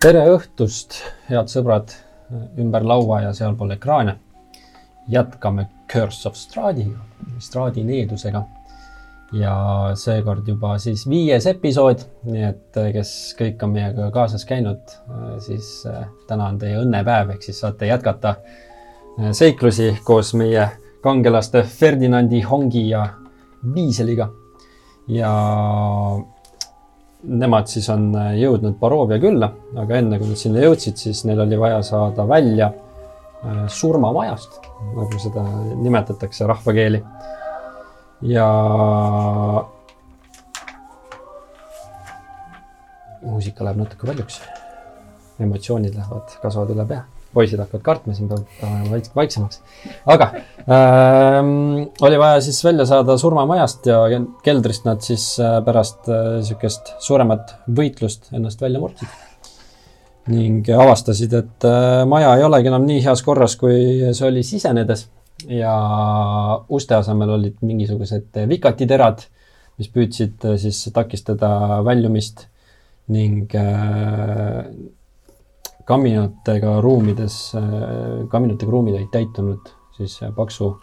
tere õhtust, head sõbrad ümber laua ja sealpool ekraane. jätkame Curse of Stradiga, Stradi needusega. ja seekord juba siis viies episood, nii et kes kõik on meiega kaasas käinud, siis täna on teie õnnepäev, ehk siis saate jätkata seiklusi koos meie kangelaste Ferdinandi, Hongi ja Viiseliga. ja nemad siis on äh, jõudnud Barovia külla, aga enne kui nad sinna jõudsid, siis neil oli vaja saada välja äh, surmamajast, nagu seda nimetatakse rahvakeeli. ja muusika läheb natuke paljuks. emotsioonid lähevad, kasvavad üle pea poisid hakkavad kartma, siin peab panema vaiksemaks. aga ähm, oli vaja siis välja saada surmamajast ja keldrist nad siis äh, pärast äh, niisugust suuremat võitlust ennast välja murdsid. ning avastasid, et äh, maja ei olegi enam nii heas korras, kui see oli sisenedes ja uste asemel olid mingisugused vikatiterad, mis püüdsid äh, siis takistada väljumist ning äh, kaminatega ruumides, kaminatega ruumid olid täitunud siis paksu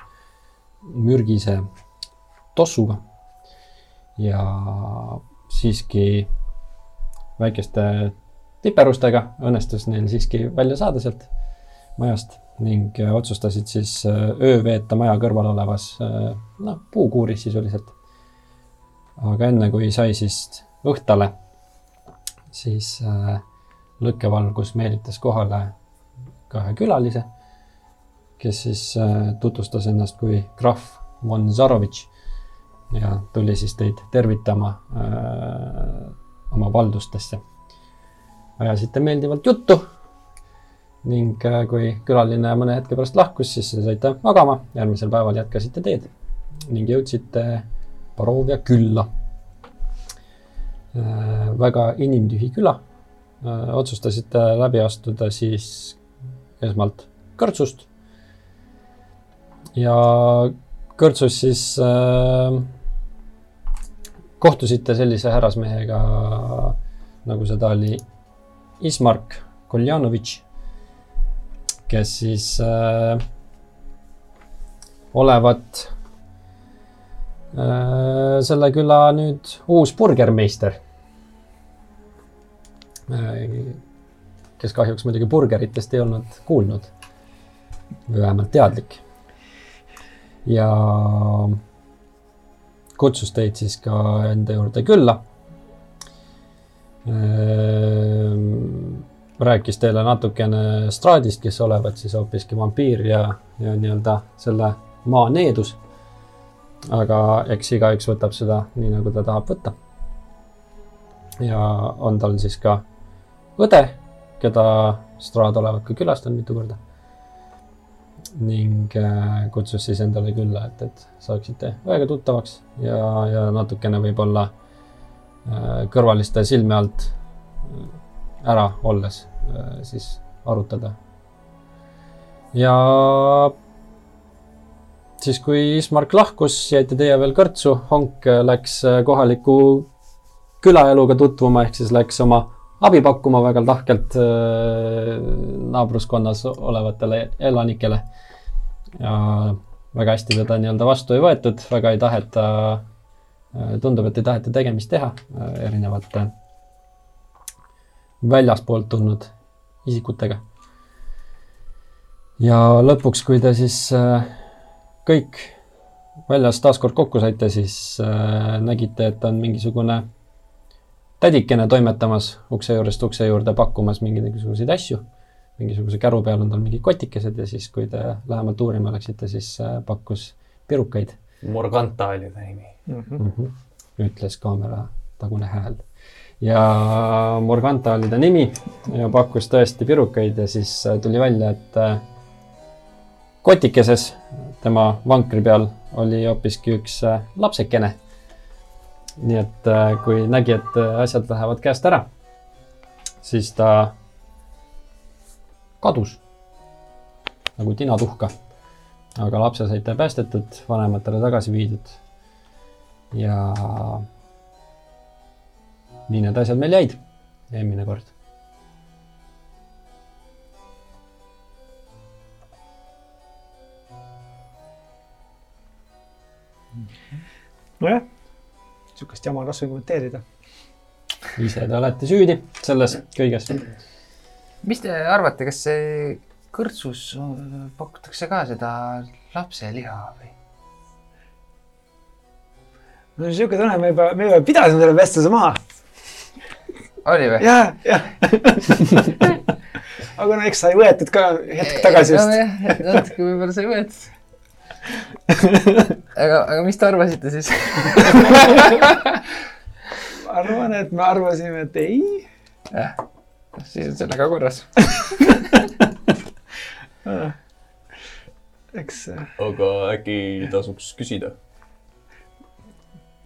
mürgise tossuga. ja siiski väikeste piperustega õnnestus neil siiski välja saada sealt majast ning otsustasid siis öö veeta maja kõrval olevas noh, puukuuris sisuliselt. aga enne kui sai siis õhtale, siis äh, lõkkevalgus meelitas kohale kahe külalise, kes siis äh, tutvustas ennast kui krahv von Zarovitš ja tuli siis teid tervitama äh, oma valdustesse. ajasite meeldivalt juttu ning äh, kui külaline mõne hetke pärast lahkus, siis saite magama, järgmisel päeval jätkasite teed ning jõudsite Barovia külla väga inimtühi küla otsustasite läbi astuda siis esmalt kõrtsust. ja kõrtsus siis äh, kohtusite sellise härrasmehega, nagu seda oli Ismark Koljanovitš, kes siis äh, olevat äh, selle küla nüüd uus burgermeister Äh, kes kahjuks muidugi burgeritest ei olnud kuulnud või vähemalt teadlik. ja kutsus teid siis ka enda juurde külla. Äh, rääkis teile natukene Stradist, kes olevat siis hoopiski vampiir ja, ja nii-öelda selle maa needus. aga eks igaüks võtab seda nii, nagu ta tahab võtta. ja on tal siis ka õde, keda Strad olevat ka külastanud mitu korda. ning äh, kutsus siis endale külla, et, et saaksite õega tuttavaks ja, ja natukene võib-olla äh, kõrvaliste silme alt äh, ära olles siis arutada. ja siis, kui Ismark lahkus, jäite teie veel kõrtsu, Honk läks kohaliku külaeluga tutvuma, ehk siis läks oma abi pakkuma väga tahkelt äh, naabruskonnas olevatele elanikele. ja väga hästi teda nii-öelda vastu ei võetud, väga ei taheta, äh, tundub, et ei taheta tegemist teha äh, erinevate väljaspoolt tulnud isikutega. ja lõpuks, kui te siis kõik väljas taaskord kokku saite, siis nägite, et on mingisugune tädikene toimetamas ukse juurest ukse juurde, pakkumas mingisuguseid asju. mingisuguse käru peal on tal mingid kotikesed ja siis, kui te lähemalt uurima läksite, siis äh, pakkus pirukaid. Morganta oli ta nimi mm. -hmm. ütles kaamera tagune hääl. ja Morganta oli ta nimi ja pakkus tõesti pirukaid ja siis äh, tuli välja, et äh, kotikeses tema vankri peal oli hoopiski üks lapsekene nii et äh, kui nägi, et äh, asjad lähevad käest ära, siis ta kadus nagu tinatuhka. aga lapse saite päästetud, vanematele tagasi viidud. ja nii need asjad meil jäid eelmine kord. nojah sihukest jama on raske kommenteerida. ise te olete süüdi selles kõiges. mis te arvate, kas see kõrtsus äh, pakutakse ka seda lapseliha või? no sihuke tunne, me juba, me juba pidasime selle vestluse maha. oli või? ja, ja. aga no eks sai võetud ka hetk tagasi just. just. natuke võib-olla sai võetud. aga, aga mis te arvasite siis? arvan, et me arvasime, et ei. siis on sellega korras. eks äh, aga äkki tasuks küsida?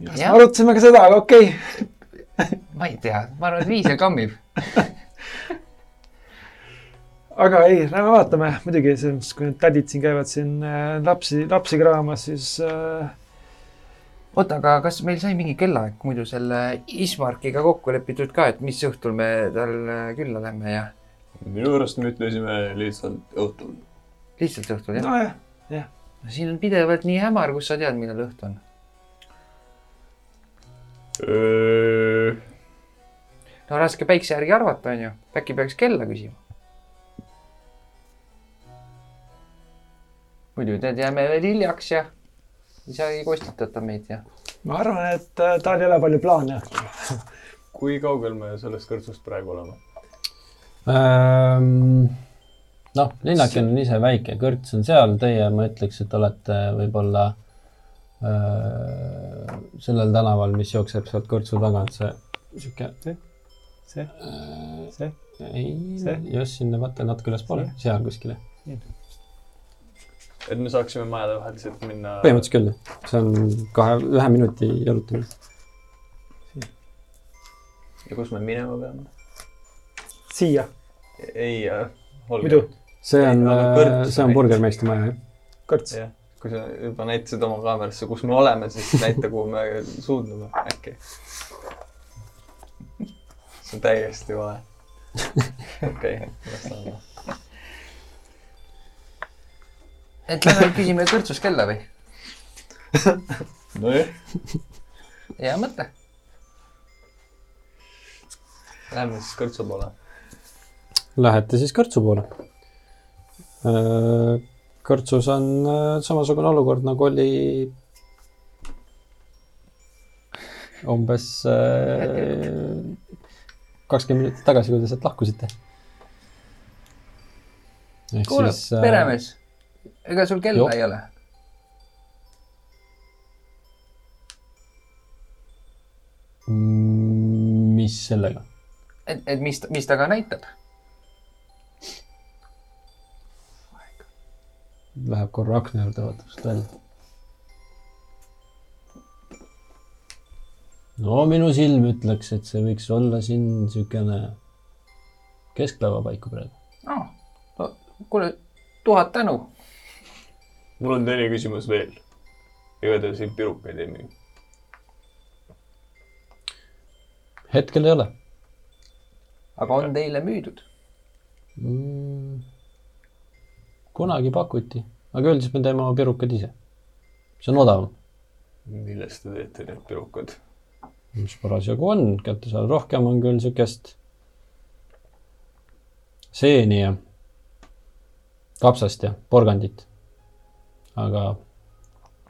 Jah. arutasime ka seda, aga okei okay.. ma ei tea, ma arvan, et viisel kammib. Aga ei, lähme vaatame, muidugi selles mõttes, kui need tädid siin käivad siin äh, lapsi, lapsi kraamas, siis äh, oota, aga kas meil sai mingi kellaaeg muidu selle Ismarkiga kokku lepitud ka, et mis õhtul me tal äh, külla lähme ja minu arust me ütlesime lihtsalt õhtul. lihtsalt õhtul jah? nojah, siin on pidevalt nii hämar, kus sa tead, millal õhtu on. no raske päikse järgi arvata, onju. äkki peaks kella küsima? Muidu tead, jääme veel hiljaks ja ei saa ei kostitata meid ja. ma arvan, et äh, tal ei ole palju plaane. kui kaugel me sellest kõrtsust praegu oleme? Ehm, noh, linnake on ise väike, kõrts on seal, teie, ma ütleks, et olete võib-olla öö, sellel tänaval, mis jookseb sealt kõrtsu tagant, see sihuke, see, see, ei See?, just sinna vaata natuke ülespoole, seal kuskile. Et me saaksime majade vahel sealt minna. põhimõtteliselt küll, see on kahe, ühe minuti jalutamine. ja kus me minema peame? siia, ei äh,, muidu. see on kõrts see on näitas. burgermeister maja, jah. kõrts. jah, kui sa juba näitasid oma kaamerasse, kus me oleme, siis näita, kuhu me suundume äkki. see on täiesti vale. okei, las ta olla. Et lähme küsime kõrtsus kella või? nojah, hea mõte. lähme siis kõrtsu poole. Lähete siis kõrtsu poole. kõrtsus on öö, samasugune olukord, nagu oli umbes öö, kakskümmend minutit tagasi, kui te sealt lahkusite. kuule, peremees, ega sul kella Joo. ei ole? Mm, mis sellega? et, et mis, mis ta ka näitab? Läheb korra akna juurde, vaatab sealt välja. no minu silm ütleks, et see võiks olla siin niisugune keskpäeva paiku praegu. aa, kuule, tuhat tänu. Mul on teine küsimus veel. ega te siin pirukaid ei müü? hetkel ei ole aga on teile müüdud? mm,. kunagi pakuti, aga üldiselt me teeme oma pirukad ise. see on odavam, millest te teete need pirukad? mis parasjagu on, kättesaadav, rohkem on küll niisugust seeni ja kapsast ja porgandit. Aga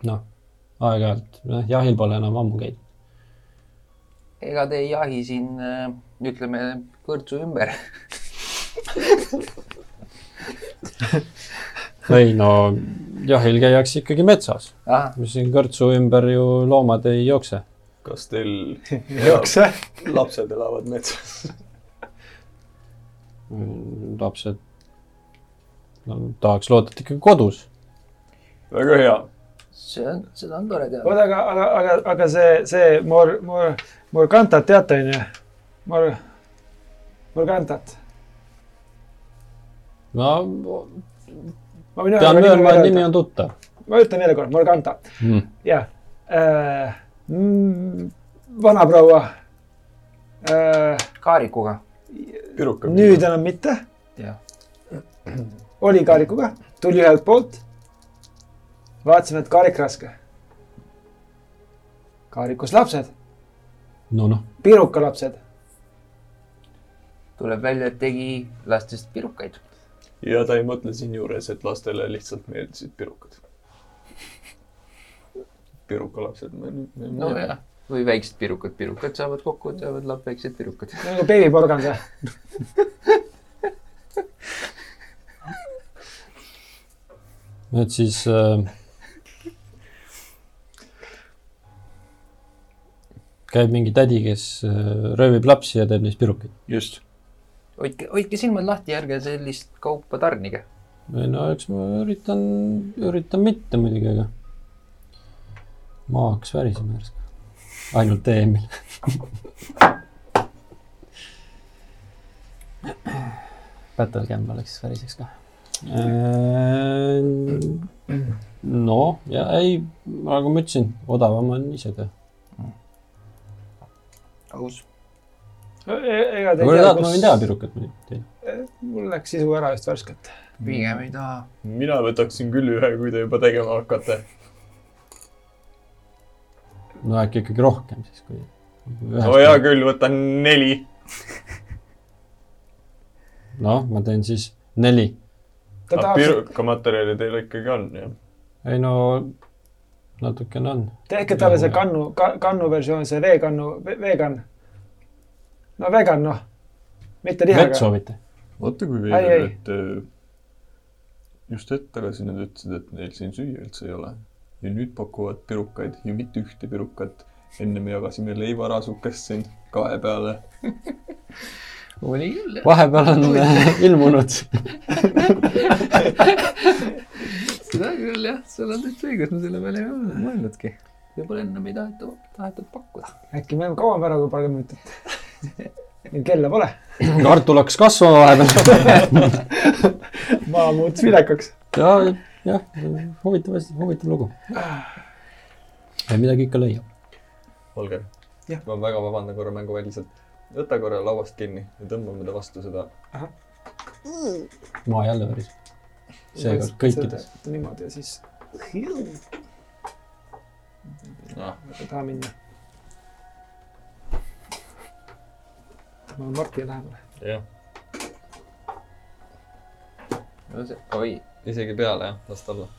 noh, aeg-ajalt, noh jahil pole enam ammu käinud. ega te ei jahi siin, ütleme, kõrtsu ümber. ei no jahil käiakse ikkagi metsas, ah, mis siin kõrtsu ümber ju loomad ei jookse. kas teil jookse. lapsed elavad metsas? Lapsed no, tahaks loota, et ikkagi kodus. Väga hea. see on, seda on tore teada. oota, aga, aga, aga, aga see, see Mor-, Mor-, Morgantat teate, onju? Mor-, Morgantat. no ma võin pean möönma, et nimi on tuttav ma ütlen veel kord, Morgantat, mm.. jah äh,. vanaproua äh,. kaarikuga. nüüd enam mitte, oli kaarikuga, tuli ühelt poolt. vaatasime, et kaarik raske. kaarikus lapsed, no noh, pirukalapsed. tuleb välja, et tegi lastest pirukaid. ja ta ei mõtle siinjuures, et lastele lihtsalt meeldisid pirukad. pirukalapsed. nojah, või väiksed pirukad, pirukad saavad kokku, teevad lap-, väiksed pirukad. nagu beebiporgand või? et siis äh, käib mingi tädi, kes äh, röövib lapsi ja teeb neist pirukaid. just. hoidke, hoidke silmad lahti, ärge sellist kaupa tarnige. ei no eks ma üritan, üritan mitte muidugi, aga maa hakkas värisema järsku. ainult EM-il. Battle Cam oleks väriseks ka. no ja ei, nagu ma ütlesin, odavam on ise teha. aus. ega te ei te tea, tahate, ma võin teha kus, pirukat muidugi. mul läks sisu ära just värskelt. pigem ei taha. mina võtaksin küll ühe, kui te juba tegema hakkate. no äkki ikkagi rohkem siis, kui. no hea küll, võtan neli. noh, ma teen siis neli. ta aga tahab, pirukamaterjali teil ikkagi on, jah? ei no natukene on. tehke talle see kannu, kannu versioon, see veekannu, vegan. no vegan noh, mitte vett lihaga. soovite? vaata kui veider, et äh, just hetk tagasi nad ütlesid, et neil siin süüa üldse ei ole. ja nüüd pakuvad pirukaid ja mitte ühte pirukat. enne me jagasime leivarasukest siin kahe peale. oli küll, vahepeal on ilmunud seda küll, jah. sul on täitsa õigus, ma selle peale ei ole mõelnudki. võib-olla ennem ei taheta, tahetud pakkuda. äkki me oleme kauem ära kui paarkümmend minutit. kella pole. kartul hakkas kasvama vahepeal. maa muutus vilekaks. ja, jah, huvitav asi, huvitav lugu. midagi ikka leiab. Holger ma väga vabandan korra mänguväliselt. võta korra lauast kinni ja tõmbame ta vastu seda. maa jälle väriseb. Seekord kõikides. niimoodi ja siis. noh, ei taha minna. ma olen Martini lähemal. jah. no see, oi, isegi peale jah, las ta olla.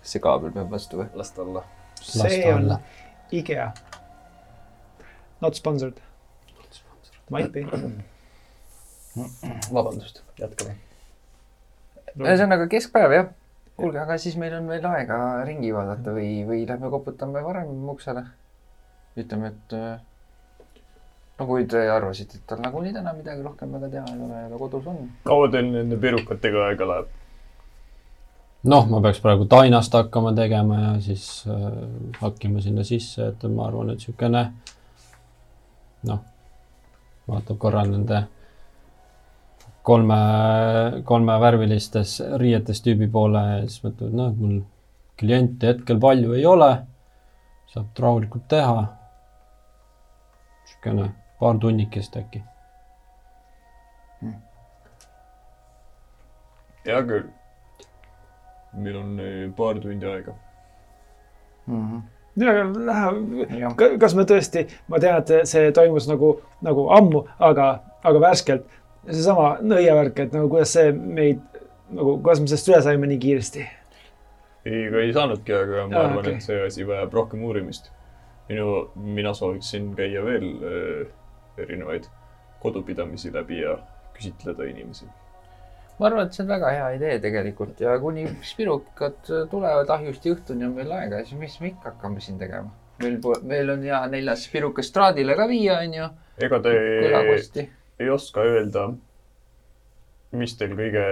kas see kaabel peab vastu või? las ta olla. see on IKEA. Not sponsored. Might be. vabandust, jätkame. Ühesõnaga keskpäev jah. kuulge, aga siis meil on veel aega ringi vaadata või, või lähme koputame varem uksele. ütleme, et äh, no kui te arvasite, et tal nagunii täna midagi rohkem väga teha ei ole ja ta kodus on. kaua teil nende pirukatega aega läheb? noh, ma peaks praegu tainast hakkama tegema ja siis äh, hakkima sinna sisse, et ma arvan, et niisugune noh, vaatab korra nende kolme, kolmevärvilistes riietes tüübi poole ja siis mõtleb, et noh, et mul kliente hetkel palju ei ole, saab rahulikult teha. niisugune paar tunnikest äkki. hea küll. meil on eh, paar tundi aega. mina ka lähe, jah, kas me tõesti, ma tean, et see toimus nagu, nagu ammu, aga, aga värskelt. Seesama nõiavärk, et nagu kuidas see meid, nagu kuidas me sellest üle saime nii kiiresti. ei, ega ei saanudki, aga ma Aa, arvan okei. et see asi vajab rohkem uurimist. minu, mina sooviksin käia veel äh, erinevaid kodupidamisi läbi ja küsitleda inimesi. ma arvan, et see on väga hea idee tegelikult ja kuni spirukad tulevad ahjusti õhtuni on meil aega, siis mis me ikka hakkame siin tegema. meil, meil on hea neljas spirukas traadile ka viia, onju, ega te kõlakosti. Ei oska öelda, mis teil kõige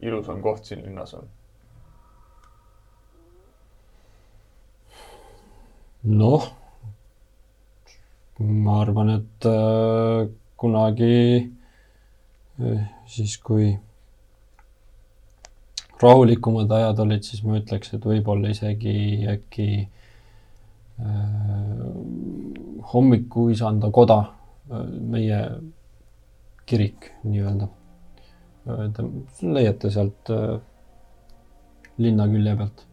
ilusam koht siin linnas on? noh, ma arvan, et äh, kunagi äh, siis, kui rahulikumad ajad olid, siis ma ütleks, et võib-olla isegi äkki äh, hommikuisanda koda, meie kirik nii-öelda. Te leiate sealt äh, linna külje pealt.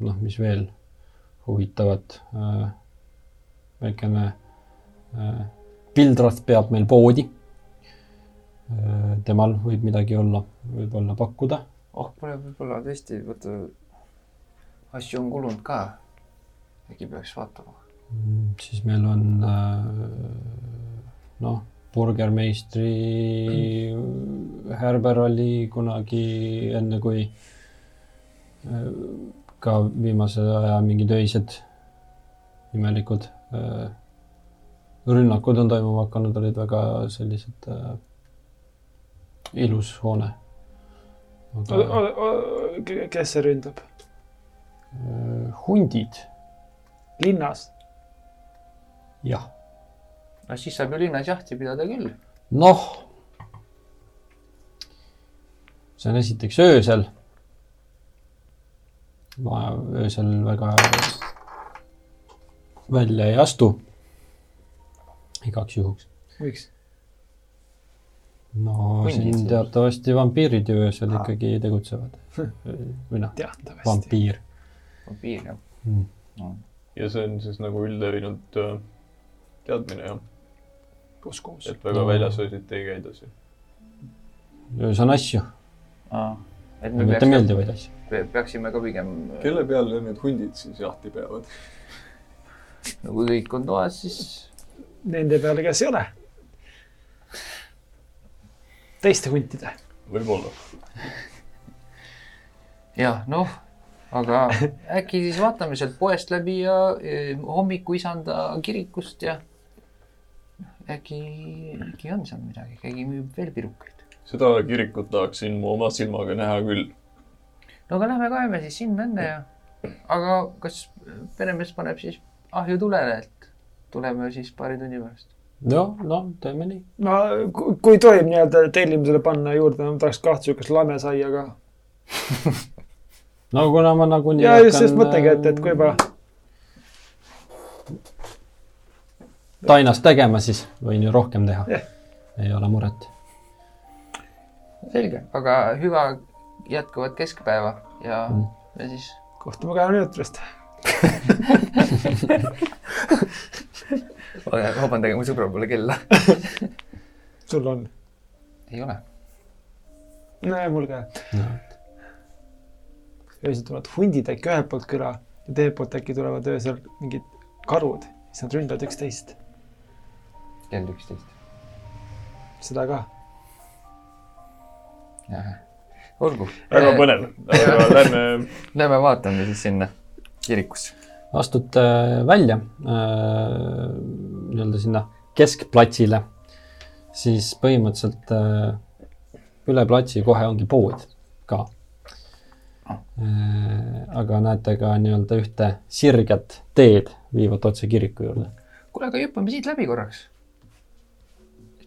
noh, mis veel huvitavat. väikene äh, Pildrat peab meil poodi. temal võib midagi olla, võib-olla pakkuda. oh, pole võib-olla tõesti, vaata, asju on kulunud ka. äkki peaks vaatama. Mm, siis meil on äh, noh, burgermeistri Härber oli kunagi enne, kui äh, ka viimase aja mingid öised imelikud äh, rünnakud on toimuma hakanud, olid väga sellised äh, ilus hoone. kes see ründab? hundid, linnas? jah. no siis saab ju linnas jahti pidada küll. noh, see on esiteks öösel. ma öösel väga välja ei astu. igaks juhuks. miks? no Hundid siin teatavasti vampiirid ju öösel Aa. ikkagi tegutsevad. või noh, vampiir vampiir jah mm.. ja see on siis nagu üldlevinud äh, teadmine jah, uskumus. et väga No. väljas öösiti ei käida siin. öös on asju, et me mitte peaks, meeldivaid asju. peaksime ka pigem, kelle peale need hundid siis jahti peavad? no kui kõik on toas, siis Nende peale, kes ei ole. teiste huntide. võib-olla. jah, noh, aga äkki siis vaatame sealt poest läbi ja eh, hommikuisanda kirikust ja äkki, äkki on seal midagi, keegi müüb veel pirukaid. seda kirikut tahaksin mu oma silmaga näha küll. no aga lähme kaeme siis sinna enne ja, aga kas peremees paneb siis ahju tulele, et tuleme siis paari tunni pärast. noh, noh, teeme nii. no ku- kui tohib nii-öelda tellimusele panna juurde, ma tahaks kahte siukest lamesaia ka. no kuna ma nagunii ja just, just mõtlengi, et, et kui juba tainast tegema, siis võin ju rohkem teha Jah.. ei ole muret. selge, aga hüva jätkuvat keskpäeva ja Mm. ja siis kohtume kahe minuti pärast. vabandage, mu sõbral pole kella. sul on? ei ole. näe, mul ka. öösel tulevad hundid äkki ühelt poolt küla ja teiselt poolt äkki tulevad öösel mingid karud, siis nad ründavad üksteist. Kell üksteist. seda ka. olgu. väga põnev, aga lähme Lähme vaatame siis sinna kirikusse. astute välja äh, nii-öelda sinna keskplatsile, siis põhimõtteliselt äh, üle platsi kohe ongi pood ka äh,. aga näete ka nii-öelda ühte sirget teed viivat otse kiriku juurde. kuule, aga hüppame siit läbi korraks.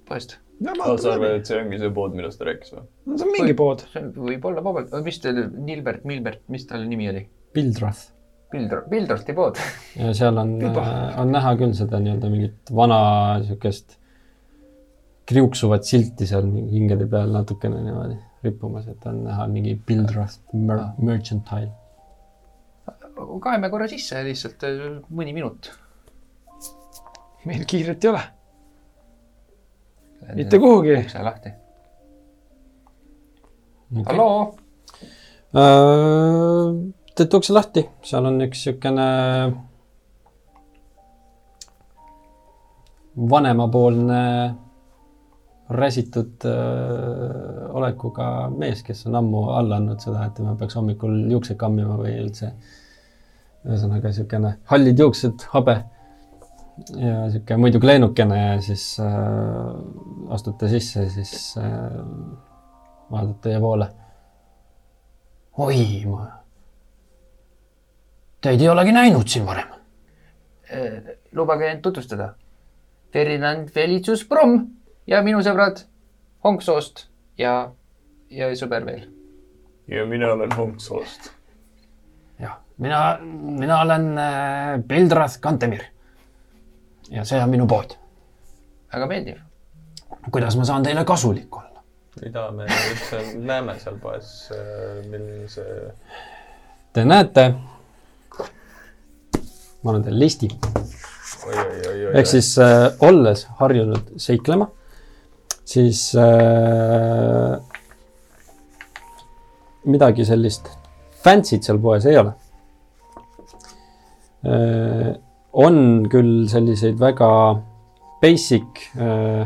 poest. sa arvad, et see ongi see pood, millest ta rääkis või? no see on mingi pood. see on- võib olla vabalt, mis teil, Nilbert, Milbert, mis tal nimi oli? Pildrath Pildro, Pildrosti pood. ja seal on Juba., on näha küll seda nii-öelda mingit vana niisugust kriuksuvat silti seal hingede peal natukene niimoodi rippumas, et on näha mingi Pildrath mer Ah. merchantile. kaeme korra sisse lihtsalt äh, mõni minut. meil kiiret ei ole, mitte kuhugi. ukse lahti. halloo. teete ukse lahti, seal on üks niisugune vanemapoolne räsitud äh, olekuga mees, kes on ammu alla andnud seda, et tema peaks hommikul juukseid kammima või üldse. ühesõnaga niisugune hallid juuksed, habe ja niisugune muidugi lennukene ja siis äh, astute sisse, siis äh, vaatate teie poole. oi, ma, teid ei olegi näinud siin varem. Äh, lubage end tutvustada. Ferdinand Felicius Brumm ja minu sõbrad Honksoost ja, ja sõber veel. ja mina olen Honksoost. jah, mina, mina olen äh, Pildrath Kantemir. Ja see on minu pood. väga meeldiv. kuidas ma saan teile kasulik olla? mida me üldse näeme seal poes, milline see Te näete, ma annan teile listi, ehk siis äh, olles harjunud seiklema, siis äh, midagi sellist fancy't seal poes ei ole äh,. On küll selliseid väga basic äh,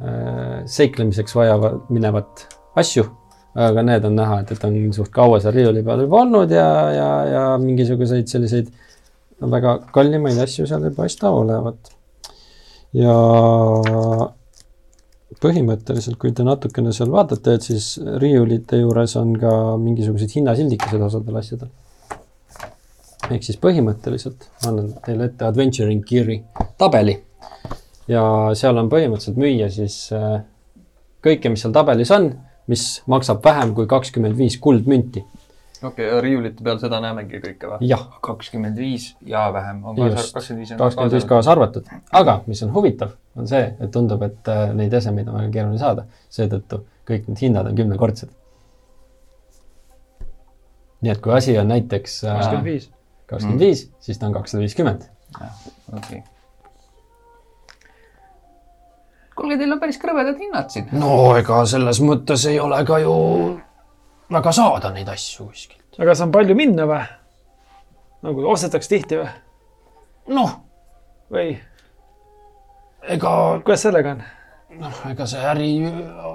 äh, seiklemiseks vajava, minevat asju, aga need on näha, et, et on suht kaua seal riiuli peal juba olnud ja, ja, ja mingisuguseid selliseid väga kallimaid asju seal ei paista olevat. ja põhimõtteliselt, kui te natukene seal vaatate, et siis riiulite juures on ka mingisugused hinnasildikesed osadel asjadel. Ehk siis põhimõtteliselt ma annan teile ette Adventuring Gear'i tabeli ja seal on põhimõtteliselt müüa siis äh, kõike, mis seal tabelis on, mis maksab vähem kui kakskümmend viis kuldmünti. okei, riiulite peal seda näemegi kõike või? kakskümmend viis ja vähem on kakskümmend viis kakskümmend viis kaasa arvatud, aga mis on huvitav, on see, et tundub, et äh, neid esemeid on väga keeruline saada, seetõttu kõik need hinnad on kümnekordsed. nii et kui asi on näiteks äh, kakskümmend viis. Kakskümmend viis, siis ta on kakssada viiskümmend. okei. kuulge, teil on päris krõbedad hinnad siin. no ega selles mõttes ei ole ka ju väga saada neid asju kuskilt. aga kas on palju minna või? nagu ostetakse tihti või? noh, või ega kuidas sellega on? noh, ega see äri äh,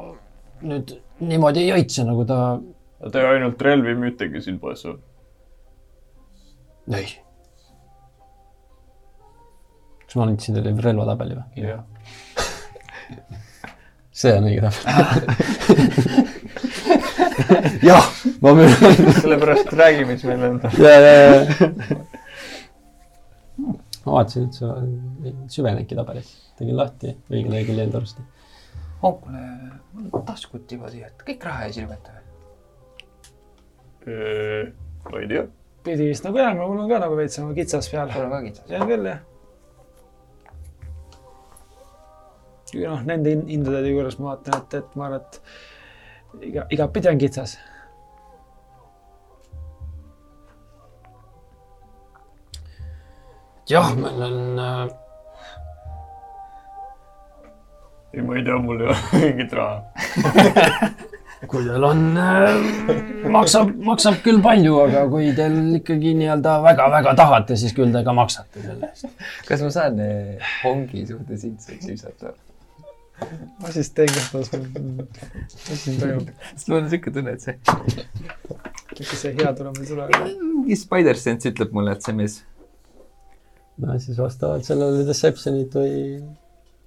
nüüd niimoodi ei õitse, nagu ta Te ainult relvi müütegi siin poes või? ei. kas ma andsin teile relvatabeli või? jah. see on õige tabel. jah, ma möönan. sellepärast räägi, mis meil on. ja, ja, ja. ma vaatasin, et sa ei süvenenudki tabelis. tegin lahti õige lehekülje enda arust. oh, kuule, mul taskud siia, et kõik raha ees ilmeta või? ma ei tea. Pidi vist nagu jääma, mul on ka nagu veits nagu kitsas peal. sul on ka kitsas. on küll jah. noh, nende hin- hindade juures ma vaatan, et, et ma arvan, et iga, igatpidi on kitsas. jah, meil on äh, ei, ma ei tea, mul ei ole mingit raha. kui teil on äh,, maksab, maksab küll palju, aga kui teil ikkagi nii-öelda väga-väga tahate, siis küll te ka maksate selle eest. kas ma saan eh, Hongi suhtes intseid süüsata? ma siis teen kohtas, mis siin toimub. sest mul on siuke tunne, et see, mis see hea tuleb meil sulle. mingi Spider-Sense ütleb mulle, et see mees no siis vastavalt sellele Deceptionit või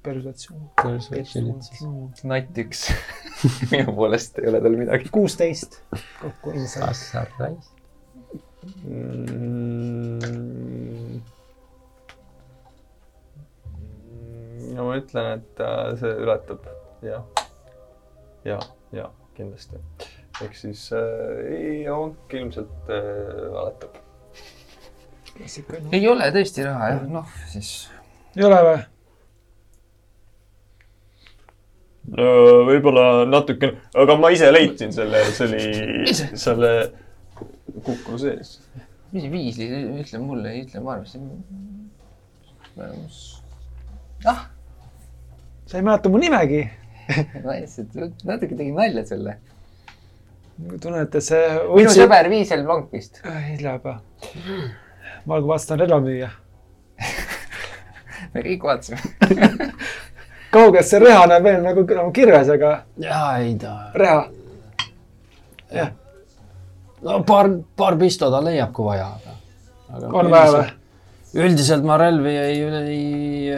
persuatsioon. Persuasionit siis. natt üks. minu poolest ei ole tal midagi. kuusteist kokku inside. kas sa raisk? Mm. no ma ütlen, et äh, see ületab ja, ja, ja kindlasti. ehk siis äh, ei, onk ilmselt äh, valetab. ei ole tõesti raha jah, noh siis ei ole või? no võib-olla natukene, aga ma ise leidsin selle, see oli selle kukru sees. mis viis, ütle mulle, ütle ma arvasin. ah, sa ei mäleta mu nimegi. ma lihtsalt natuke tegin nalja sulle. tunnen, et see. minu sõber Viisel Blank vist. hilja juba. ma algul vaatasin relvamüüja. me kõik vaatasime. kaugelt see reha näeb veel nagu, nagu kirves, aga jaa, ei ta, reha. jah, no paar, paar pisto ta leiab, kui vaja, aga. on vaja või?? üldiselt ma relvi ei, ei,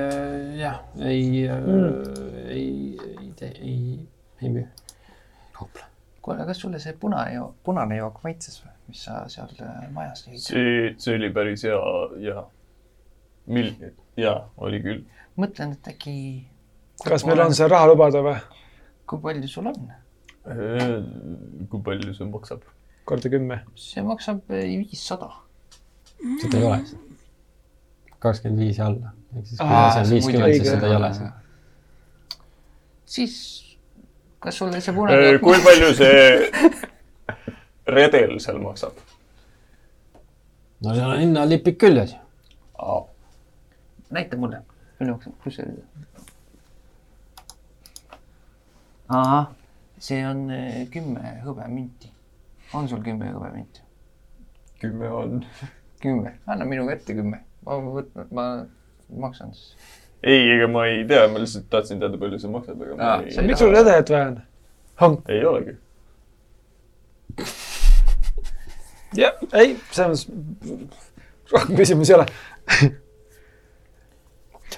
jah, ei Mm. mm., ei, ei ei, ei müü. kuule, kas sulle see punane, punane jook maitses või, mis sa seal äh, majas jõid? see, see oli päris hea ja mil-, jaa, oli küll. mõtlen, et äkki. Kas meil on see raha lubada või? kui palju sul on? kui palju see maksab? korda kümme. see maksab äh, viissada. seda ei ole. kakskümmend viis ja alla. ehk siis kui asi on viiskümmend, siis seda ei ole seal. siis, kas sulle see punane jook kui palju see redel seal maksab? no seal on hinnalipik küljes. näita mulle. palju maksab, kus see oli? ahah, see on eh, kümme hõbemünti. on sul kümme hõbemünti? kümme on. kümme, anna minu kätte kümme. ma võtan, ma maksan siis. ei, ega ma ei tea, ma lihtsalt tahtsin teada, palju see maksab, aga ma Aa, ei miks sul redelit vaja on? ei olegi. jah, ei, selles mõttes rohkem küsimusi ei ole.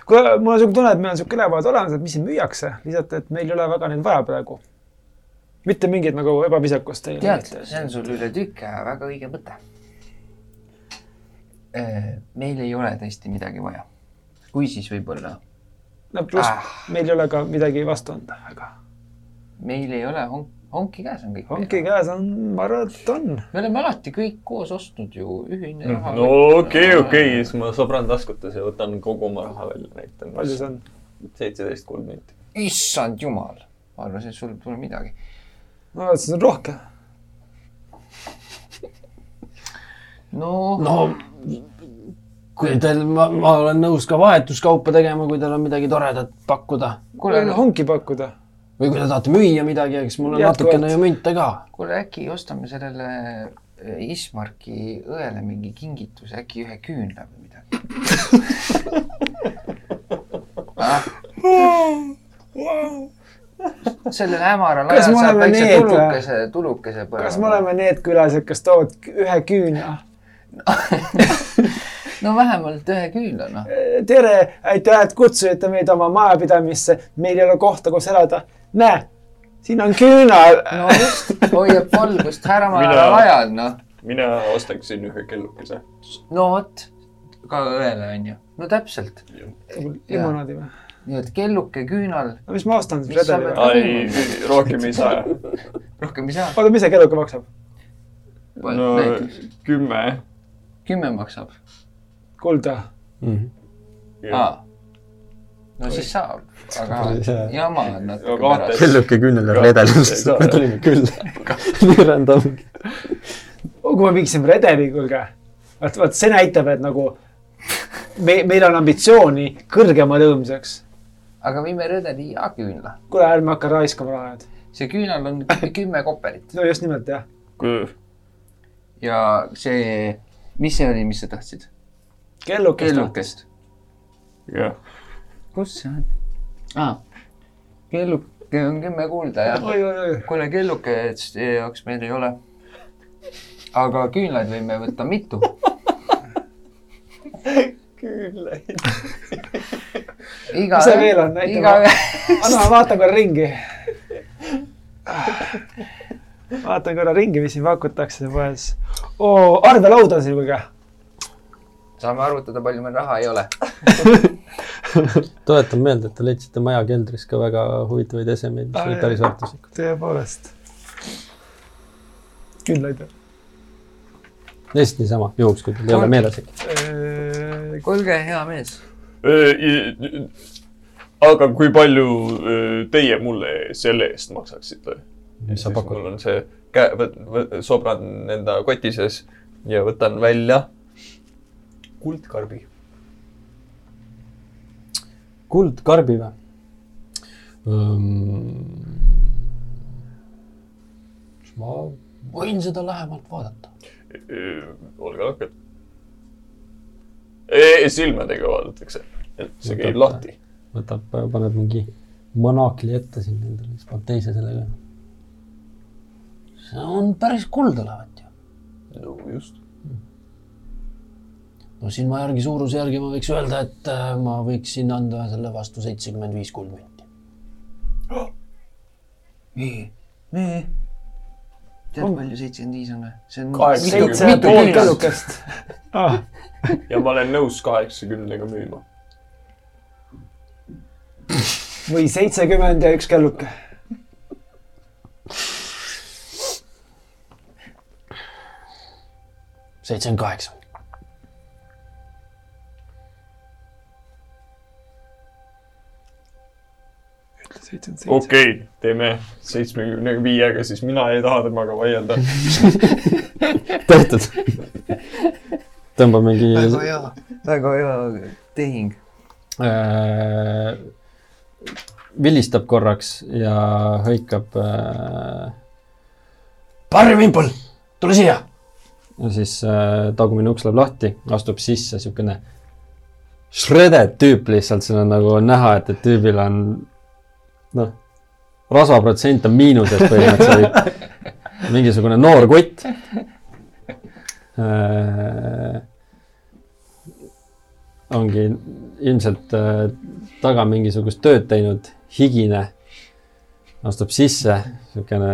kuule, mul on siuke tunne, et meil on siuke ülevaade olemas, et mis siin müüakse, lihtsalt, et meil ei ole väga neid vaja praegu. mitte mingit nagu ebavisakust teile. tead, see on sul üle tüki aja väga õige mõte. meil ei ole tõesti midagi vaja. kui siis võib-olla, no pluss Ah. meil ei ole ka midagi vastu anda, aga meil ei ole honk, honki käes on kõik. hanki käes on, ma arvan, et on. me oleme alati kõik koos ostnud ju, ühine raha. no okei, okei, siis ma sõbran taskutes ja võtan kogu oma raha välja, näitan. palju see on? seitseteist kolm minti. issand jumal, ma arvasin, et sul pole midagi. ma arvan, et see on rohkem. no, no kui teil, ma, ma olen nõus ka vahetuskaupa tegema, kui teil on midagi toredat pakkuda. kuule, hanki pakkuda. Või kui te tahate müüa midagi, eks mul on Jätkuvalt. natukene ju münte ka. kuule äkki ostame sellele eh, Ismarki õele mingi kingituse, äkki ühe küünla või midagi ah?. sellele hämaral Kas ajal saab väikse tulukese, tulukese põlema. kas me oleme need külalised, kes toovad ühe küüna? no vähemalt ühe küünla, noh. tere, aitäh, et kutsusite meid oma majapidamisse. meil ei ole kohta, kus elada. näe, siin on küünal. no just, hoiab valgust hämaral Mina- ajal, noh. mina ostaksin ühe kellukese. no vot, ka õele on ju. no täpselt. limonaadi või? nii et kelluke küünal, no mis ma ostan siis redeli ei, rohkem ei saa. rohkem ei saa. oota, mis see kelluke maksab? no näiteks kümme. kümme maksab kulda. aa. No siis saab, aga jama on natuke pärast. kelluke küünel redelust Ei saa., tulime külla. nii random. kui me viiksime redeli, kuulge. vaat, vaat see näitab, et nagu me, meil on ambitsiooni kõrgemale jõudmiseks. aga viime redeli ja küünla. kuule, ärme hakka raiskama raha nüüd. see küünal on kümme koperit no just nimelt jah. ja see, mis see oli, mis sa tahtsid? kellukest. kellukest. jah, kus see on? aa, kelluke on kümme kuulda jah. oi, oi, oi. kuule, kelluke jaoks meil ei ole. aga küünlaid võime võtta mitu. küll ei. iga. Mis see veel on? Näita iga ma- anna, ma vaatan korra ringi. vaatan korra ringi, mis siin pakutakse poes. oo, arvelaud on siin, kuulge. saame arvutada, palju meil raha ei ole. tuletan meelde, et te leidsite maja keldris ka väga huvitavaid esemeid, mis olid päris väärtuslikud. tõepoolest. küünlaid lihtsalt niisama, juhuks, kui teil ei ole meeles äkki. või? kuulge, hea mees. aga kui palju öö, teie mulle selle eest maksaksite? mis sa pakud? mul on see käe, sobran enda koti sees ja võtan välja kuldkarbi. Kuldkarbi või? ma võin seda lähemalt vaadata. olge lahked. silmadega vaadatakse, et see käib lahti. võtab, paneb mingi monakli ette siin endale, siis paneb teise sellega. see on päris kuld olevat ju. no just. No silma järgi, suuruse järgi ma võiks öelda, et äh, ma võiksin anda selle vastu seitsekümmend viis kuldmünti. nii, nii. tead, palju seitsekümmend viis on või? see on mitu pool ah,. ja ma olen nõus kaheksakümnega müüma. või seitsekümmend ja üks kelluke. seitsekümmend kaheksa. Seitsekümmend seitse. okei okay,, teeme seitsmekümne viiega, siis mina ei taha temaga vaielda. tehtud. tõmbab mingi väga hea, väga hea tehing. äh,, vilistab korraks ja hõikab äh,. Barry Wimple, tule siia. ja siis äh, tagumine uks läheb lahti, astub sisse siukene shredded tüüp lihtsalt, seal on nagu näha, et, et tüübil on noh, rasvaprotsent on miinuses põhimõtteliselt. mingisugune noor kutt äh,. ongi ilmselt äh, taga mingisugust tööd teinud, higine. astub sisse, siukene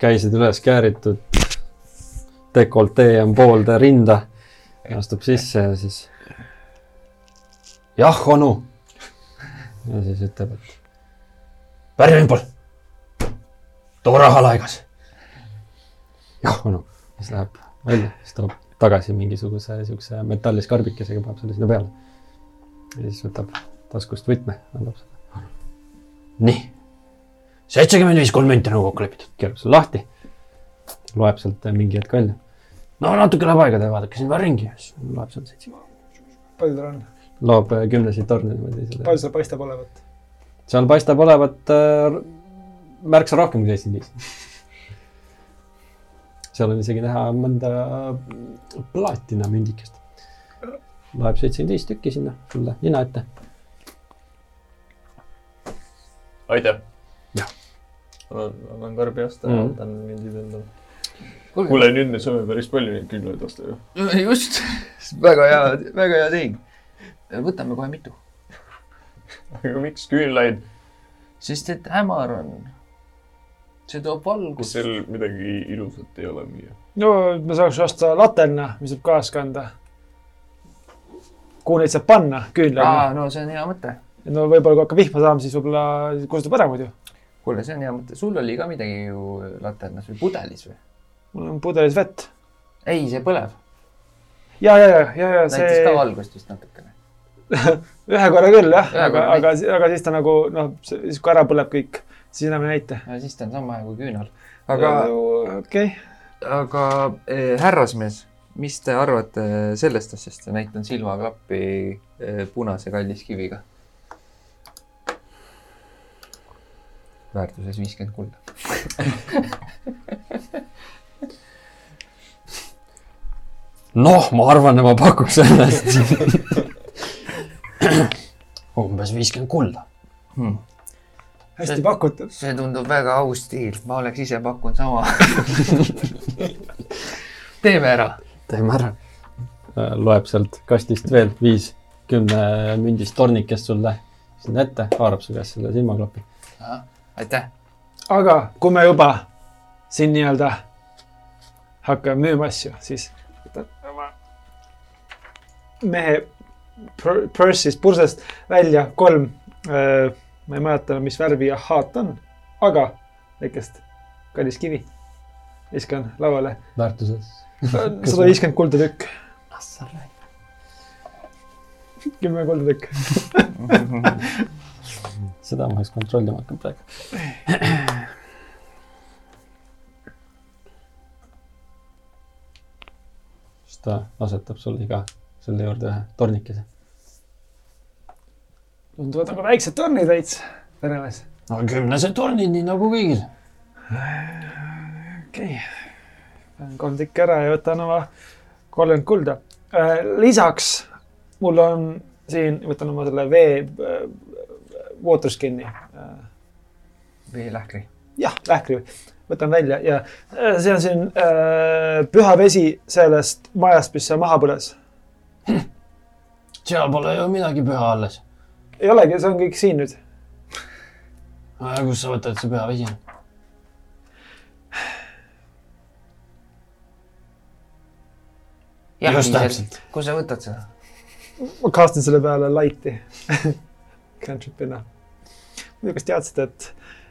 käised üles kääritud. dekoltee on poolde rinda. astub sisse ja siis. jah, onu. ja siis ütleb, et. Pärja Impol. too raha laegas. jah, onu. siis läheb välja, siis toob tagasi mingisuguse siukse metalliskarbikesega, paneb selle sinna peale. ja siis võtab taskust võtme, annab seda. nii, seitsekümmend viis kolm münti nagu kokku lepitud, keerab selle lahti. loeb sealt mingi hetk välja. no natuke läheb aega, vaadake siin veel ringi, siis loeb sealt seitse. palju tal on? loob äh, kümneseid torne niimoodi selle palju. seal paistab olevat? Seal paistab olevat äh, märksa rohkem kui viis. seal on isegi näha mõnda plaatina mündikest. loeb seitsekümmend viis tükki sinna sulle nina ette. aitäh. Jah. annan, karbi aasta Mhm. ja võtan mündid endale. kuule, nüüd me saame päris palju neid küünlaid osta ju. just, väga hea, väga hea tehing. võtame kohe mitu, aga miks küünlaid? sest et hämar on. see toob kas valgust. seal midagi ilusat ei ole müüa? no me saaks osta laterna, mis saab kaasa kanda. kuhu neid saab panna, küünlaid aa, no see on hea mõte. no võib-olla kui hakkab vihma saama, siis võib-olla kustutab ära muidu. kuule, see on hea mõte, sul oli ka midagi ju laternas või pudelis või? mul on pudelis vett. ei, see põleb, ja, ja, ja, ja, ja näitas ka see valgust vist natukene. ühe korra küll jah, aga, aga, aga siis ta nagu noh, siis kui ära põleb kõik, siis enam ei näita. ja siis ta on sama hea kui küünal. aga, okei, aga eh, härrasmees, mis te arvate sellest asjast, näitan silmaklappi eh, punase kalliskiviga. väärtuses viiskümmend kulda. noh, ma arvan, et ma pakuks sellest. umbes viiskümmend kulda. Hmm. hästi pakutud. see tundub väga aus stiil, ma oleks ise pakkunud sama. teeme ära. teeme ära. loeb sealt kastist veel viis kümne mündist tornikest sulle sinna ette, haarab su käest selle silmaklapi. aitäh. aga kui me juba siin nii-öelda hakkame müüma asju, siis mehe purse'ist, pursest välja kolm, ma ei mäleta, mis värvi ahhaat on, aga väikest kalliskivi. viskan lauale, väärtuses. sada viiskümmend kulda tükk, kümme kulda tükk. seda ma peaks kontrollima hakkama praegu. siis ta asetab sulle ka selle juurde ühe tornikese. tunduvad nagu väiksed tornid veits, veremees. no kümnesed tornid, nii nagu kõigil. okei okay., panen kolm tükki ära ja võtan oma kolmkümmend kulda. lisaks mul on siin, võtan oma selle vee äh, water skin'i. veelähkri. jah, lähkri, võtan välja ja äh, see on siin äh, püha vesi sellest majast, mis seal maha põles. seal pole ju midagi püha alles. ei olegi, see on kõik siin nüüd. kust sa võtad, see püha vesi just täpselt. kus sa võtad seda? ma castin selle peale light'i. Cantrip'ina. muidu, kas teadsid, et,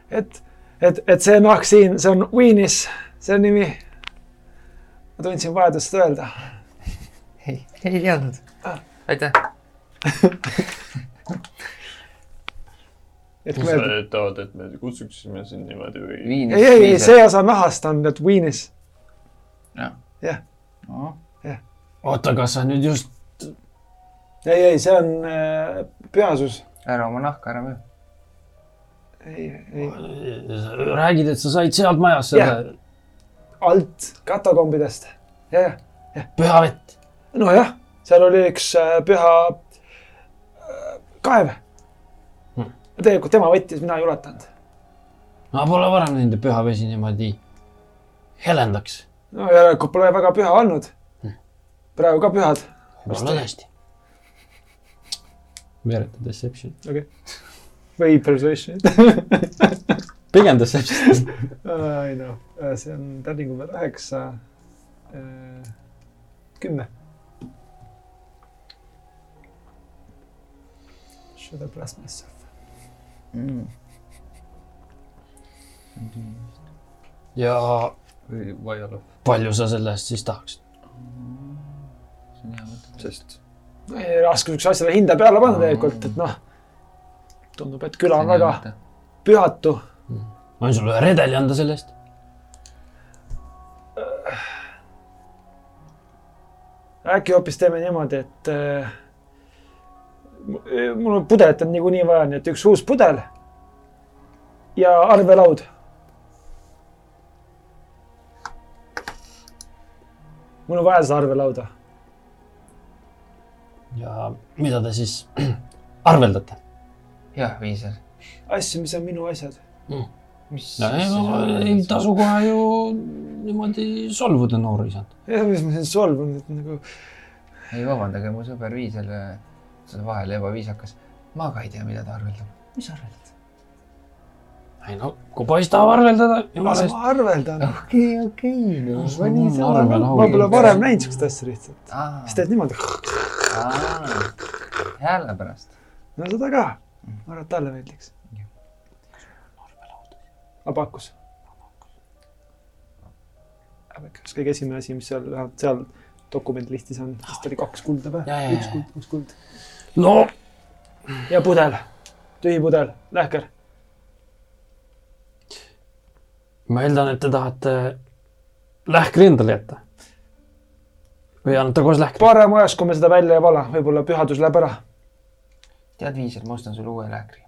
et, et, et see nahk siin, see on Weenis, see on nimi. ma tundsin vajadust öelda. ei, ei teadnud Ah.. aitäh. et kas me, sa tahad, et me kutsuksime sind niimoodi või? viinis. ei, ei, ei, see osa nahast on nüüd Weenis. jah Jah. oota, kas sa nüüd just ei, ei, see on äh, pühasus. ära oma nahka ära müü. ei, ei, räägid, et sa said sealt majast selle alt katakombidest. ja, ja, püha vett? nojah, seal oli üks äh, püha äh, kaev Hmm. tegelikult tema võttis, mina ei ulatanud. ma pole varem näinud, et püha vesi niimoodi helendaks. no järelikult pole väga püha olnud. praegu ka pühad. võib-olla tõesti. veereta deception. okei okay.. või persuasion. pigem deception. ei noh, see on tärningu peal üheksa, kümme. Should have blessed myself. Mm. ja või Vaialov, palju sa selle eest siis tahaksid? see on hea mõte. sest raske siukse asjale hinda peale panna tegelikult, et noh, tundub, et küla on väga pühatu. ma võin sulle ühe redeli anda selle eest. äkki hoopis teeme niimoodi, et äh, mul on pudelit on niikuinii vaja, nii et üks uus pudel ja arvelaud. mul on vaja seda arvelauda. ja mida te siis arveldate? jah, Viiser. asju, mis on minu asjad. mis no ei, no, ei tasu kohe ju niimoodi solvuda noori isand. ja mis ma siin solvun, et nagu ei vabandage, mu sõber Viiser, see on vahel ebaviisakas. ma ka ei tea, mida ta arveldab. mis arveldad? ei no, kui poiss tahab arveldada, jumala las eest. ma arveldan. okei, okei, no ma nii mul arvelaud. ma pole varem näinud siukest asja lihtsalt. siis teed niimoodi. hääle pärast. no seda ka. ma arvan, et talle meeldiks. abakus. abakus, kõige esimene asi, mis seal, seal dokumendilistis on, vist oli kaks kulda ja, üks kuld, üks kuld. No ja pudel, tühi pudel, lähker. ma eeldan, et te tahate lähkri endale jätta. või annate koos lähkri? parem ajaks, kui me seda välja ei vala, võib-olla pühadus läheb ära. tead, Viiser, ma ostan sulle uue lähkri.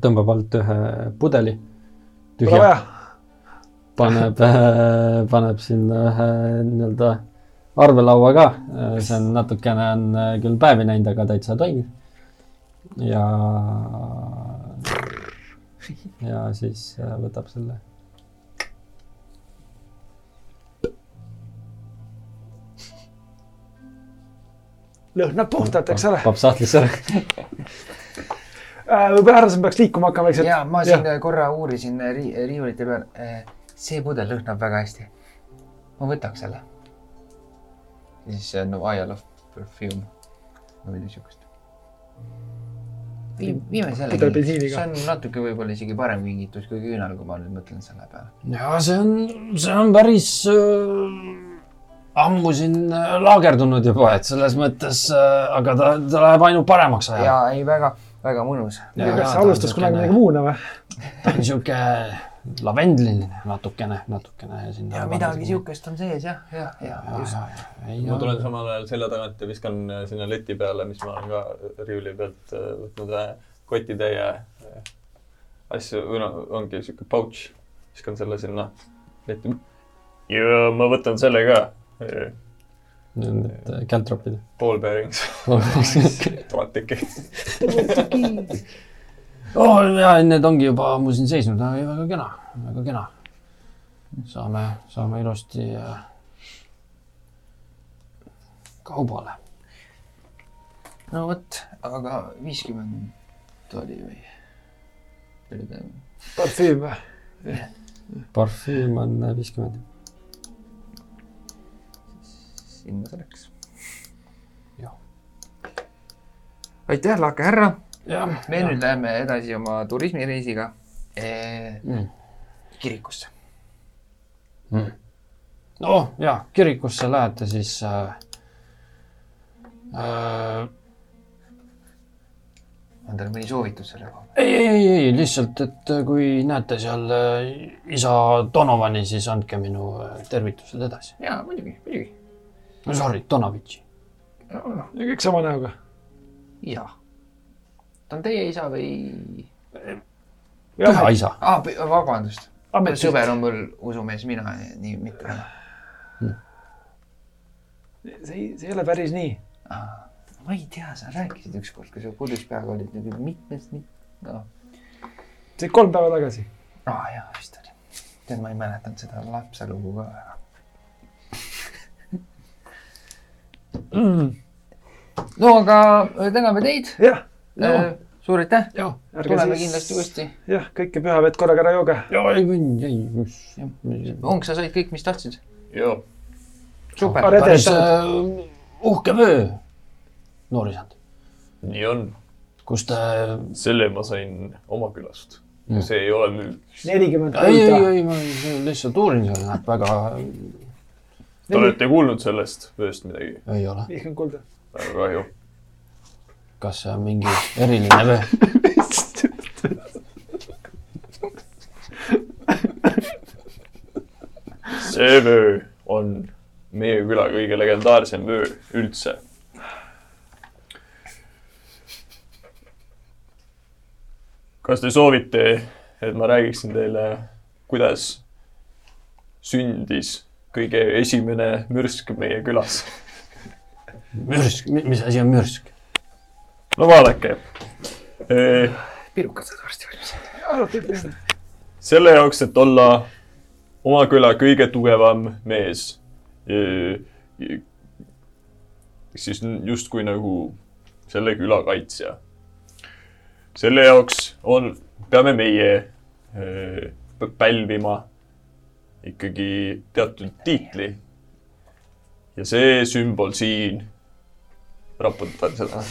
tõmbab alt ühe pudeli. Tühja, paneb, paneb sinna ühe nii-öelda arvelaua ka. see on natukene on äh, küll päevi näinud, aga täitsa toimib. ja, ja siis äh, võtab selle. lõhnab puhtalt, eks ole. paneb sahtlisse ära. võib-olla härrasem peaks liikuma hakkama vaikselt. ja ma siin korra uurisin ri riiulite peal. see pudel lõhnab väga hästi. ma võtaks selle. Ja siis see on no, I love perfume või midagi siukest. viime selle. See on natuke võib-olla isegi parem kingitus kui küünal, kui ma nüüd mõtlen selle peale. ja see on, see on päris äh, ammu siin äh, laagerdunud juba, et selles mõttes äh,, aga ta, ta läheb ainult paremaks ja ajal. ei, väga, väga mõnus. Ja, kas on alustas kunagi midagi muuna või? ta on sihuke lavendliline natukene, natukene sinna. ja midagi. siukest on sees jah, jah, ja, ja, just. ma tulen samal ajal selja tagant ja viskan äh, sinna leti peale, mis ma olen ka riiuli pealt äh, võtnud ühe kotitäie äh, asju, või noh, ongi siuke pouch. viskan selle sinna leti. ja ma võtan selle ka. Need äh, caltropid. Ball bearings, tuhat tükki. Oh ja need ongi juba ammu siin seisnud, väga kena, väga kena. saame, saame ilusti äh, kaubale. no vot, aga viiskümmend oli või? parfüüm või? parfüüm on viiskümmend. sinna see läks. Aitäh, Laake härra. jah, me nüüd läheme edasi oma turismireisiga eh, Mm. kirikusse. oh ja kirikusse lähete, siis äh, äh, on teil mõni soovitus selle pealt? ei, ei, ei, lihtsalt, et kui näete seal äh, isa Donovani, siis andke minu äh, tervitused edasi. jaa, muidugi, muidugi. no sorry, Donavitši. kõik sama näoga. jaa. Ta on teie isa või? püha isa. aa, vabandust. ametist. sõber on mul usumees, mina nii mitte. see ei, see ei ole päris nii. ma ei tea, sa rääkisid ükskord, kui sa kodus peaga olid nagu mitmest, noh. see oli kolm päeva tagasi. aa jaa, vist oli. tead, ma ei mäletanud seda lapselugu ka väga. no aga täname teid. jah, suur aitäh, jah, tuleme siis kindlasti. uuesti. jah, kõike pühavett korraga ära jooge. ei, ei, mis. Onk, sa said kõik, mis tahtsid? joo. super. Päris äh, uhke vöö, noorisand. nii on. kus te, selle ma sain oma külast. see ei ole müük. nelikümmend ei, ei, ei, ma lihtsalt uurin seal, näeb väga, Te olete kuulnud sellest vööst midagi? ei ole. viiskümmend kulda. väga kahju. Kas see on mingi eriline vöö? see vöö on meie küla kõige legendaarsem vöö üldse. kas te soovite, et ma räägiksin teile, kuidas sündis kõige esimene mürsk meie külas? mürsk, mis asi on mürsk? No vaadake. pirukad saavad varsti valmis. selle jaoks, et olla oma küla kõige tugevam mees, siis justkui nagu selle küla kaitsja. selle jaoks on, peame meie pälvima ikkagi teatud tiitli. ja see sümbol siin, raputan seda.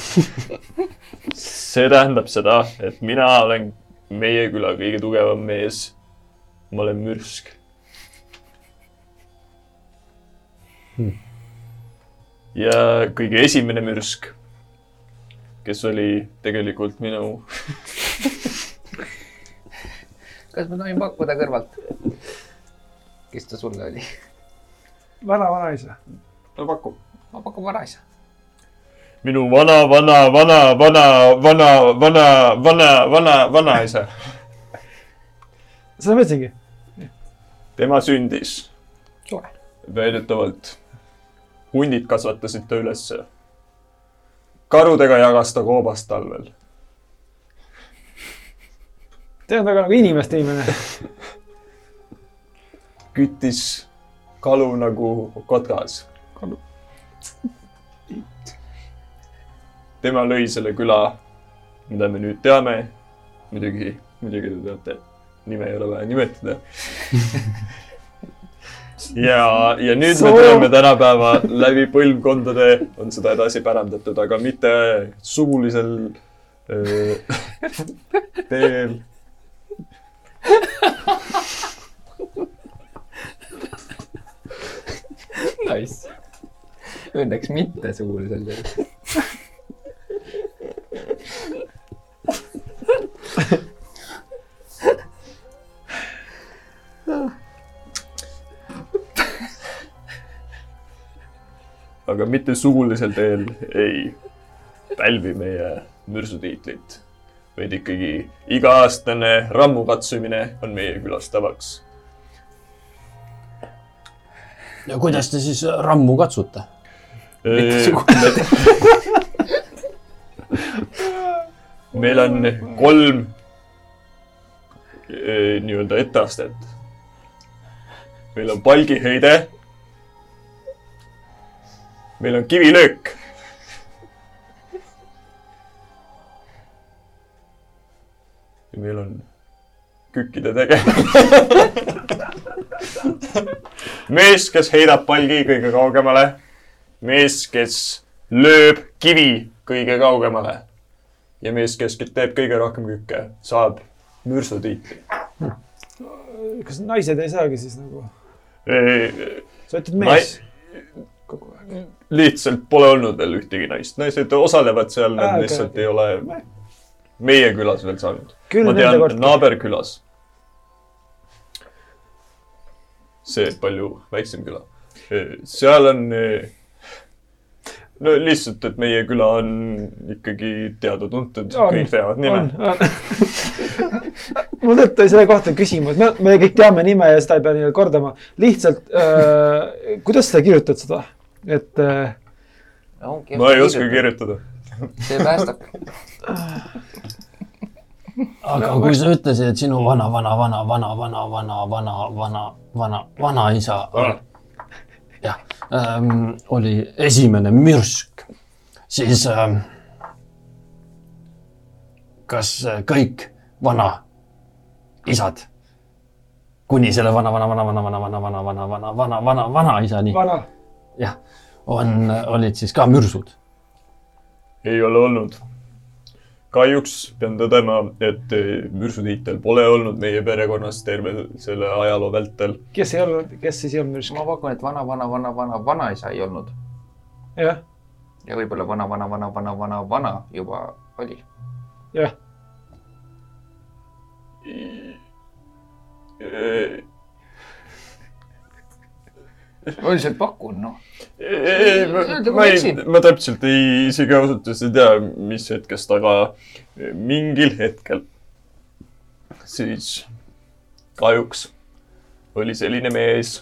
see tähendab seda, et mina olen meie küla kõige tugevam mees. ma olen mürsk Hmm. ja kõige esimene mürsk, kes oli tegelikult minu, kas ma tohin pakkuda kõrvalt? kes ta sulle oli? vana, vanaisa. no paku, ma pakun vanaisa. Minu vana, vana, vana, vana, vana, vana, vana, vana, vanaisa. seda ma ütlesingi. tema sündis väidetavalt hundid kasvatasid ta ülesse. karudega jagas ta koobast talvel. Te on väga nagu inimeste inimene. küttis kalu nagu kotkas. Tema lõi selle küla, mida me nüüd teame. muidugi, muidugi te teate, nime ei ole vaja nimetada. ja, ja nüüd me Soo- teame tänapäeva läbi põlvkondade on seda edasi pärandatud, aga mitte sugulisel öö, teel Nice. Õnneks mitte sugulisel teel. aga mitte sugulisel teel ei pälvi meie mürsutiitlit, vaid ikkagi iga-aastane rammu katsumine on meie külas tavaks. ja kuidas te siis rammu katsute? meil on kolm eh, nii-öelda etteastet. meil on palgiheide. meil on kivilöök. ja meil on kükkide tegemine. mees, kes heidab palgi kõige kaugemale. mees, kes lööb kivi kõige kaugemale ja mees, kes teeb kõige rohkem kükke, saab mürsutiitli. kas naised ei saagi siis nagu, Eh, sa ütled mees kogu aeg. lihtsalt pole olnud veel ühtegi naist, naised osalevad seal, nad okei, lihtsalt okei. ei ole meie külas veel saanud. ma tean naaberkülas. see palju väiksem küla. seal on, no lihtsalt, et meie küla on ikkagi teada-tuntud, On, kõik teavad nime on, on. mul oli selle kohta küsimus, me, me kõik teame nime ja seda ei pea nii kordama. lihtsalt äh,, kuidas sa kirjutad seda, et äh, ma ei oska. kirjutada. see päästab. aga kui sa ütlesid, et sinu vana, vana, vana, vana, vana, vana, vana, vana, vana, vanaisa jah ähm,, oli esimene mürsk, siis ähm, kas äh, kõik vanaisad kuni selle vana, vana, vana, vana, vana, vana, vana, vana, vana, vana, vana, vanaisani vana, jah, on, olid siis ka mürsud. ei ole olnud. Kahjuks pean tõdema, et eh, mürsutiitel pole olnud meie perekonnas terve selle ajaloo vältel. kes ei olnud, kes siis ei olnud mürsk? ma pakun, et vana, vana, vana, vana, vanaisa ei olnud jah, ja võib-olla vana, vana, vana, vana, vana, vana juba oli. jah, ma lihtsalt pakun, noh. ei, ma, ma ei ma täpselt ei, isegi ausalt öeldes ei tea, mis hetkest, aga mingil hetkel siis kahjuks oli selline mees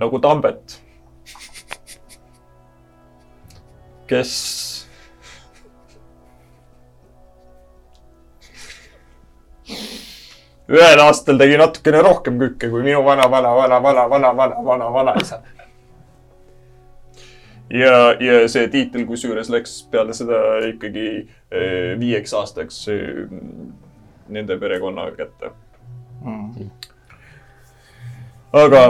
nagu Tambet, kes ühel aastal tegi natukene rohkem kükke kui minu vana, vana, vana, vana, vana, vana, vana, vanaisa. ja, ja see tiitel kusjuures läks peale seda ikkagi eh, viieks aastaks eh, nende perekonna kätte. aga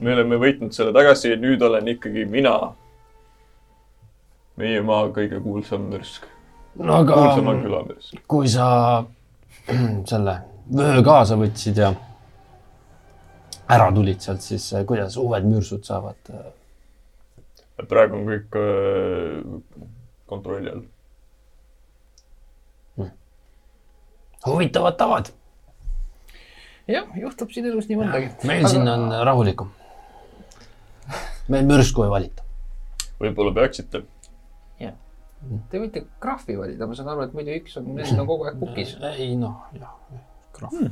me oleme võitnud selle tagasi nüüd olen ikkagi mina meie maa kõige kuulsam mürsk, no aga kuulsama küla mürsk. kui sa selle vöö kaasa võtsid ja ära tulid sealt, siis eh, kuidas uued mürsud saavad? praegu on kõik äh, kontrolli all. huvitavad tavad. jah, juhtub siin elus nii mõndagi. meil siin on rahulikum. meil mürsku ei valita. võib-olla peaksite. Te võite graafi valida, ma saan aru, et muidu üks on, need on kogu aeg pukis. ei noh, jah, krahv.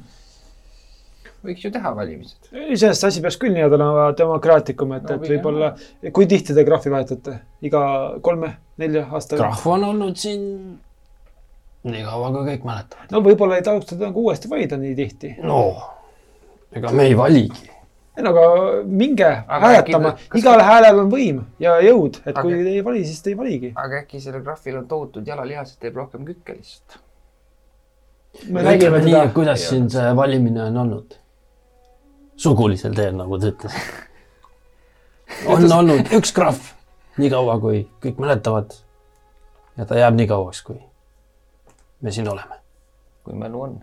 võiks ju teha valimised. iseenesest asi peaks küll nii-öelda olema demokraatlikum, et No et võib-olla, kui tihti te graafi vahetate? iga kolme, nelja aastaga? krahv on olnud siin nii kaua, kui kõik mäletavad. no võib-olla ei tasu teda nagu uuesti valida nii tihti. no ega me ei valigi. Ei no aga minge Aga hääletama äkki-, kas- igal häälel on võim ja jõud, et Aga- kui te ei vali, siis te ei valigi. aga äkki sellel graafil on tohutud jalalihased, teeb rohkem kükke lihtsalt. me nägime nii, kuidas siin see valimine on olnud? sugulisel teel, nagu ta ütles. on olnud üks krahv, nii kaua, kui kõik mäletavad. ja ta jääb nii kauaks, kui me siin oleme. kui mälu on.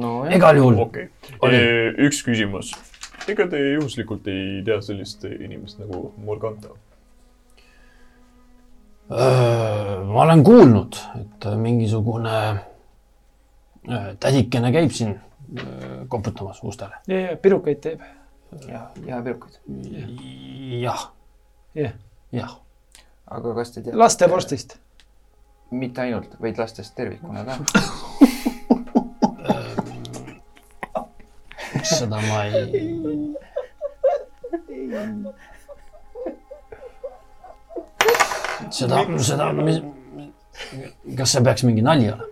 nojah, igal juhul okay., üks küsimus. ega te juhuslikult ei tea sellist inimest nagu Morganta? Öö, ma olen kuulnud, et mingisugune öö, tädikene käib siin öö, koputamas ustele. ja, ja pirukaid teeb. ja, ja pirukaid. jah, jah, jah. aga kas te teate? lastevorstist. mitte ainult, vaid lastest tervikuna ka. seda ma ei. seda, seda, kas see peaks mingi nali olema?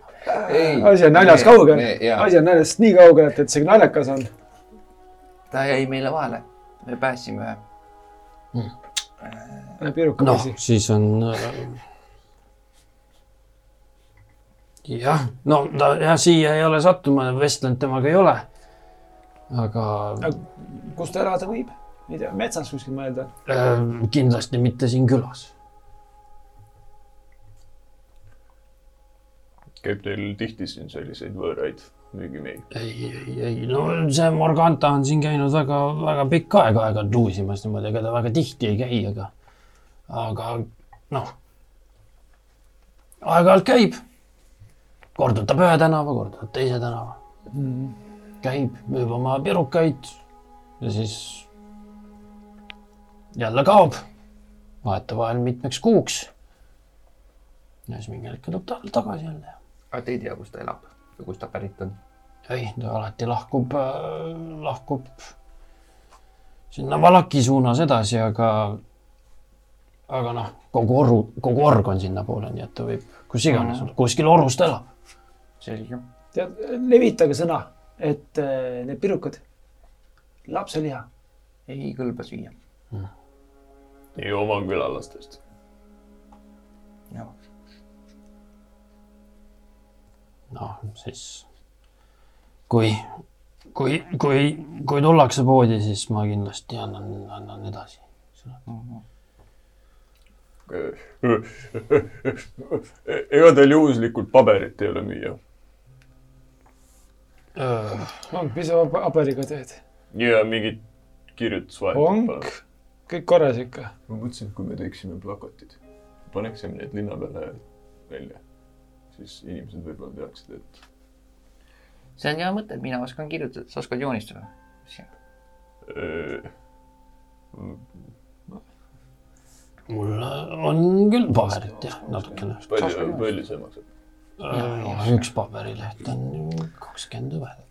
asi on naljas kaugel, asi on naljast nii kaugel, et, et see naljakas on. ta jäi meile vahele. me päästsime piruka noh siis on. jah, no ta jah, siia ei ole sattuma, vestlenud temaga ei ole. Aga kus ta elada võib? ei tea, metsas kuskil mõelda. äh, kindlasti mitte siin külas. käib teil tihti siin selliseid võõraid müügimehi? ei, ei, ei, no see Morganta on siin käinud väga, väga pikka aega aeg-ajalt luusimas niimoodi, ega ta väga tihti ei käi, aga, aga noh, aeg-ajalt käib. kordutab ühe tänava, kordutab teise tänava, käib, müüb oma pirukaid ja siis jälle kaob, vahetevahel mitmeks kuuks. ja siis mingil hetkel tuleb ta tagasi jälle. aga te ei tea, kus ta elab või kust ta pärit on? ei, ta alati lahkub, lahkub sinna Valaki suunas edasi, aga, aga noh, kogu oru, kogu org on sinnapoole, nii et ta võib kus iganes olla, kuskil orus ta elab. selge. tead, levitage sõna, et äh, need pirukad, lapseliha, ei kõlba süüa. ei oma külalastest. noh, siis kui, kui, kui, kui tullakse poodi, siis ma kindlasti annan, annan edasi. ega teil juhuslikult paberit ei ole müüa? On piisava paberiga teed. ja mingit kirjutusvahendit onk, kõik korras ikka. ma mõtlesin, et kui me teeksime plakatid, paneksime need linna peale välja, siis inimesed võib-olla teaksid, et see on hea mõte, et mina oskan kirjutada, sa oskad joonistada. mul on küll paberit jah, natukene. palju, palju see maksab? Üks paberileht on kakskümmend hõbedat.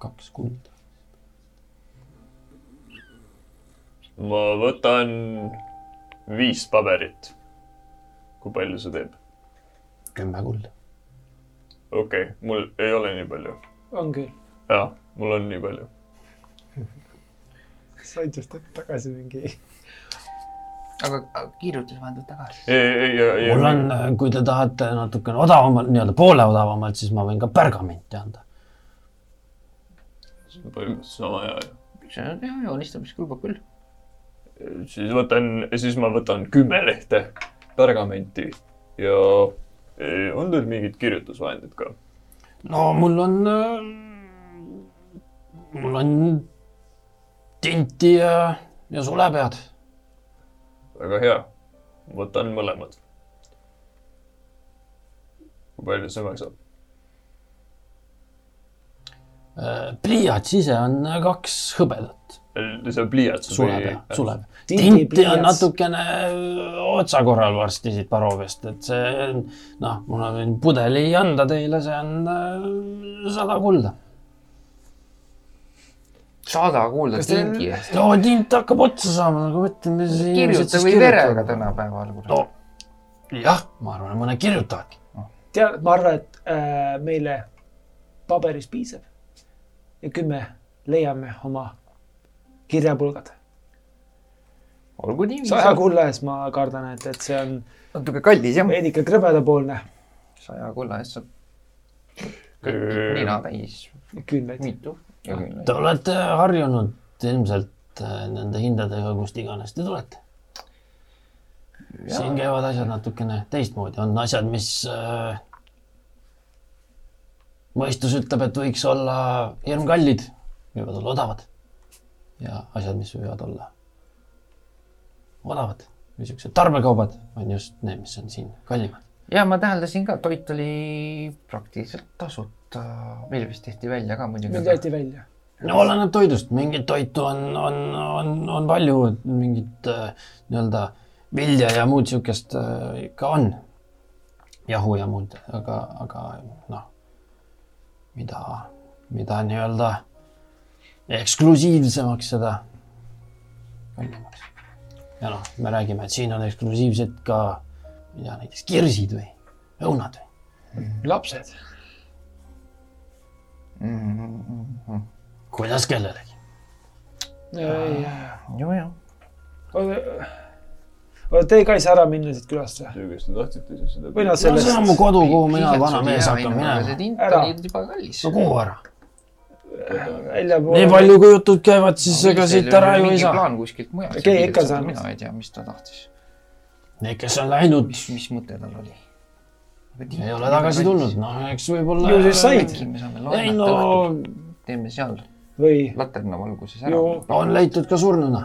kaks kulda. ma võtan viis paberit. kui palju see teeb? kümme kulda. okei okay,, mul ei ole nii palju. on küll. jah, mul on nii palju. said just hetk tagasi mingi. Aga aga kirjutusvahendid tagasi. mul on, kui te tahate natukene odavamalt, nii-öelda poole odavamalt, siis ma võin ka pergamenti anda. see on põhimõtteliselt sama hea ju. see on hea joonistamist kõlbab küll. siis võtan, siis ma võtan kümme lehte pergamenti ja on teil mingid kirjutusvahendid ka? no mul on, mul on tinti ja, ja sulepead. Väga hea, võtan mõlemad. kui palju see maksab? pliiats ise on kaks hõbedat, see pliiats suleb ja suleb. Tinti on natukene otsa korral varsti siit Paroovest, et see noh, mul on pudeli anda teile, see on äh, sada kulda. Sada kuulda eest. no tint hakkab otsa saama, nagu ma ütlen. kirjuta või verega. tänapäeval. no jah, ma arvan, mõned kirjutavadki. tead, ma arvan, et äh, meile paberist piisab. ja kümme leiame oma kirjapulgad. olgu nii. saja kulla eest ma kardan, et, et see on natuke kallis jah. veidike krõbedapoolne saja kulla eest saab nina täis küünlaid. mitu Te. olete harjunud ilmselt äh, nende hindadega, kust iganes te tulete. siin käivad asjad natukene teistmoodi, on asjad, mis äh, mõistus ütleb, et võiks olla hirmkallid, võivad olla odavad. ja asjad, mis võivad olla odavad või siuksed tarbekaubad on just need, mis on siin kallimad. ja ma täheldasin ka, toit oli praktiliselt tasuta. Meil vist tehti välja ka muidugi meil. jäeti välja. no oleneb toidust, mingit toitu on, on, on, on palju, mingit äh, nii-öelda vilja ja muud siukest äh, ikka on. jahu ja muud, aga, aga noh, mida, mida nii-öelda eksklusiivsemaks, seda kallimaks. ja noh, me räägime, et siin on eksklusiivsed ka, ma ei tea, näiteks kirsid või õunad või lapsed. Mm-hmm. kuidas kellelegi. ju, ju. oota, te ka ei saa ära minna siit külast või? see, kes te tahtsite, siis seda. Või noh, no see on sellest- mu kodu, kuhu mina, vana mees, hakkan see minema. tint Ära. oli juba kallis no. kuhu ära? väljapoole. nii palju, kui jutud käivad, siis ega siit ära ju ei saa. plaan kuskilt mujalt. Keegi ikka saab. mina ei tea, mis ta tahtis. Need, kes on läinud, mis, mis mõte tal oli? Ei ole tagasi tulnud, noh, eks võib-olla. Ju siis said. me saame ei laenata no õhtul, teeme seal või laterna valguses ära Ju.. on leitud ka surnuna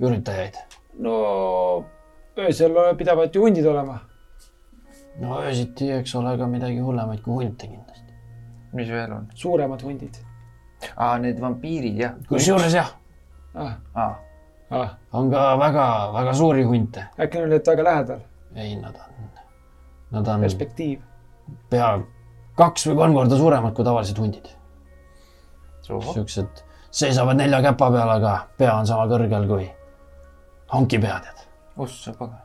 üritajaid. no öösel pidavat ju hundid olema. no öösiti, eks ole, ka midagi hullemaid kui hunte kindlasti. mis veel on? suuremad hundid. aa, need vampiirid jah. kusjuures jah, ah,. aa, Ah, on ka väga-väga suuri hunte. äkki nad olid väga lähedal, ei, nad on, nad on perspektiiv. pea kaks või kolm korda suuremad kui tavalised hundid. siuksed seisavad nelja käpa peal, aga pea on sama kõrgel kui hankipead, tead. ossa sa pagan.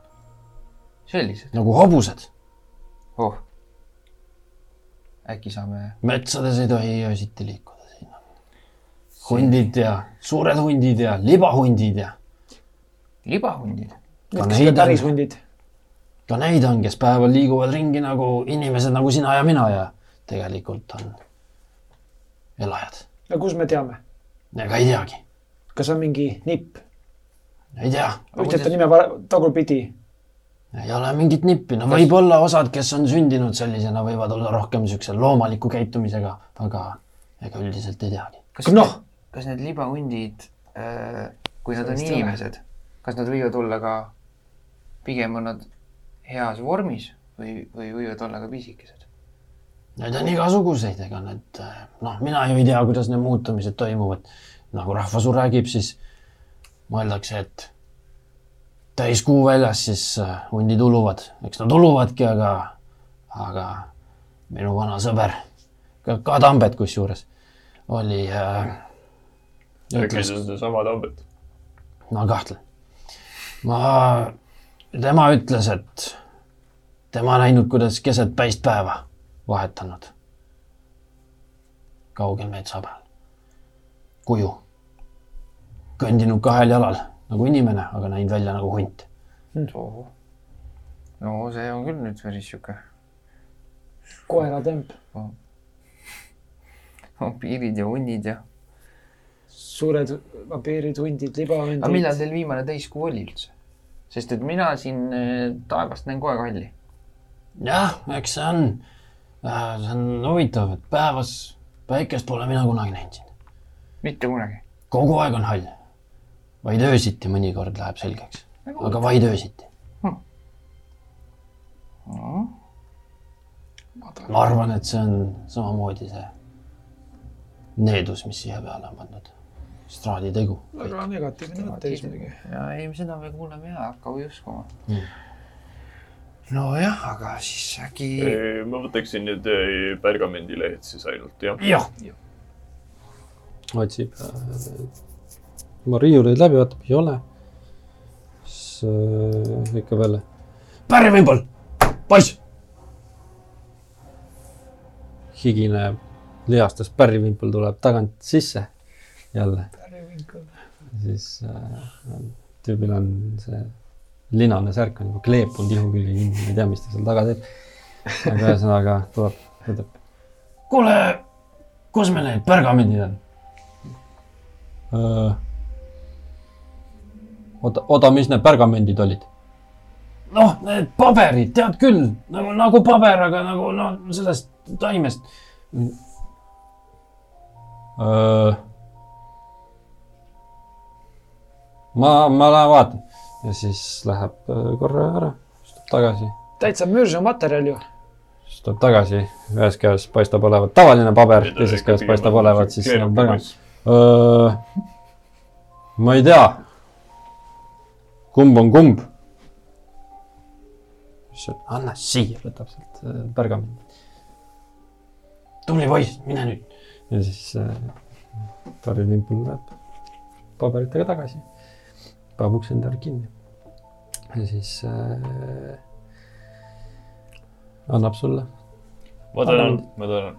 sellised, nagu hobused. oh. äkki saame, metsades ei tohi öösiti liikuda, siin on hundid ja suured hundid ja libahundid ja libahundid. Päris hundid. Ka neid on, kes päeval liiguvad ringi nagu inimesed nagu sina ja mina ja tegelikult on elajad. no kus me teame, ega ei teagi, kas on mingi nipp, ei tea, ütlete nime tagurpidi, ei ole mingit nippi, no võib-olla osad, kes on sündinud sellisena, võivad olla rohkem siukse loomaliku käitumisega, aga ega üldiselt ei teagi. kas noh, kas need libahundid äh,, kui nad on inimesed, kas nad võivad olla ka, pigem on nad heas vormis või, või võivad olla ka pisikesed? Neid on igasuguseid, ega need noh, mina ju ei tea, kuidas need muutumised toimuvad. nagu rahvasuu räägib, siis mõeldakse, et täiskuu väljas, siis äh, hundid uluvad, eks nad uluvadki, aga, aga minu vana sõber, ka, ka Tambet kusjuures, oli äh,, äkki see on seesama Tambet? ma kahtlen. ma, tema ütles, et tema näinud, kuidas keset päist päeva vahetanud kaugel metsa peal kuju. kõndinud kahel jalal nagu inimene, aga näinud välja nagu hunt. oo. no see on küll nüüd päris sihuke koeratemp, vampiirid ja hunnid ja. suured vampiirid, hundid, libahundid. aga millal teil viimane täiskuu oli üldse? Sest et mina siin äh, taevast näen kogu aeg halli. jah, eks see on, see on huvitav, et päevas päikest pole mina kunagi näinud siin. mitte kunagi. kogu aeg on hall. vaid öösiti mõnikord läheb selgeks, aga vaid öösiti. ma arvan, et see on samamoodi see needus, mis siia peale on pandud. Straadi tegu. väga negatiivne mõtteviis muidugi. ja ei, seda me kuuleme ja hakka uskuma Mm. nojah, aga siis äkki. ma võtaksin need eh, pergamendilehed siis ainult, jah. jah, otsib äh, oma riiuleid läbi, vaatab, ei ole. siis äh, ikka veel pärvimbol, poiss, higine lihastest pärrivimpel tuleb tagant sisse jälle. Siis äh, tüübil on see linane särk on juba kleepunud ihu külge kinni, ma ei tea, mis ta seal taga teeb. aga ühesõnaga tuleb, ütleb kuule, kus meil need pergamendid on? äh,. oota, oota, mis need pergamendid olid? noh, need paberid, tead küll, nagu, nagu paber, aga nagu noh, sellest taimest. Öö, ma, ma lähen vaatan ja siis läheb öö, korra ära, siis tuleb tagasi, täitsa mürsu materjal ju. siis tuleb tagasi, ühes käes paistab olevat tavaline paber, teises käes paistab olevat siis nagu pärgament. ma ei tea, kumb on kumb. siis anna siia, võtab sealt öö, pärgamendi tubli poiss, mine nüüd. ja siis äh, Tarvi Vimpel läheb paberitega tagasi, paneb ukse enda kinni. ja siis äh, annab sulle. ma tänan, ma tänan.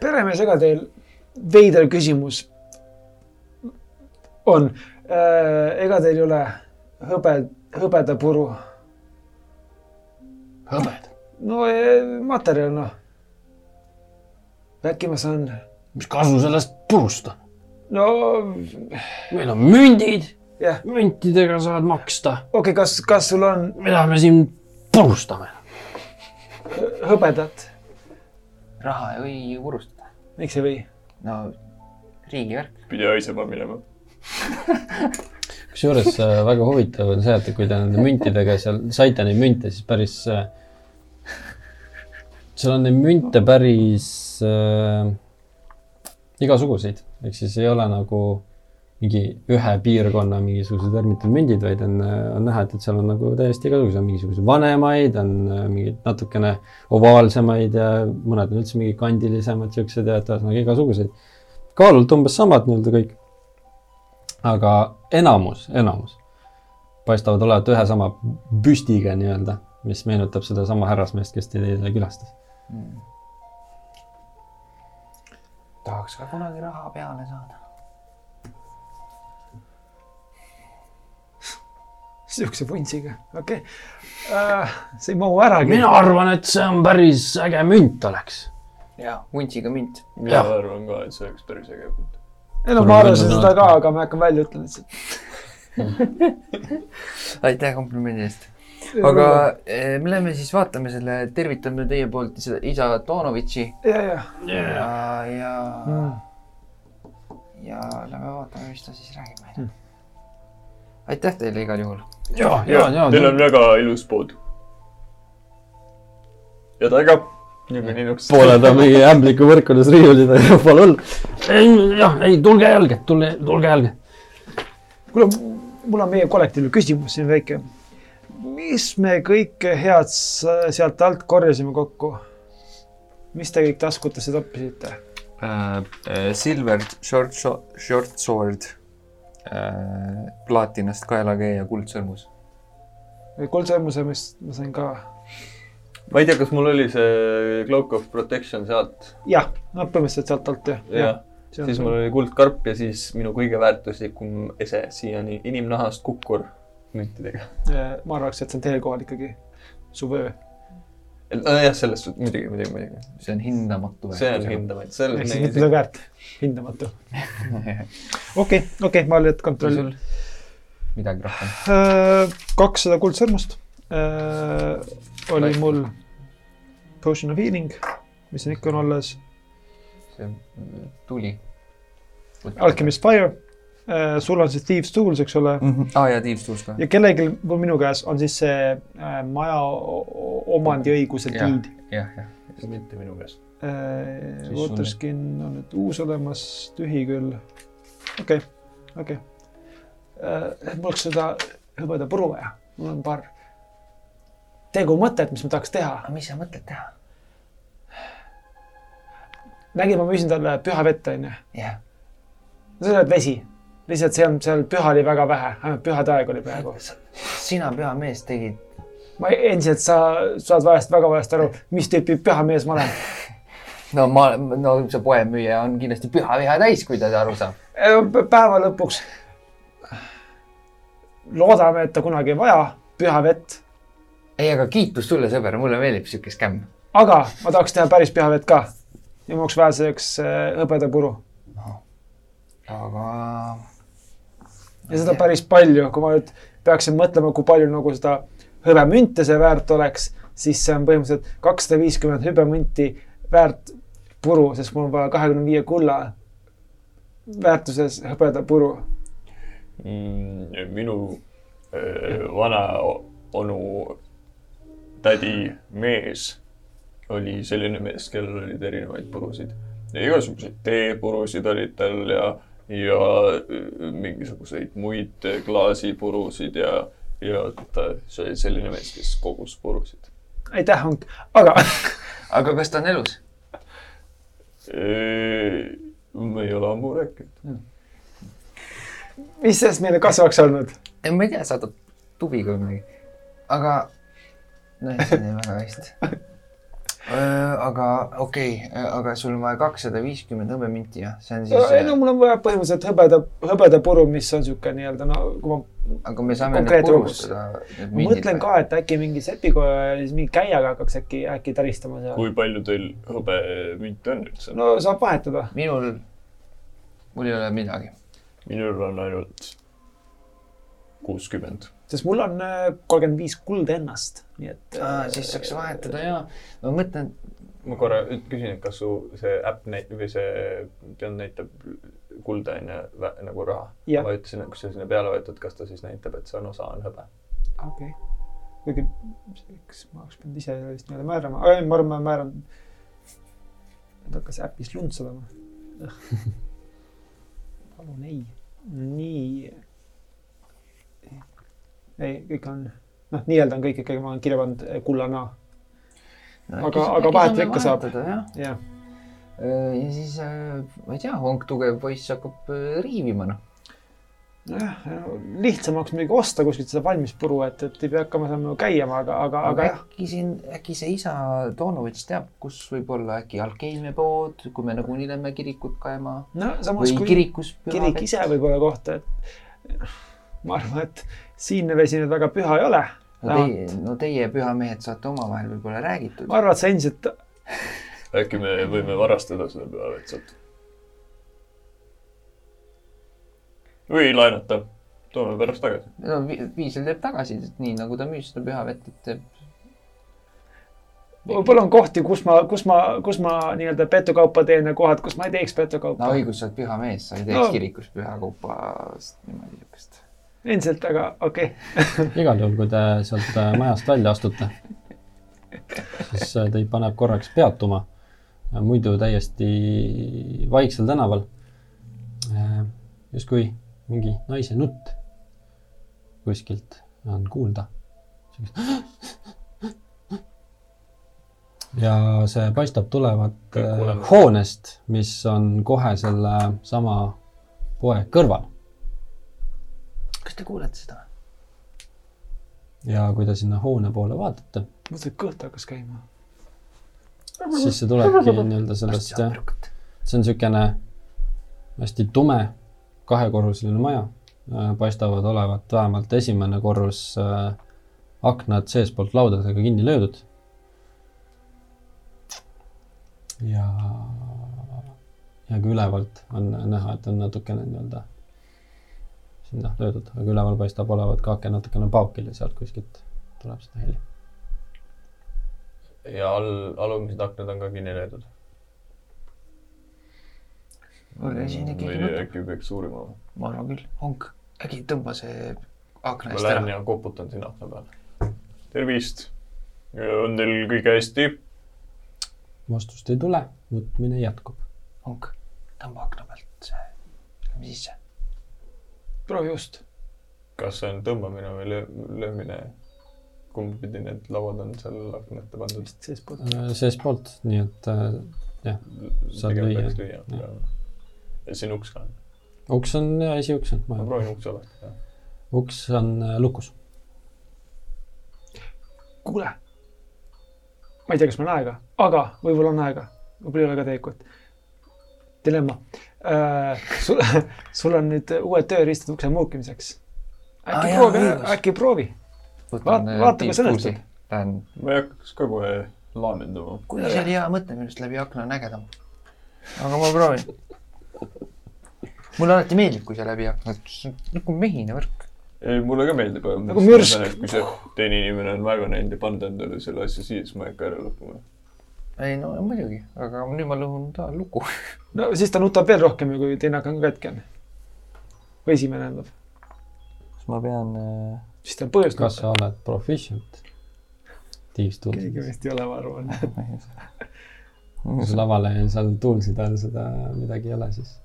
peremees, ega teil veider küsimus on, ega teil ei ole hõbe, hõbedapuru? hõbed, no eh, materjal noh. äkki ma saan, mis kasu sellest purust on? no meil on mündid, jah, müntidega saad maksta, okei okay,, kas, kas sul on mida me siin purustame? hõbedat, raha ei või purustada. miks ei või? no riigivärk. pidi haisema minema. kusjuures äh, väga huvitav on see, et kui te nende müntidega seal saite neid münte, siis päris äh,, seal on neid münte päris äh, igasuguseid, ehk siis ei ole nagu mingi ühe piirkonna mingisugused vermitud mündid, vaid on, on näha, et, et seal on nagu täiesti igasuguseid, mingisuguseid vanemaid, on äh, mingeid natukene ovaalsemaid ja mõned on üldse mingi kandilisemad, siuksed ja et ühesõnaga igasuguseid. kaalult umbes samad nii-öelda kõik. aga enamus, enamus paistavad olevat ühe sama büstiga nii-öelda, mis meenutab sedasama härrasmeest, kes teid eile külastas. mm.. tahaks ka kunagi raha peale saada. Siukse vuntsiga, okei okay. uh,. see ei mahu äragi. mina arvan, et see on päris äge münt oleks. jaa, vuntsiga münt. mina Jah. arvan ka, et see oleks päris äge pilt. ei no ma arvasin seda ka, aga ma ei hakka välja ütlema lihtsalt. aitäh komplimendi eest. aga eh, me läheme siis vaatame selle, tervitame teie poolt seda isa Tonovitši ja, ja ja, ja mm., ja lähme vaatame, mis ta siis räägib meile. aitäh teile igal juhul. ja, ja, ja. Teil on väga ilus pood. ja ta ka. niikuinii niisugust. pooled on mingi ämbliku võrkudes riiulid ja pole hullu. jah, ei tulge jälge, tulge, tulge jälge. kuule, mul on meie kollektiivne küsimus siin väike. mis me kõike head sealt alt korjasime kokku? mis te kõik taskutesse toppisite? Silver short, short sword, plaatinast kaelakee ja kuldsõrmus. kuldsõrmuse, mis ma sain ka. ma ei tea, kas mul oli see Cloak of Protection sealt. jah, no põhimõtteliselt sealt alt jah. jah, siis mul oli kuldkarp ja siis minu kõige väärtuslikum ese siiani inimnahast kukkur müntidega. ma arvaks, et see on teie kohal ikkagi, su vöö. nojah, selles suhtes muidugi, muidugi, muidugi. see on hindamatu. see on. hindamaid, selles ehk siis mitte midagi väärt, hindamatu. okei, okei, ma nüüd kontrollin. midagi rohkem. kakssada kuldsõrmust oli Right. mul Potion of Healing, mis on ikka on alles, see mm, tuli. Alchemist Fire. Sul on siis Thieves Tools, eks ole, aa ja Thieves Tools ka. ja kellelgi mul minu käes on siis see äh, maja omandiõiguse deed. jah, jah. mitte minu käest. Siis Waterskin on nüüd uus olemas, tühi küll. okei, okei. mul oleks seda hõbeda puru vaja, mul on paar tegumõtet, mis ma tahaks teha. aga mis sa mõtled teha? nägid, ma müüsin talle püha vett, onju. jah. sa oled vesi, lihtsalt see on seal püha oli väga vähe, ainult pühade aeg oli praegu. sina, peamees, tegid, ma endiselt, sa saad valesti, väga valesti aru, mis tüüpi püha mees ma olen. no ma, no see poemüüja on kindlasti püha viha täis, kui ta aru saab. päeva lõpuks loodame, et ta kunagi ei vaja püha vett, ei, aga kiitus sulle, sõber, mulle meeldib siuke skämm. aga ma tahaks teha päris püha vett ka. ja vaja selleks äh, hõbedapuru aga ja seda päris palju, kui ma nüüd peaksin mõtlema, kui palju nagu seda hõbemünte see väärt oleks, siis see on põhimõtteliselt kakssada viiskümmend hõbemünti väärt puru, sest mul on vaja kahekümne viie kulla väärtuses hõbedapuru. Mm, minu äh, vana onu tädi mees oli selline mees, kellel olid erinevaid purusid. igasuguseid teepurusid olid tal ja, ja äh, mingisuguseid muid klaasipurusid ja, ja ta, see oli selline mees, kes kogus purusid. aitäh, Hank, aga aga kas ta on elus? ma ei ole ammu rääkinud. mis sellest meile kasu oleks olnud? ma ei tea, saadad tubiga või midagi. aga, nojah, see on väga hästi. aga okei okay,, aga sul on vaja kakssada viiskümmend hõbeminti jah, see on siis ei no, mul on vaja põhimõtteliselt hõbeda, hõbedapuru, mis on niisugune nii-öelda no kui ma aga me saame need purustada. ma mõtlen ka, et äkki mingi sepikoja ja siis mingi käiaga hakkaks äkki, äkki taristama seal. kui palju teil hõbemünte on üldse? no saab vahetada. minul, mul ei ole midagi. minul on ainult kuuskümmend. Sest mul on äh, kolmkümmend viis kulda ennast, nii et. siis saaks vahetada ja ma mõtlen, ma korra küsin, et kas su see äpp näitab või see peal näitab kulda onju nagu raha? Ma ütlesin, et kui sa sinna peale võtad, kas ta siis näitab, et see on osa on hõbe? okei, kuigi eks ma oleks pidanud ise vist nii-öelda määrama, ma arvan, ma määran. nüüd hakkas äpis lund sadama. palun ei. nii. Ei, kõik on, noh, nii-öelda on kõik ikkagi, ma olen kirja pannud eh, kullana. Aga- aga vahetada ikka saab. jah, ja siis äh, ma ei tea, Honk tugev poiss hakkab äh, riivima noh. jah, lihtsamaks muidugi osta kuskilt seda valmis puru, et, et ei pea hakkama seal nagu käima, aga, aga, aga jah. äkki siin, äkki see isa Toonovitš teab, kus võib olla äkki alkeemiapood, kui me nagunii lähme kirikut kaema no või kui kirikus kirik ise võib olla koht, et ma arvan, et siinne vesi nüüd väga püha ei ole. no teie, no teie pühamehed saate omavahel võib-olla räägitud. ma arvan, et sa endiselt, äkki me võime varastada seda pühavett sealt? või laenata, toome pärast tagasi. no Vi- Viisel teeb tagasi, nii nagu ta müüs seda pühavett, et teeb. võib-olla on kohti, kus ma, kus ma, kus ma nii-öelda petukaupa teen ja kohad, kus ma ei teeks no petukaupa. õigus, sa oled pühamees, sa ei teeks No. no. kirikus pühakaupa niimoodi siukest. endiselt, aga okei okay. igal juhul, kui te sealt äh, majast välja astute, siis äh, teid paneb korraks peatuma. muidu täiesti vaiksel tänaval. justkui mingi naise nutt kuskilt on kuulda. ja see paistab tulevat äh, hoonest, mis on kohe selle sama poe kõrval. Kas te kuulete seda? ja kui te sinna hoone poole vaatate, mõtlesin, et kõht hakkas käima. siis see tulebki nii-öelda sellest jah, see on niisugune hästi tume kahekorruseline maja. paistavad olevat vähemalt esimene korrus äh, aknad seestpoolt laudadega kinni löödud. ja, ja ka ülevalt on näha, et on natukene nii-öelda sinna löödud, aga üleval paistab olevat ka aken natukene paokil ja sealt kuskilt tuleb seda heli. ja all, alumised aknad on ka kinni löödud. Oli siin keegi või äkki peaks uurima või? ma arvan küll, Honk, äkki tõmba see akna ma eest lähen ära. ja koputan sinna akna peale. tervist. on teil kõik hästi? vastust ei tule, nutmine jätkub. Honk, tõmba akna pealt see, lähme sisse. Proovi just. kas see on tõmbamine või löö-, löömine? kumb pidi need lauad on seal aknate pandud? vist seestpoolt. Äh, seestpoolt, nii et äh, jah, saad lüüa. ja siin uks ka on. uks on ja esiuks on ma maja. proovin ukse avastada. uks on äh, lukus. kuule. ma ei tea, kas meil on aega, aga võib-olla on aega, võib-olla ei ole ka tegelikult. Dilemma äh,. sul, sul on nüüd uued tööriistad ukse muukimiseks. äkki ah, proovi äkki proovi. Vaat- vaata, kas õnnestub. Lähen, ma ei hakkaks ka kohe laamendama. kuule, see oli hea mõte, minu arust läbi akna on ägedam. aga ma proovin. mulle alati meeldib, kui see läbi akna, see on nagu mehine värk. ei, mulle ka meeldib. Nagu mürsk. kui see teine inimene on väga näinud ja pannud endale selle asja siia, siis ma ei hakka ära lõhkuma. Ei no muidugi, aga nüüd ma lõhun ta luku. no siis ta nutab veel rohkem ju, kui teine aken ka katki on. või esimene tähendab, kas ma pean äh... siis tal on põhjust kas sa oled proficient? Thieves Tools. keegi vist ei ole, ma arvan. kui sul lavale seal tools'ide all seda midagi ei ole, siis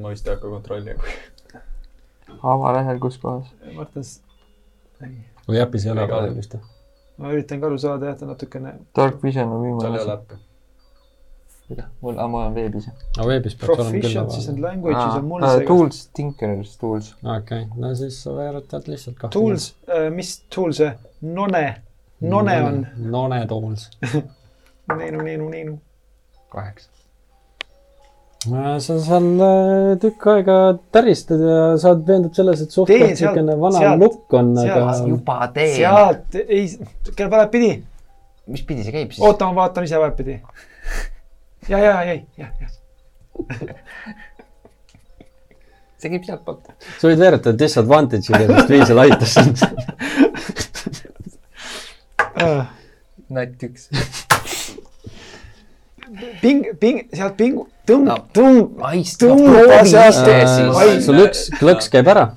ma vist ei hakka kontrollima. avalehel, kus kohas? Martin, ei, või äpis ei ole praegu vist või? Ma üritan ka aru saada jah, ta natukene Dark Vision on viimane ei ole asi. äppi. mul, aga ma olen veebis. aga veebis peaks olema küll need laval. language'is on mul see. Tools, Tinkerers Tools. okei, no siis sa veerutad lihtsalt kahte. Tools, mis tool see, None, None on, None Tools. neenu, neenu, neenu. kaheksa. Sa seal äh, tükk aega täristad ja saad veendud selles, et suhteliselt sealt- niisugune vana sealt- lukk on, aga juba teen. sealt ei, kelle peale pidi, mis pidi see käib siis? oota, ma vaatan ise vahetpidi. ja, ja, ei, jah, jah. see käib sealtpoolt. sa võid veeretada disadvantage'iga, sest Viisel aitas sind. natt üks. ping, ping, sealt pingu, tõmb tõmb, sealt- siis Ai- sul üks klõks käib ära.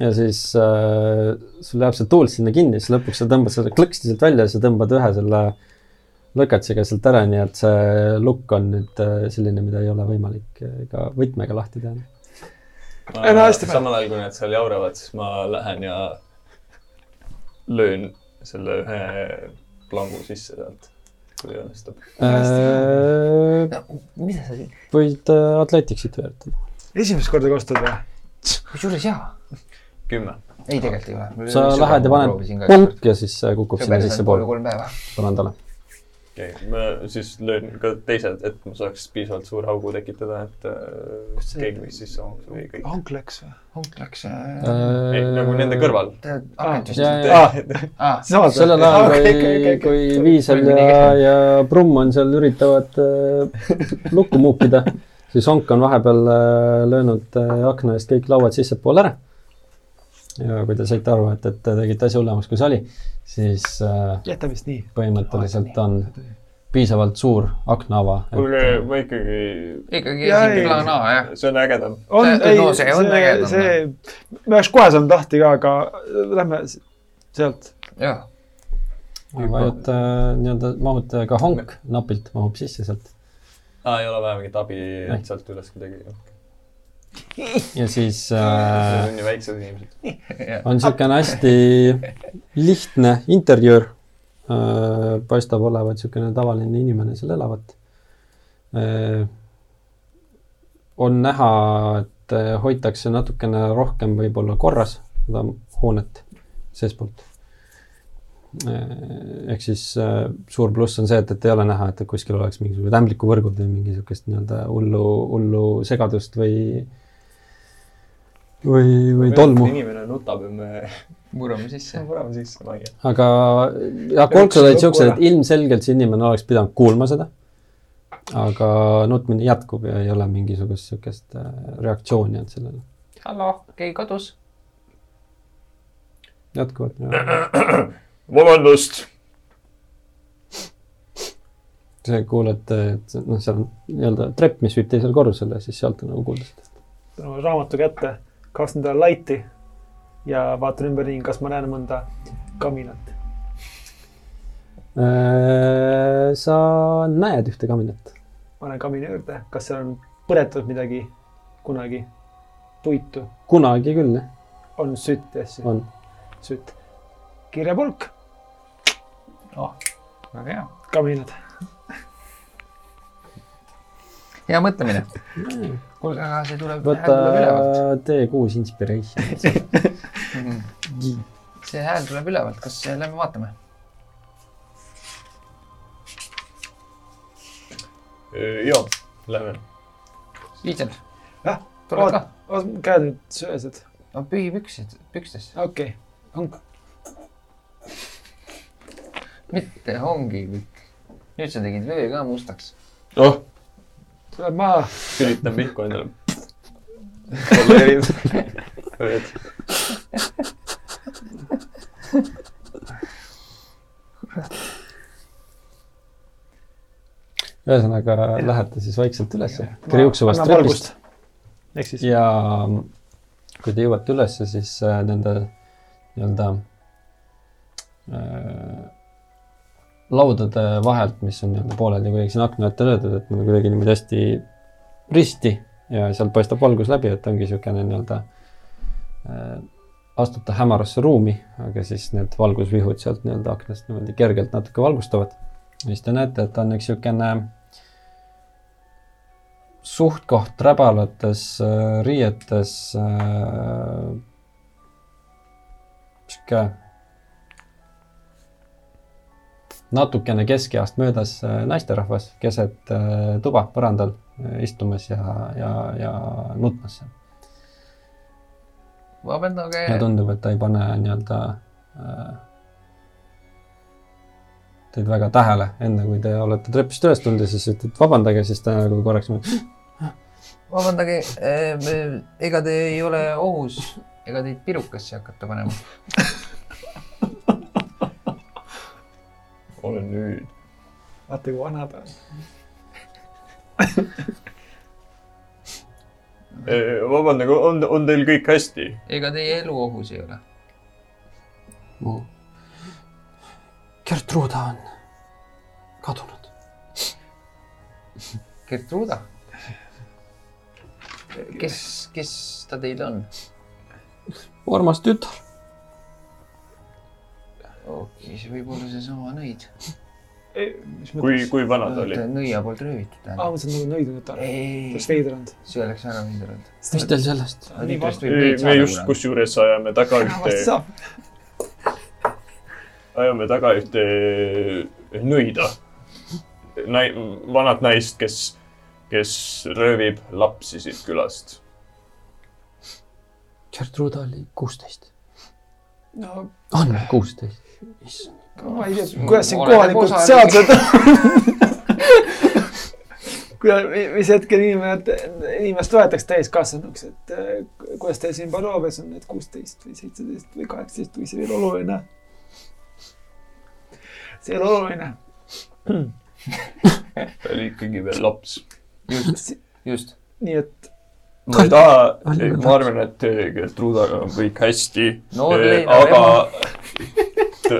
Ja siis äh, sul jääb see tuul sinna kinni, siis lõpuks sa tõmbad selle klõksti sealt välja ja sa tõmbad ühe selle lõkatsiga sealt ära, nii et see lukk on nüüd äh, selline, mida ei ole võimalik äh, ka võtmega lahti teha. No samal ajal, kui nad seal jauravad, siis ma lähen ja löön selle ühe plangu sisse sealt, kui õnnestub. mida sa siin, võid äh, Atleticsit veeretada. esimest korda kostad või? kusjuures jaa. kümme. ei, tegelikult ei ole. sa lähed ja paned punk ja siis äh, kukub sinna sissepoole kolm päeva. põrandale. Okei okay., ma siis löön ka teised, et ma saaks piisavalt suure augu tekitada, et äh, keegi võiks sisse mahtuda või kõik. hank läks või? honk läks. ei, nagu nende kõrval. aa, samad sellel ajal, kui kui Viisel ja, ja Brumm on seal, üritavad äh, lukku muupida, siis Onk on vahepeal äh, löönud äh, akna eest kõik lauad sissepoole ära. Ja kui te saite aru, et, et te tegite asja hullemaks, kui see oli, siis äh, jäta vist nii. põhimõtteliselt on piisavalt suur aknaava. kuulge, ma ikkagi, ikkagi esimene A, jah. see on ägedam. on, See- ei no see on ägedam, see, me oleks kohe saanud lahti ka, aga lähme sealt. jah. vajuta äh, nii-öelda, mahute ka honk napilt mahub sisse sealt aa, ei ole vaja mingit abi Ei. sealt üles kuidagi. ja siis äh, on ju väiksed inimesed. on niisugune hästi lihtne interjöör. paistab olevat niisugune tavaline inimene seal elavat. on näha, et äh, hoitakse natukene rohkem võib-olla korras seda hoonet seestpoolt. ehk siis äh, suur pluss on see, et, et ei ole näha, et kuskil oleks mingisugused ämblikuvõrgud või mingi niisugust nii-öelda hullu, hullu segadust või või, või tolmu. inimene nutab ja me murrame sisse. murrame sisse majja. aga jah, kolksud olid siuksed, et ilmselgelt see inimene oleks pidanud kuulma seda. aga nutmine jätkub ja ei ole mingisugust siukest äh, reaktsiooni olnud sellele. hallo, keegi kodus? jätkuvalt. vabandust. sa kuuled, et noh, seal on nii-öelda trepp, mis viib teisele korrusele, siis sealt on nagu kuulda seda. oma raamatu kätte, kastan talle laiti ja vaatan ümberringi, kas ma näen mõnda kaminat. Äh, sa näed ühte kaminat. ma lähen kamina juurde, kas seal on põletatud midagi kunagi, puitu, kunagi küll, jah, on sütt ja asju, on. sütt. kirjapulk, väga hea. kaminad. hea mõtlemine. kuulge, aga see tuleb, võta hääl tuleb ülevalt. T6 inspiration. see hääl tuleb ülevalt, kas lähme vaatame? joo, lähme. Viitsel, jah, tuled ka? käed nüüd söösed, no pühi püksid, pükstes, okei okay., onk, mitte ongi kõik. nüüd sa tegid vöö ka mustaks. oh, tuleb maha, sülitan pihku endale. poleerid. ühesõnaga lähete siis vaikselt ülesse, kriuksuvast trepist ja kui te jõuate ülesse, siis äh, nende nii-öelda äh, laudade vahelt, mis on nii-öelda pooleldi kuidagi sinna akna ette löödud, et on kuidagi niimoodi hästi risti ja sealt paistab valgus läbi, et ongi niisugune nii-öelda äh, astute hämarasse ruumi, aga siis need valgusvihud sealt nii-öelda aknast niimoodi kergelt natuke valgustavad. siis te näete, et on üks niisugune suht-koht räbalates äh, riietes äh, sihuke natukene keskeast möödas äh, naisterahvas keset äh, tuba põrandal äh, istumas ja, ja, ja nutmas seal. vabandage ja, tundub, et ta ei pane nii-öelda teid väga tähele, enne kui te olete trepist üles tulnud ja siis ütlete vabandage, siis ta nagu korraks vabandage, ega te ei ole ohus, ega teid pirukasse hakata panema. olen nüüd. vaata kui vana ta on. vabandage, on, on teil kõik hästi? ega teie elu ohus ei ole. mu Gertruda on kadunud. Gertruda. kes, kes ta teil on? armas tütar. okei, see võib olla seesama nõid. kui, kui vana ta oli? nõia poolt röövitud aa, ma mõtlesin nagu nõidu tütar. ei oleks, veider olnud. see oleks väga veider olnud. mis teil sellest? me just. kusjuures ajame taga ühte, ajame taga ühte nõida. Nai-, vanat naist, kes, kes röövib lapsi siit külast. Gertruda oli kuusteist. no on kuusteist. issand. ma ei tea, kuidas siin kohalikud seadused kuidas, mis hetkel inimene, inimest loetakse täiskasvanuks, et äh, kuidas teil siin Paloves on need kuusteist või seitseteist või kaheksateist või see ei ole oluline. see ei ole oluline. ta oli ikkagi veel laps. just, just. nii et ma ei taha ma arvan, et Gertrudaga on kõik hästi. Noor Leina aga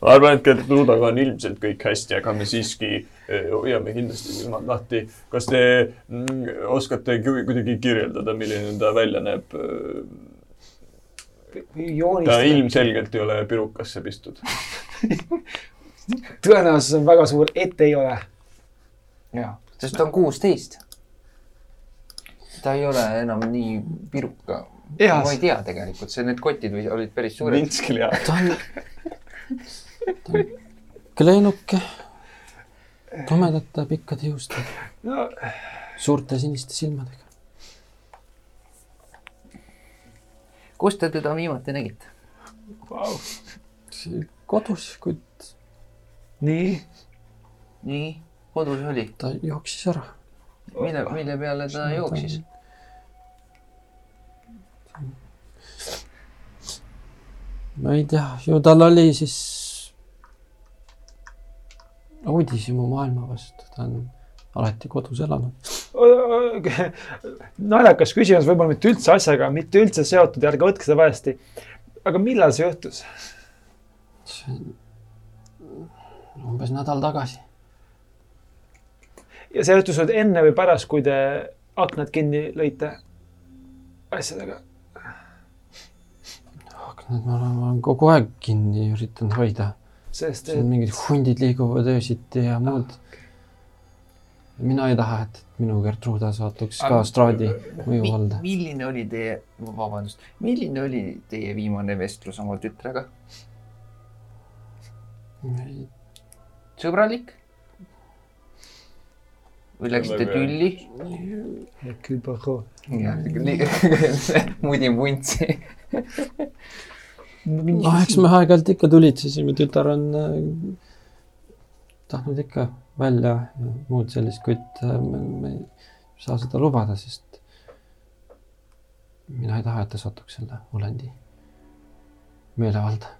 ma arvan, et Gertrudaga on ilmselt kõik hästi, aga me siiski eh, hoiame kindlasti silmad lahti. kas te mm, oskate ku- kuidagi kirjeldada, milline ta välja näeb? ta ilmselgelt ei ole pirukasse pistud. tõenäosus on väga suur, et ei ole. jaa, sest ta on kuusteist. ta ei ole enam nii piruka. Jah. ma ei tea tegelikult, see, need kotid või olid päris suured. Vinskil ja ta on, ta on kleenuke, tumedate pikkade juustega, no suurte siniste silmadega. kus te teda viimati nägite? vau, kodus, kuid nii, nii, kodus oli. ta jooksis ära. mille, mille peale ta jooksis? Ma ei tea, ju tal oli siis uudishimu maailma vastu, ta on alati kodus elanud. naljakas küsimus, võib-olla mitte üldse asjaga, mitte üldse seotud ja ärge võtke seda valesti. aga millal see juhtus? umbes nädal tagasi. ja see juhtus nüüd enne või pärast, kui te aknad kinni lõite asjadega? Aknad ma olen, ma olen kogu aeg kinni üritanud hoida. sest siin mingid hundid liiguvad öösiti ja muud. mina ei taha, et et minu Gertruda satuks ka straadi mõju alla. milline oli teie, vabandust, milline oli teie viimane vestlus oma tütrega? sõbralik? või läksite tülli? küll põhju. mudin vuntsi. noh, eks me aeg-ajalt ikka tulitsesime, tütar on äh, tahtnud ikka välja ja muud sellist, kuid äh, me, me ei saa seda lubada, sest mina ei taha, et ta satuks selle olendi meelevalda.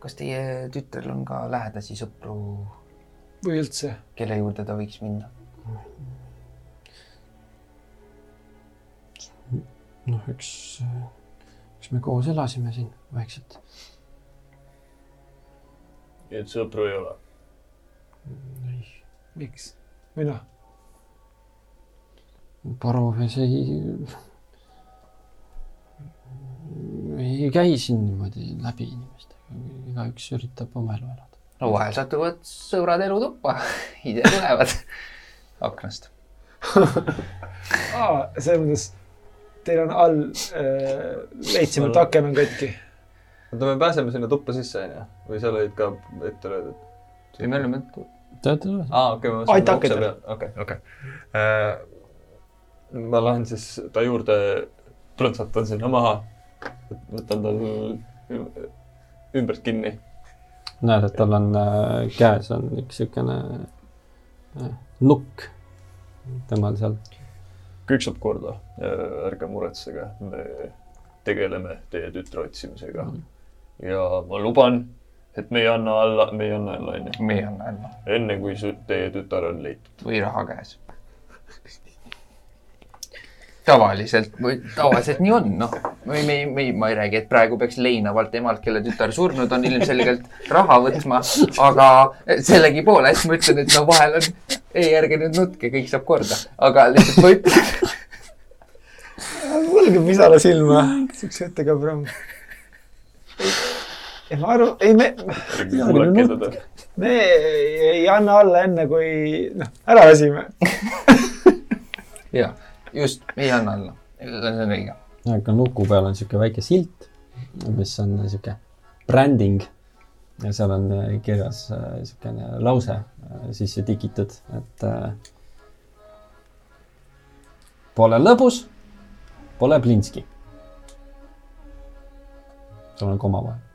kas teie tütrel on ka lähedasi sõpru, või üldse. kelle juurde ta võiks minna? noh, eks, eks me koos elasime siin vaikselt. nii et sõpru ei ole. miks? või noh, Paroves ei, ei käi siin niimoodi läbi inimestega, igaüks üritab oma elu elada. no vahel satuvad sõbrad elutuppa, ise tulevad aknast. selles mõttes teil on all äh,, leidsime, et aken on katki. oota, me pääseme sinna tuppa sisse, onju? või seal olid ka ette löödud? ei, me oleme, tead, tead, aa, okei, ma akent ukse peal, okei, okei. ma lähen siis ta juurde, plõksatan sinna maha, võtan tal üm- ümbert kinni. näed, et tal on äh, käes on üks siukene äh, nukk temal seal. Kõik saab korda, ärge muretsege, me tegeleme teie tütre otsimisega. ja ma luban, et me ei anna alla, me ei anna alla, onju. meie on alla enne kui su- teie tütar on leitud. või raha käes. tavaliselt, tavaliselt nii on, noh. või me, me, ma ei räägi, et praegu peaks leinavalt emalt, kelle tütar surnud on, ilmselgelt raha võtma, aga sellegipoolest ma ütlen, et no vahel on, ei, ärge nüüd nutke, kõik saab korda, aga lihtsalt ma ütlen, mul käib pisara silma siukse jutuga praegu. ei, ma aru, ei me, kuulake teda. me ei, ei anna alla enne, kui noh, ära lasime. jaa, just, ei anna alla, see on õige. aga nuku peal on sihuke väike silt, mis on sihuke bränding ja seal on äh, kirjas äh, siukene lause äh, sisse tikitud, et äh, pole lõbus, pole plinski. seal on koma vahel.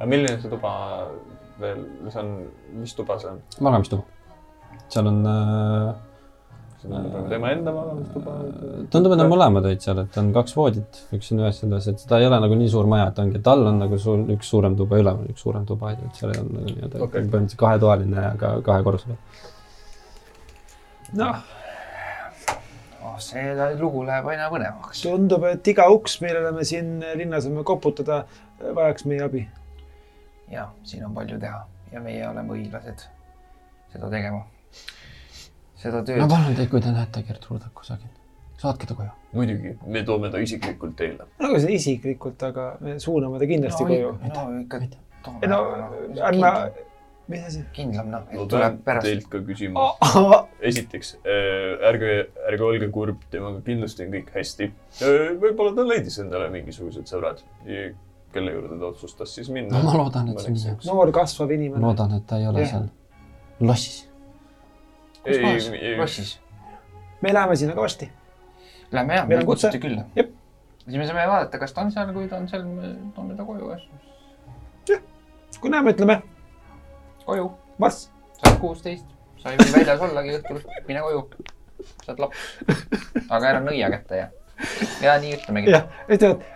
aga milline see tuba veel, see on, mis tuba see on? magamistuba. Seal on äh, on tema enda magamistuba? tundub, et on mõlemad olid seal, et on kaks voodit, üks on ühes selles, et seda ei ole nagu nii suur maja, et ongi, et all on nagu sul üks suurem tuba, üleval on üks suurem tuba, et seal ei ole nagu nii-öelda okay. põhimõtteliselt kahetoaline ja ka kahe korruse peal. noh, oh,. see lugu läheb aina põnevamaks. tundub, et iga uks, millele me siin linnas võime koputada, vajaks meie abi. ja siin on palju teha ja meie oleme õiglased seda tegema. Seda no tööd. palun teid, kui te näete Gertrudat kusagil, saatke ta koju. muidugi, me toome ta isiklikult teile. nagu see isiklikult, aga me suuname ta kindlasti no, koju. no ikka toome ei no ärme, mis asi? kindlam noh, ma et tuleb pean pärast. teilt ka küsima. esiteks, ärge, ärge olge kurb, temaga kindlasti on kõik hästi. võib-olla ta leidis endale mingisugused sõbrad, kelle juurde ta otsustas siis minna no ma loodan, et see nii on. noor kasvav inimene. loodan, et ta ei ole Jah. seal lossis. ei, ei, lossis. me läheme sinna ka varsti. Lähme jah, Meil on kutse. külla. Siis me saame vaadata, kas ta on seal, kui ta on seal, me toome ta koju kas kui näeme, ütleme koju. marss. sa oled kuusteist, sa ei või väljas ollagi õhtul, mine koju. sa oled laps. aga ära nõia kätte ja, ja nii ütlemegi. jah, ütlevad,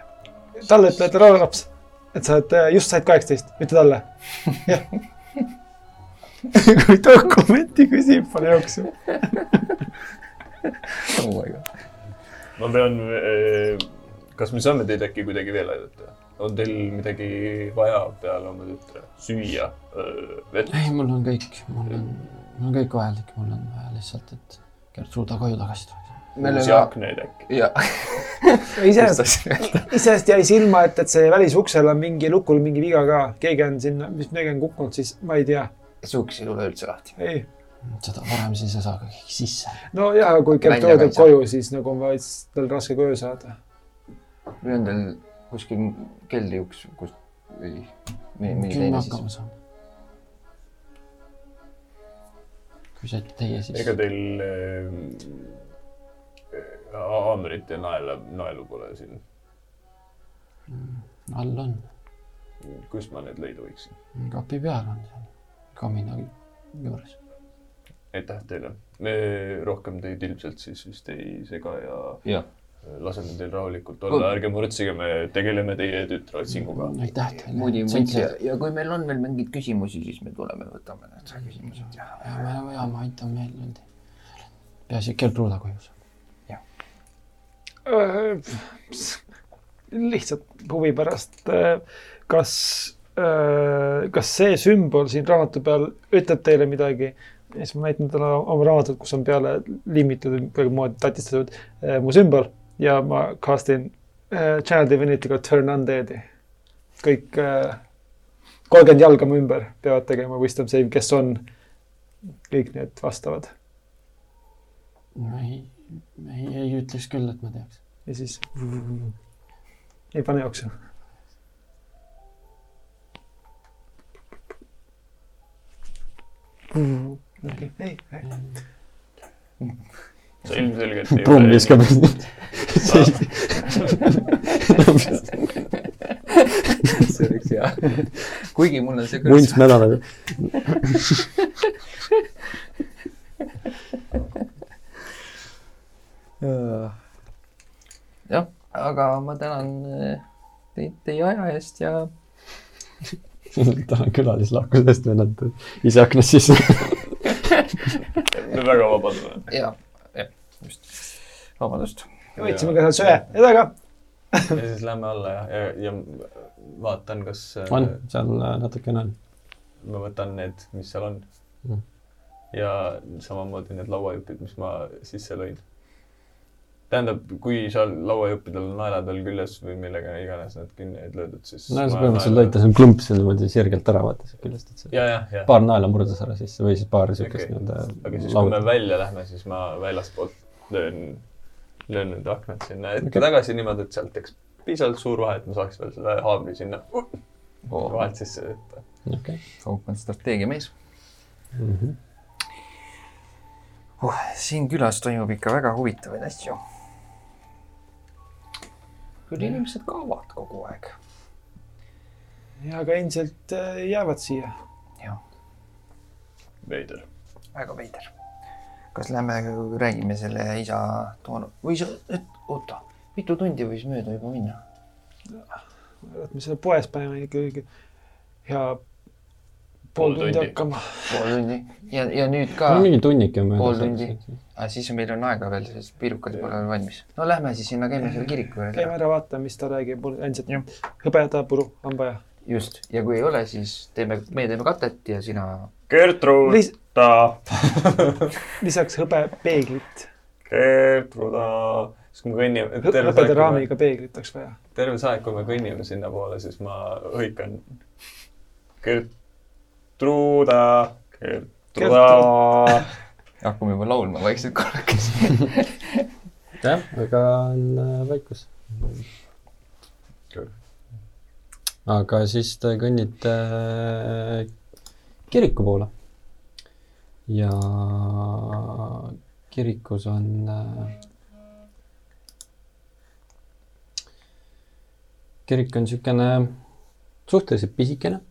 talle ütle, et ära ole laps. et sa oled, just said kaheksateist, ütle talle. jah. kui dokumenti küsib, pane jooksu. ma pean, kas me saame teid äkki kuidagi veel aidata? on teil midagi vaja peale oma tütre, süüa, vett? ei, mul on kõik, mul on, mul on kõik vajalik, mul on vaja lihtsalt, et Gertruda koju tagasi tuleks. uusi aknaid äkki? ja, iseenesest, iseenesest jäi silma, et, et see välisuksel on mingi lukul mingi viga ka, keegi on sinna, mis midagi on kukkunud, siis ma ei tea. See uks ei tule üldse lahti. ei, seda varem siis ei saa ka keegi sisse. kui Gertrude ka ei tuleb saa. koju, siis nagu on vaid tal raske koju saada. või on teil kuskil keldriuks, kus või me teine hakkama siis? saame. kui saite teie, siis ega teil äh, haamrit ja naela, naelu pole siin? all on, kus ma need leida võiksin? kapi peal on seal, kamina juures. aitäh teile. me rohkem teid ilmselt siis vist ei sega ja jah, laseme teil rahulikult olla, ärge muretsege, me tegeleme teie tütre otsinguga. aitäh teile. muudi muid ja, ja kui meil on veel mingeid küsimusi, siis me tuleme, võtame need küsimused ja. ja me, ja ma aitan meelde. peaasi, et Gertruda koju saab. lihtsalt huvi pärast, kas, kas see sümbol siin raamatu peal ütleb teile midagi? siis ma näitan talle oma raamatut, kus on peale limmitud, kuidagimoodi tatistatud eh, mu sümbol ja ma castin eh, Channel Divinity'ga Turn Undead'i. kõik eh, kolmkümmend jalga mu ümber peavad tegema wisdom save, kes on kõik need vastavad ma ei, ei, ei ütleks küll, et ma teaks. ja siis ei pane jooksu. Sa ilmselgelt ei Brumm viskab. see oleks hea. kuigi mul on see vunts mädaneb. jah, aga ma tänan teid teie aja eest ja tahan külalislahkusest vennad ise aknast sisse. me väga vabad oleme. ja, jah, just. vabandust. võtsime ka seal söe ja taga. ja siis lähme alla ja, ja, ja vaatan, kas äh, on, seal äh, natukene on. ma võtan need, mis seal on Mm. ja samamoodi need lauajupid, mis ma sisse lõin. tähendab, kui seal lauajuppidel on naelad veel küljes või millega iganes need kinni olid löödud, siis no sa ma põhimõtteliselt naela- lõid ta seal klumpsi niimoodi sirgelt ära, vaata sealt küljest, et see ja, ja, ja. paar naela murdus ära sisse või siis paar siukest Okei. nii-öelda aga siis, kui me välja lähme, siis ma väljaspoolt löön, löön need aknad sinna ette Okei. okay. tagasi niimoodi, et sealt teeks piisavalt suur vahe, et ma saaks veel selle haamri sinna uh, vahelt sisse võtta. okei. Kaup on strateegiamees Mhm. oh,. siin külas toimub ikka väga huvitavaid asju. Küll inimesed kaovad kogu aeg. ja, aga endiselt äh, jäävad siia. veider. väga veider. kas lähme räägime selle isa toonud või sa, et oota, mitu tundi võis mööda juba minna? et me seal poes paneme ikkagi hea Pool pool tundi hakkama. pool tundi ja, ja nüüd ka mingi tunnike on Pool möödas. tundi. aga siis meil on aega veel, sest pirukad pole veel valmis. no lähme siis sinna, käime seal kiriku juures käime ära. vaatame, mis ta räägib, mul endiselt hõbedapuru on vaja. just, ja kui ei ole, siis teeme, meie teeme katet ja sina Gertrud Lis-, ta, lisaks hõbepeeglit, Gertruda, siis kui me kõnnime, terve hõbeda raamiga peeglit oleks vaja. terve see aeg, kui me kõnnime sinnapoole, siis ma hõikan Gertruda, Gertruda. hakkame juba laulma vaikselt korrakesi. jah, aga on äh, vaikus. aga siis te kõnnite äh, kiriku poole. ja kirikus on äh, kirik on niisugune suhteliselt pisikene,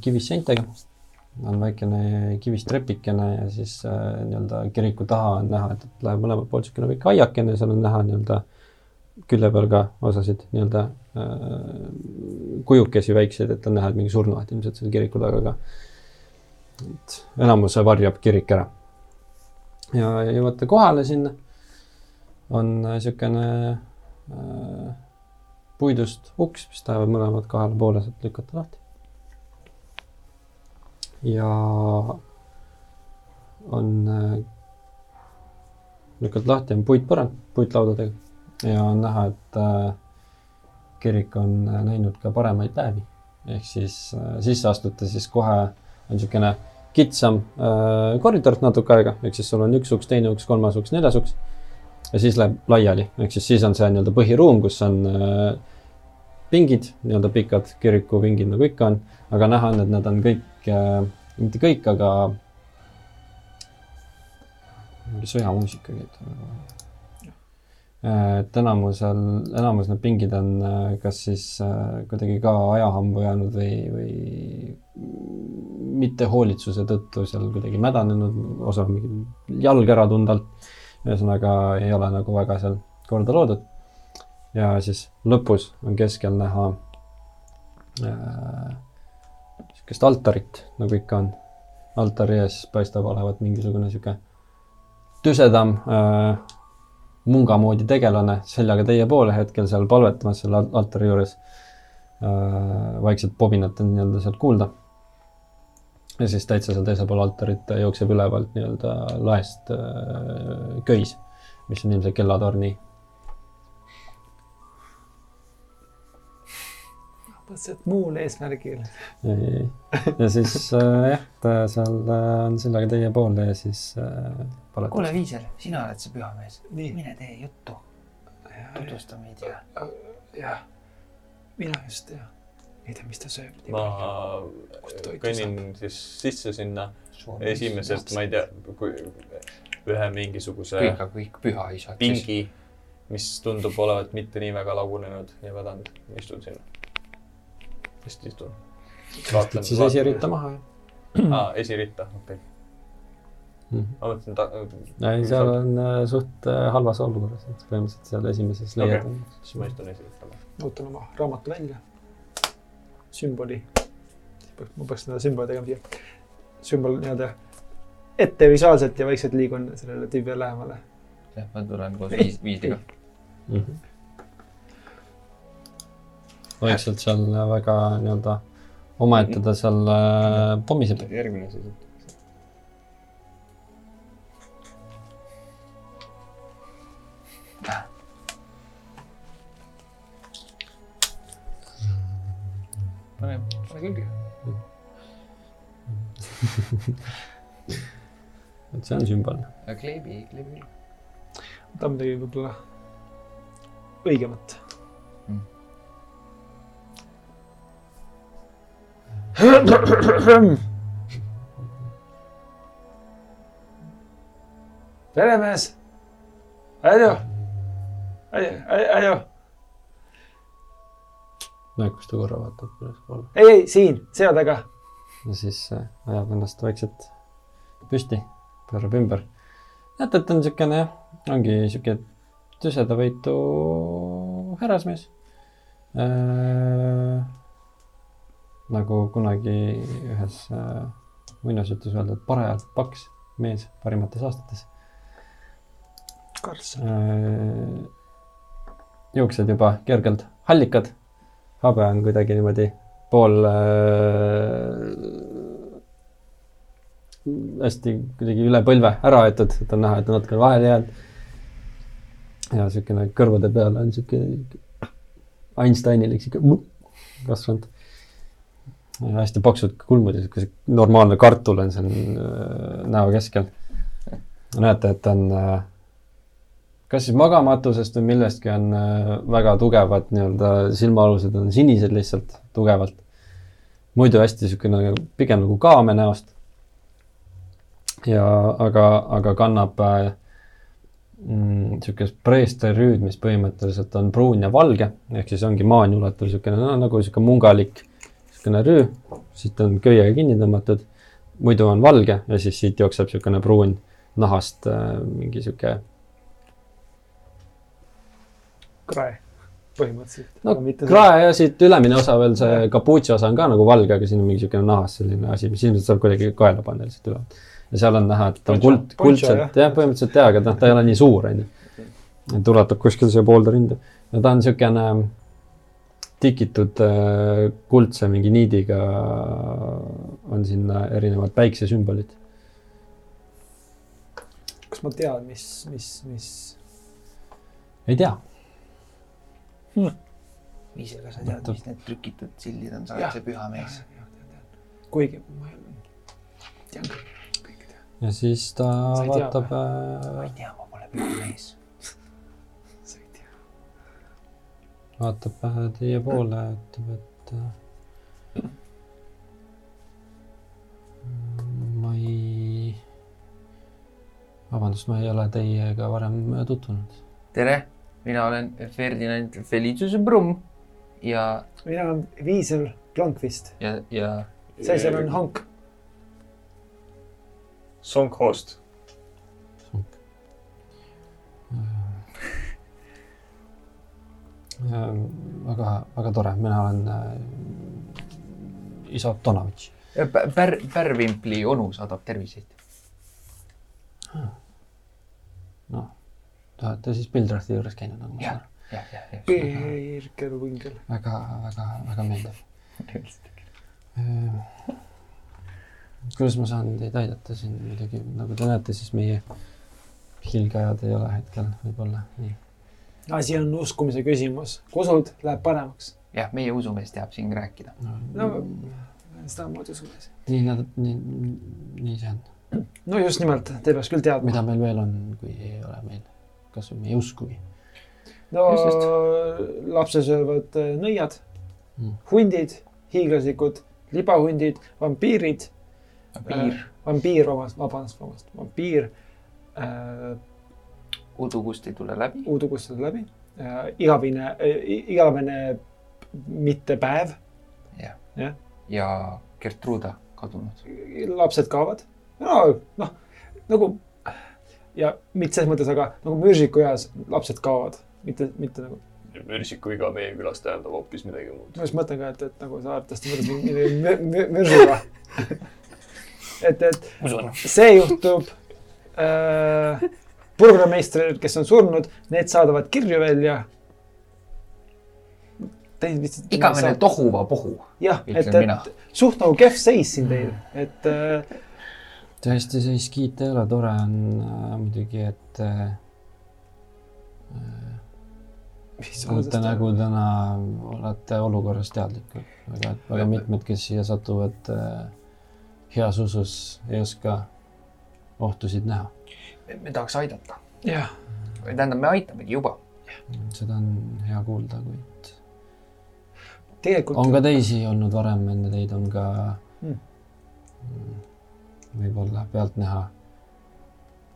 kivist seintega, on väikene kivist trepikene ja siis äh, nii-öelda kiriku taha on näha, et et läheb mõlemalt poolt niisugune väike aiakene, seal on näha nii-öelda külje peal ka osasid nii-öelda äh, kujukesi väikseid, et on näha, et mingi surnuaed ilmselt seal kiriku taga ka. et enamuse varjab kirik ära. ja jõuate kohale sinna, on niisugune äh, puidust uks, mis lähevad mõlemad kahele poole sealt lükata lahti. Ja on äh, lükata lahti on puitpõrand puitlaudadega ja on näha, et äh, kirik on äh, näinud ka paremaid päevi. ehk siis sisse astute, siis kohe on niisugune kitsam koridor natuke aega, ehk siis sul on üks uks, teine uks, kolmas uks, neljas uks. ja siis läheb laiali, ehk siis siis on see nii-öelda põhiruum, kus on pingid, nii-öelda pikad kirikupingid nagu ikka on, aga näha on, et nad on kõik äh,, mitte kõik, aga mingi sõjamuusika käib. et enamusel, enamus need pingid on äh, kas siis äh, kuidagi ka ajahambu jäänud või, või mittehoolitsuse tõttu seal kuidagi mädanenud, osa mingi jalg ära tunda alt. ühesõnaga ei ole nagu väga seal korda loodud. ja siis lõpus on keskel näha äh, niisugust altarit, nagu ikka on. altari ees paistab olevat mingisugune niisugune tüsedam äh, munga moodi tegelane seljaga teie poole hetkel seal palvetamas selle al- altari juures äh,. vaikselt pobinat on nii-öelda sealt kuulda. ja siis täitsa seal teisel pool altarit jookseb ülevalt nii-öelda laest äh, köis, mis on ilmselt kellatorni et muul eesmärgil. ja siis äh, jah, ta seal äh, on seljaga teie poole ja siis äh, palvetab kuule, Viisel, sina oled see pühamees. nii, mine tee juttu, tutvusta meid ja. jah, mina just ja ei tea, mis ta sööb. ma kõnnin siis sisse sinna esimesest, ma ei tea, kui ühe mingisuguse kõik, kõik pühaisad. pingi, mis tundub olevat mitte nii väga lagunenud ja vedanud, istun sinna. Vist istun. vaatlen. siis esiritta. maha ja aa, esiritta, okei okay.. mm. ma mõtlesin ta-. -hmm. ei, seal on äh, suht äh, halvas olukorras, et põhimõtteliselt seal esimeses leiad okay. siis ma istun esiritta maha. ootan oma raamatu välja. sümboli. ma peaks seda sümboli tegema siia. sümbol nii-öelda ette visuaalselt ja vaikselt liigun sellele tüübile lähemale. jah, ma tulen koos viis, viisliga. mm. -hmm. Vaikselt seal väga nii-öelda omaette ta seal äh, pommiseb. järgmine siis. pane, pane külge. et see on sümbolne. kleebi, kleebi külge. ta on midagi võib-olla õigemat peremees, Ajo, Ajo, Ajo, näed, kus ta korra vaatab ülespoole ei, ei siin, selja taga. ja siis äh, ajab ennast vaikselt püsti, pöörab ümber. näete, et on niisugune jah, ongi niisugune tüsedavõitu härrasmees äh,. Nagu kunagi ühes äh, muinasjutus öelda, et parajalt paks mees parimates aastates Karls. äh,. juuksed juba kergelt hallikad, habe on kuidagi niimoodi pool äh, hästi kuidagi üle põlve ära aetud, et on näha, et on natuke vahele jäänud. ja siukene kõrvade peal on siuke Einsteinilik siuke kasvanud. Hästi paksud kulmud ja siuke normaalne kartul on seal äh, näo keskel. näete, et on äh, kas siis magamatusest või millestki on äh, väga tugevad nii-öelda silmaalused on sinised lihtsalt tugevalt. muidu hästi niisugune pigem nagu kaame näost. ja aga, aga kannab äh, niisugust preesterüüd, mis põhimõtteliselt on pruun ja valge, ehk siis ongi maani ulatuv niisugune no, nagu niisugune mungalik niisugune rüü, siit on köiega kinni tõmmatud, muidu on valge ja siis siit jookseb niisugune pruun nahast äh, mingi niisugune krae, põhimõtteliselt. no krae ja siit ülemine osa veel see kapuutsi osa on ka nagu valge, aga siin on mingi niisugune nahas selline asi, mis ilmselt saab kuidagi kaela panna lihtsalt üle. ja seal on näha, et ta on kuld, kuldselt, jah, põhimõtteliselt jaa, aga noh, ta ei ole nii suur, onju. et ulatab kuskil siia poolde rinda ja ta on niisugune tikitud äh, kuldse mingi niidiga on sinna erinevad päiksesümbolid. kas ma tean, mis, mis, mis? ei tea, viisega sa tead, mis need trükitud sildid on, sa oled see püha mees. kuigi ma ei tean küll, kõike tean. ja siis ta vaatab ma äh, ei tea, ma pole püha mees. Vaatab teie poole, ütleb, et äh, ma ei, vabandust, ma ei ole teiega varem tutvunud. tere, mina olen Ferdinand Felicius Brumm ja, mina olen Viisel Blankvist, ja, ja see seal on Hank. Songhost. väga, väga tore, mina olen äh, isa Tonovitš. ja Pär- Pär-, Pärvimpli onu saadab terviseid. noh, te olete siis Pildrathi juures käinud, nagu ma saan aru. jah, jah, jah. Birger Wingel. väga, väga, väga meeldiv. kuidas ma saan teid aidata siin muidugi, nagu te näete, siis meie hilgajad ei ole hetkel võib-olla nii. Asi on uskumise küsimus, kui usud, läheb paremaks. jah, meie usumees teab siin rääkida. no samamoodi usumees. nii nad, nii, nii see on. no just nimelt, te peaks küll teadma. mida meil veel on, kui ei ole meil kasvõi meie uskugi. no lapse söövad äh, nõiad Mm. hundid, hiiglaslikud, libahundid, vampiirid. piir, vampiir, vabandust, vabandust, vabandust, vampiir äh,. Udu kust ei tule läbi. uudu kustutada läbi äh,. igavene äh,, igavene mitte päev, jah Jah.. ja Gertruda kadunud. lapsed kaovad. no noh, nagu ja mitte selles mõttes, aga nagu mürsiku eas lapsed kaovad, mitte, mitte nagu. mürsiku iga meie külas tähendab hoopis midagi muud. ma just mõtlen ka, et, et nagu sa arvatavasti mõtled mü- mürsuga. et, et usun. see juhtub äh, burgermeistrid, kes on surnud, need saadavad kirju välja. igavene. tohuvapohu, jah, et, et suht nagu kehv seis siin teil, et äh, tõesti, seis kiita ei ole, tore on äh, muidugi, et äh, olete nagu täna, olete olukorrast teadlikud, aga, väga mitmed, kes siia satuvad äh, heas usus, ei oska ohtusid näha. Me tahaks aidata. jah, või tähendab, me aitamegi juba. seda on hea kuulda, kuid tegelikult on ka teisi olnud varem enne teid, on ka Mm. mm, võib-olla pealtnäha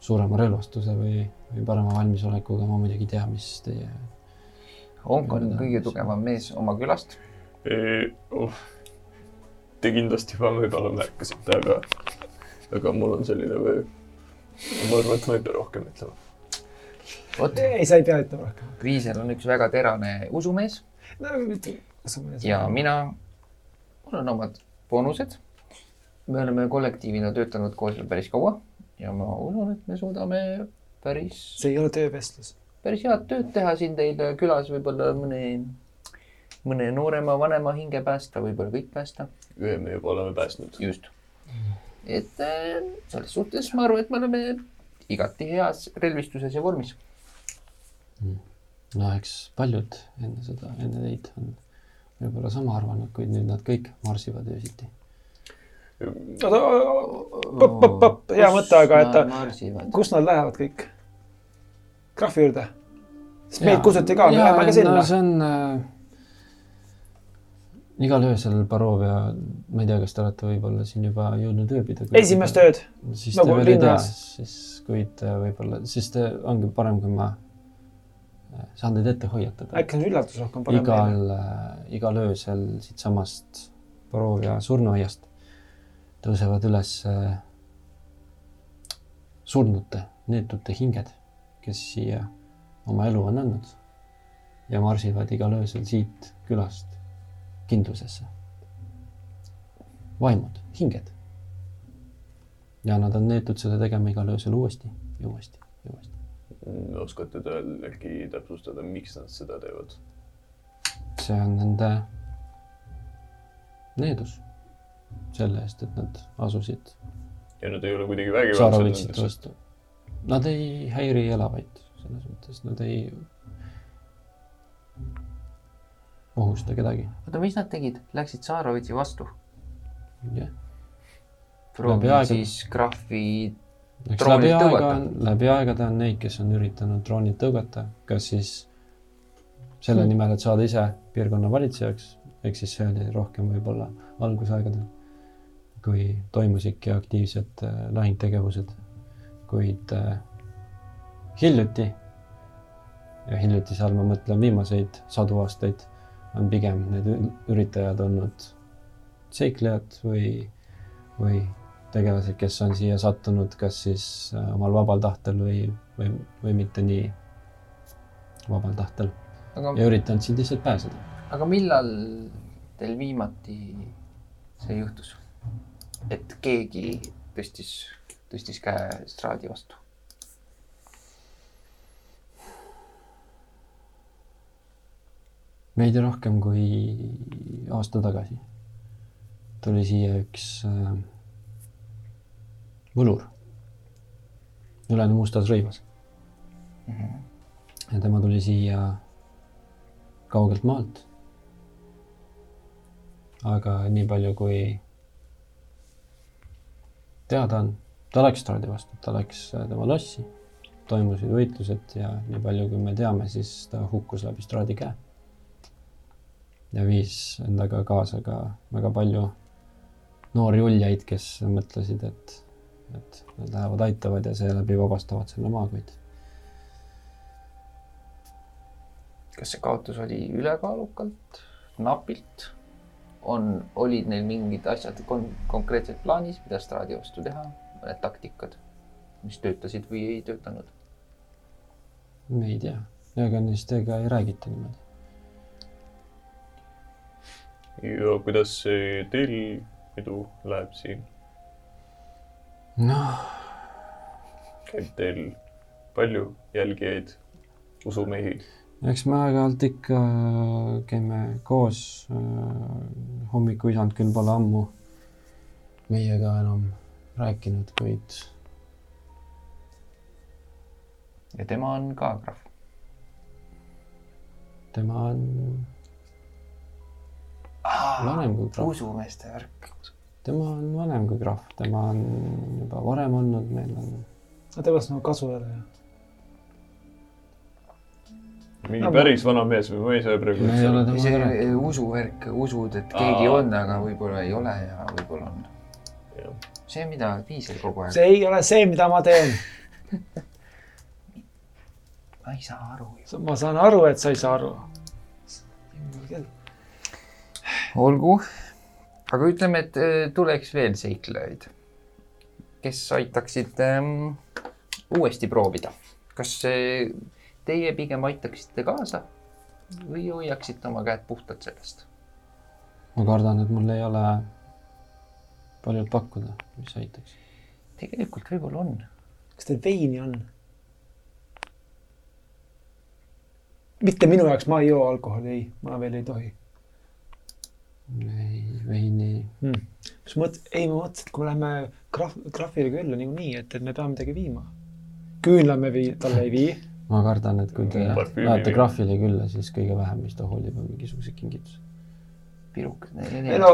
suurema relvastuse või, või parema valmisolekuga, ma muidugi ei tea, mis teie Onk on kõige tugevam mees oma külast. oh. Te kindlasti juba võib-olla märkasite, aga, aga mul on selline või ma arvan, et ma ei pea rohkem ütlema. vot, ei, sa ei pea ütlema rohkem Viisel on üks väga terane usumees no,. ja mina, mul on omad boonused. me oleme kollektiivina töötanud koos veel päris kaua ja ma usun, et me suudame päris, see ei ole töövestlus. päris head tööd teha siin teil külas, võib-olla mõne, mõne noorema, vanema hinge päästa, võib-olla kõik päästa. ühe me juba oleme päästnud. just. Et äh, selles suhtes ma arvan, et me oleme igati heas relvistuses ja vormis. no eks paljud enne seda, enne teid on võib-olla sama arvanud, kuid nüüd nad kõik marsivad öösiti. oota, popp, popp, popp, hea mõte, aga et marsivad. kus nad lähevad kõik? krahvi juurde? sest meid kutsuti ka, me läheme ka sinna no. see on äh, igal öösel Barovia, ma ei tea, kas te olete võib-olla siin juba jõudnud ööbida. esimest ööd. siis nagu te veel ei tea, siis kuid äh, võib-olla, siis te ongi parem, kui ma äh, saan teid ette hoiatada. äkki on üllatus rohkem parem. igal, igal öösel siitsamast Barovia surnuaiast tõusevad üles äh, surnute, neetute hinged, kes siia oma elu on andnud ja marsivad igal öösel siit külast kindlusesse. vaimud, hinged. ja nad on neetud seda tegema igal öösel uuesti ja uuesti ja uuesti. oskate te äkki täpsustada, miks nad seda teevad? see on nende needus selle eest, et nad asusid ja nad ei ole kuidagi vägivaldsed. vastu. Nad ei häiri elavaid selles mõttes, nad ei ohusta kedagi. oota, mis nad tegid? Läksid Saarovitsi vastu? jah, proovi aega. siis krahvi, aega tõugata. on, läbi aegade on neid, kes on üritanud droonid tõugata, kas siis selle Hmm. nimel, et saada ise piirkonna valitsejaks, ehk siis see oli rohkem võib-olla algusaegadel, kui toimusidki aktiivsed äh, lahingtegevused, kuid äh, hiljuti ja hiljutise all ma mõtlen viimaseid sadu aastaid, on pigem need üritajad olnud seiklejad või, või tegelased, kes on siia sattunud kas siis äh, omal vabal tahtel või, või, või mitte nii vabal tahtel aga, ja üritanud siit lihtsalt pääseda. aga millal teil viimati see juhtus? et keegi tõstis, tõstis käe estraadi vastu? Veidi rohkem kui aasta tagasi. Tuli siia üks äh, võlur, üleni mustas rõivas. Ja tema tuli siia kaugelt maalt. aga nii palju, kui teada on, ta läks Stradi vastu, ta läks äh, tema lossi, toimusid võitlused ja nii palju, kui me teame, siis ta hukkus läbi Stradi käe. Ja viis endaga kaasa ka väga palju noori uljaid, kes mõtlesid, et, et nad lähevad, aitavad ja seeläbi vabastavad selle maa, kuid kas see kaotus oli ülekaalukalt, napilt? on, olid neil mingid asjad kon-, konkreetselt plaanis, mida Stradi vastu teha, mõned taktikad, mis töötasid või ei töötanud? ei tea, ega neist ega ei räägita niimoodi. Ja kuidas see teil pidu läheb siin? noh, käib teil palju jälgijaid, usumehi? eks me aeg-ajalt ikka käime koos. hommikuisand küll pole ammu meiega enam rääkinud, kuid ja tema on ka krahv. tema on vanem kui krahv. usumeeste värk. tema on vanem kui krahv, tema on juba varem olnud, meil on no temast nagu kasu ei ole ju. mingi No päris vana mees või ma ei saa praegu me ei ole see usuvärk, usud, et keegi Aa. on, aga võib-olla ei ole ja võib-olla on. See, mida Piisel kogu aeg, see ei ole see, mida ma teen. ma ei saa aru. ma saan aru, et sa ei saa aru. olgu, aga ütleme, et äh, tuleks veel seiklejaid, kes aitaksid ähm, uuesti proovida. kas äh, teie pigem aitaksite kaasa või hoiaksite oma käed puhtad sellest? ma kardan, et mul ei ole palju pakkuda, mis aitaks. tegelikult võib-olla on. kas teil veini on? mitte minu jaoks, ma ei joo alkoholi, ei, ma veel ei tohi ei, veini, hmm.. mis mõt-, ei ma mõtlesin, et kui me läheme krahv, krahvile külla niikuinii, et, et me peame midagi viima. küünla me vii-, talle ei vii. ma kardan, et kui te lähete krahvile külla, siis kõige vähem, mis ta hoolib, on mingisugused kingitused. pirukad. ei no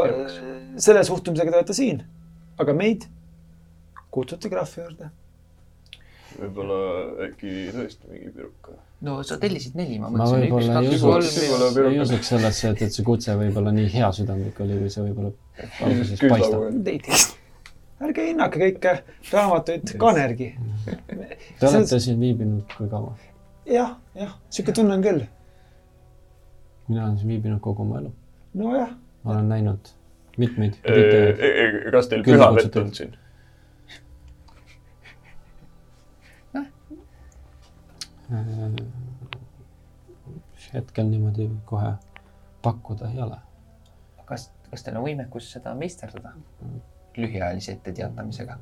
selle suhtumisega te olete siin, aga meid kutsuti krahvi juurde. Võib-olla äkki tõesti mingi piruka. no sa tellisid neli, ma ma mõtlesin üks, võib-olla ei kaks, kolm. ei usuks sellesse, et, et see kutse võib-olla nii heasüdamlik oli, kui see võib-olla alguses paistab. ärge hinnake kõike raamatuid kanergi. Te olete siin viibinud kui kaua? jah, jah, sihuke tunne on küll. mina olen siin viibinud kogu oma elu. nojah, ma olen näinud mitmeid. Äh, kas teil pühavett kutsutud. on siin? Hetkel niimoodi kohe pakkuda ei ole. kas, kas teil on võimekus seda meisterdada lühiajalise etteteatamisega?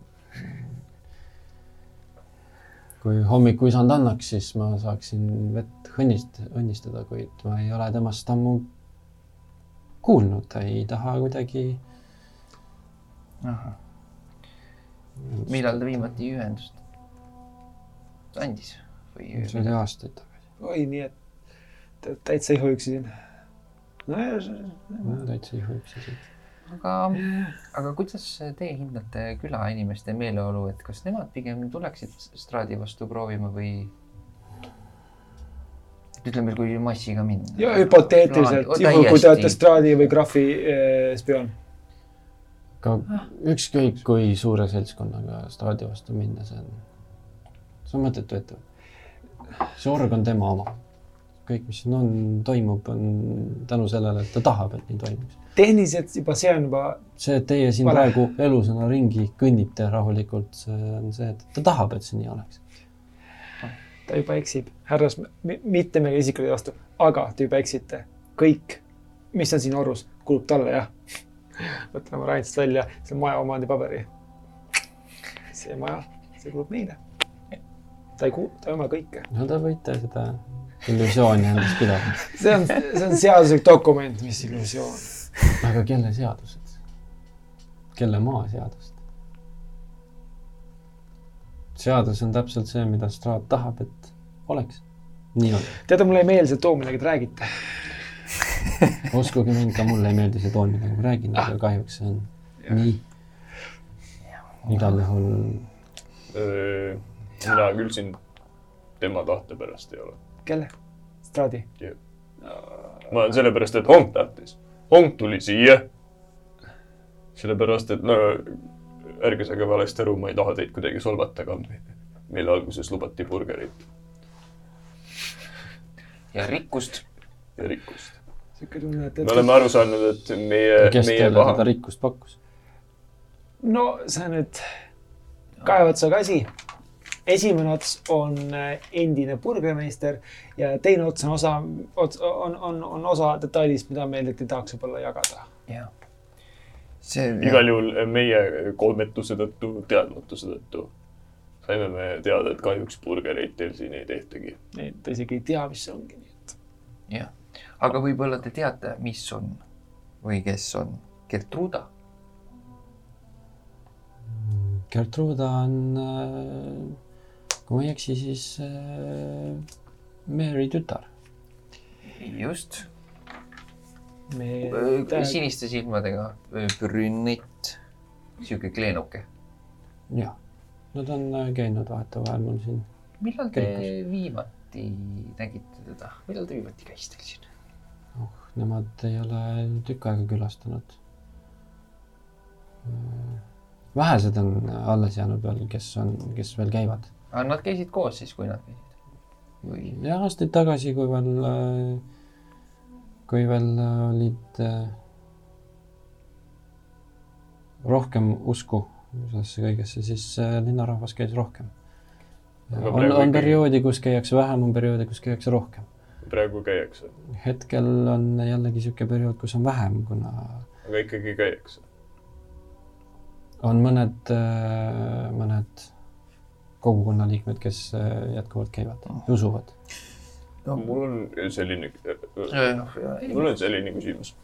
kui hommikuisand annaks, siis ma saaksin vett õnnist-, õnnistada, kuid ma ei ole temast ammu kuulnud, ta ei taha kuidagi. millal ta viimati ühendust andis või? see oli aastaid tagasi, oi, nii et täitsa ihuüksi siin. nojah, täitsa ihuüksi siit. aga, aga kuidas teie hindate külainimeste meeleolu, et kas nemad pigem tuleksid Stradi vastu proovima või? ütleme, kui massiga minna. ja hüpoteetiliselt, juhul kui te olete Stradi või Graffi eh, spioon. ka ükskõik kui suure seltskonnaga staadi vastu minna, see on, see on mõttetu ettevõte. See org on tema oma. kõik, mis siin on, toimub, on tänu sellele, et ta tahab, et nii toimuks. tehniliselt juba see on juba, see, et teie siin Vale. praegu elusana ringi kõnnite rahulikult, see on see, et ta tahab, et see nii oleks. ta juba eksib, härras, mitte meile isiklikult vastu, aga te juba eksite. kõik, mis on siin orus, kuulub talle, jah. võtan oma rantsist välja selle maja omandipaberi. see maja, see kuulub meile. Ta ei kuulu, ta ei oma kõike. no te võite seda illusiooni endast pidada. see on, see on seaduslik dokument, mis illusioon. aga kelle seadused? kelle maa seadused? seadus on täpselt see, mida Straat tahab, et oleks. nii on. teate, mulle ei meeldi see toon, millega te räägite. uskuge mind, ka mulle ei meeldi see toon, millega ma räägin, aga kahjuks see on nii. igal juhul mina küll siin tema tahte pärast ei ole. kelle? Stradi. ma olen sellepärast, et Hong tahtis. Hong tuli siia. sellepärast, et no ärge saage valesti aru, ma ei taha teid kuidagi solvata, aga meile alguses lubati burgerit ja rikkust. ja rikkust. me oleme aru saanud, et meie, kes meie teile paha seda, rikkust pakkus? no see on nüüd kahe otsaga asi. Esimene ots on äh, endine burgermeister ja teine ots on osa, on, on, on osa detailist, mida meil ei tahaks võib-olla jagada. jah. see igal juhul meie kolmetuse tõttu, teadmatuse tõttu saime me teada, et kahjuks burgereid teil siin ei tehtagi. ei, ta isegi ei tea, mis see ongi, nii et. jah, aga võib-olla te teate, mis on või kes on Gertruda. Gertruda on, kui ma ei eksi, siis äh, Mary tütar. just, me siniste silmadega, brünett, sihuke kleenuke. jah, nad on äh, käinud vahetevahel mul siin. millal te Kirikus. viimati nägite teda, millal ta viimati käis teil siin? oh, nemad ei ole tükk aega külastanud. vähesed on alles jäänud veel, kes on, kes veel käivad. Aga nad käisid koos siis, kui nad käisid? või? ja aastaid tagasi, kui veel, kui veel olid äh, rohkem usku sellesse kõigesse, siis äh, linnarahvas käis rohkem. On, on perioodi, kus käiakse vähem, on perioode, kus käiakse rohkem. praegu käiakse, hetkel on jällegi niisugune periood, kus on vähem, kuna aga ikkagi käiakse. on mõned, mõned kogukonna liikmed, kes äh, jätkuvalt käivad ja usuvad. mul on selline, noh, mul on selline küsimus.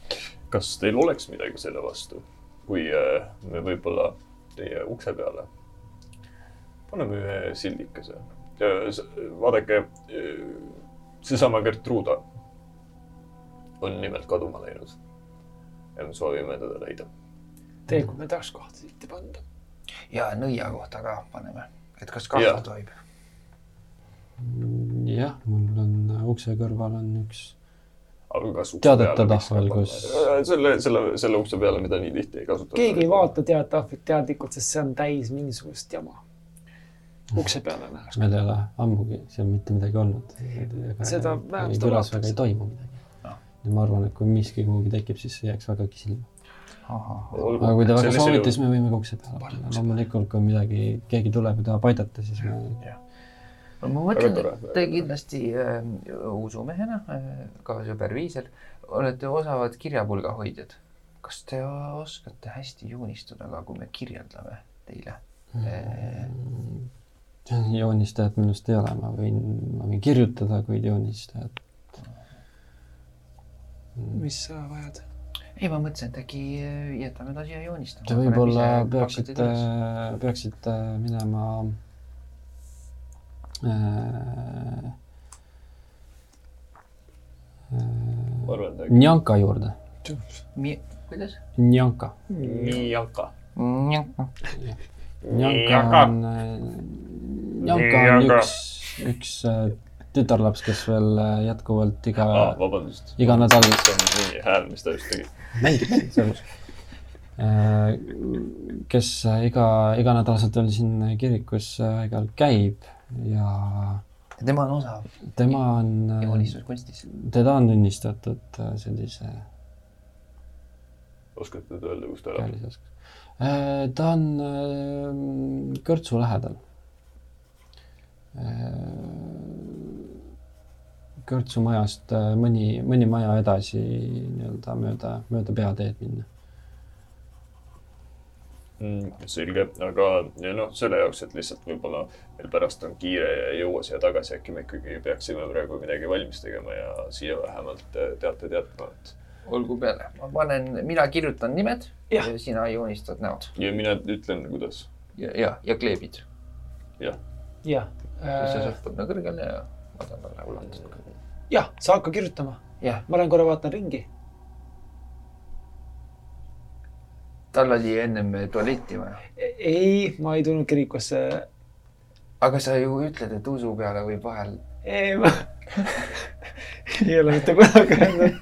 kas teil oleks midagi selle vastu, kui äh, me võib-olla teie ukse peale paneme ühe sildikese? vaadake, seesama Gertruda on nimelt kaduma läinud. ja me soovime teda leida. tee, kui me tahaks kohta siit panna. ja nõia kohta ka paneme, et kas Jaa. kahvli tohib. jah, mul on äh, ukse kõrval on üks, aga kas ukse Teadete tahvel, kus- panna? selle, selle, selle ukse peale, mida nii tihti ei kasutata. keegi ei vaata teateahvlit teadlikult, sest see on täis mingisugust jama. ukse peale nähakse. meil ei ole ammugi seal mitte midagi olnud. Seda vähem seda külas väga ei toimu midagi Ah.. ja ma arvan, et kui miski kuhugi tekib, siis see jääks vägagi silma. Aga kui te väga soovite, siis me võime ka ukse peale panna. loomulikult, kui midagi, keegi tuleb ja tahab aidata, siis me no ma mõtlen, et te kindlasti äh, usumehena äh,, ka sõber Viisel, olete osavad kirjapulga hoidjad. kas te oskate hästi joonistada ka, kui me kirjeldame teile äh,? joonistajat minust ei ole, ma võin, ma võin kirjutada, kuid joonistajat. mis sa vajad? ei, ma mõtlesin, et äkki äh, jätame ta siia joonistama. Te võib-olla peaksite, peaksite minema äh, äh, Njanka juurde. Mi-, kuidas? Njanka. Mianka. Njanka Njanka. on, Njanka on Njanka. üks, üks äh, tütarlaps, kes veel äh, jätkuvalt iga vabandust. iga nädal- see on mingi hääl, mis ta just tegi. Mängib selles. kes äh, iga, iganädalaselt veel siin kirikus äh, aeg-ajalt käib ja tema on osav tema on, joonistuskunstis. teda on tunnistatud äh, sellise oskate te öelda, kus ta elab? ta on äh, Kõrtsu lähedal. Kõrtsu majast äh, mõni, mõni maja edasi nii-öelda mööda, mööda peateed minna. Mm, selge, aga ja noh, selle jaoks, et lihtsalt võib-olla meil pärast on kiire ja ei jõua siia tagasi, äkki me ikkagi peaksime praegu midagi valmis tegema ja siia vähemalt äh, teate teatma, et olgu peale, ma panen, mina kirjutan nimed Jah. ja sina joonistad näod ja mina ütlen, kuidas. ja, ja, ja kleebid. jah, jah, siis sa saad panna kõrgele ja madalale ulatada. jah, sa hakka kirjutama. ma lähen korra vaatan ringi. tal oli ennem tualetti vaja. ei, ma ei tulnud kirikusse. aga sa ju ütled, et usu peale võib vahel. ei, ma ei ole mitte kunagi öelnud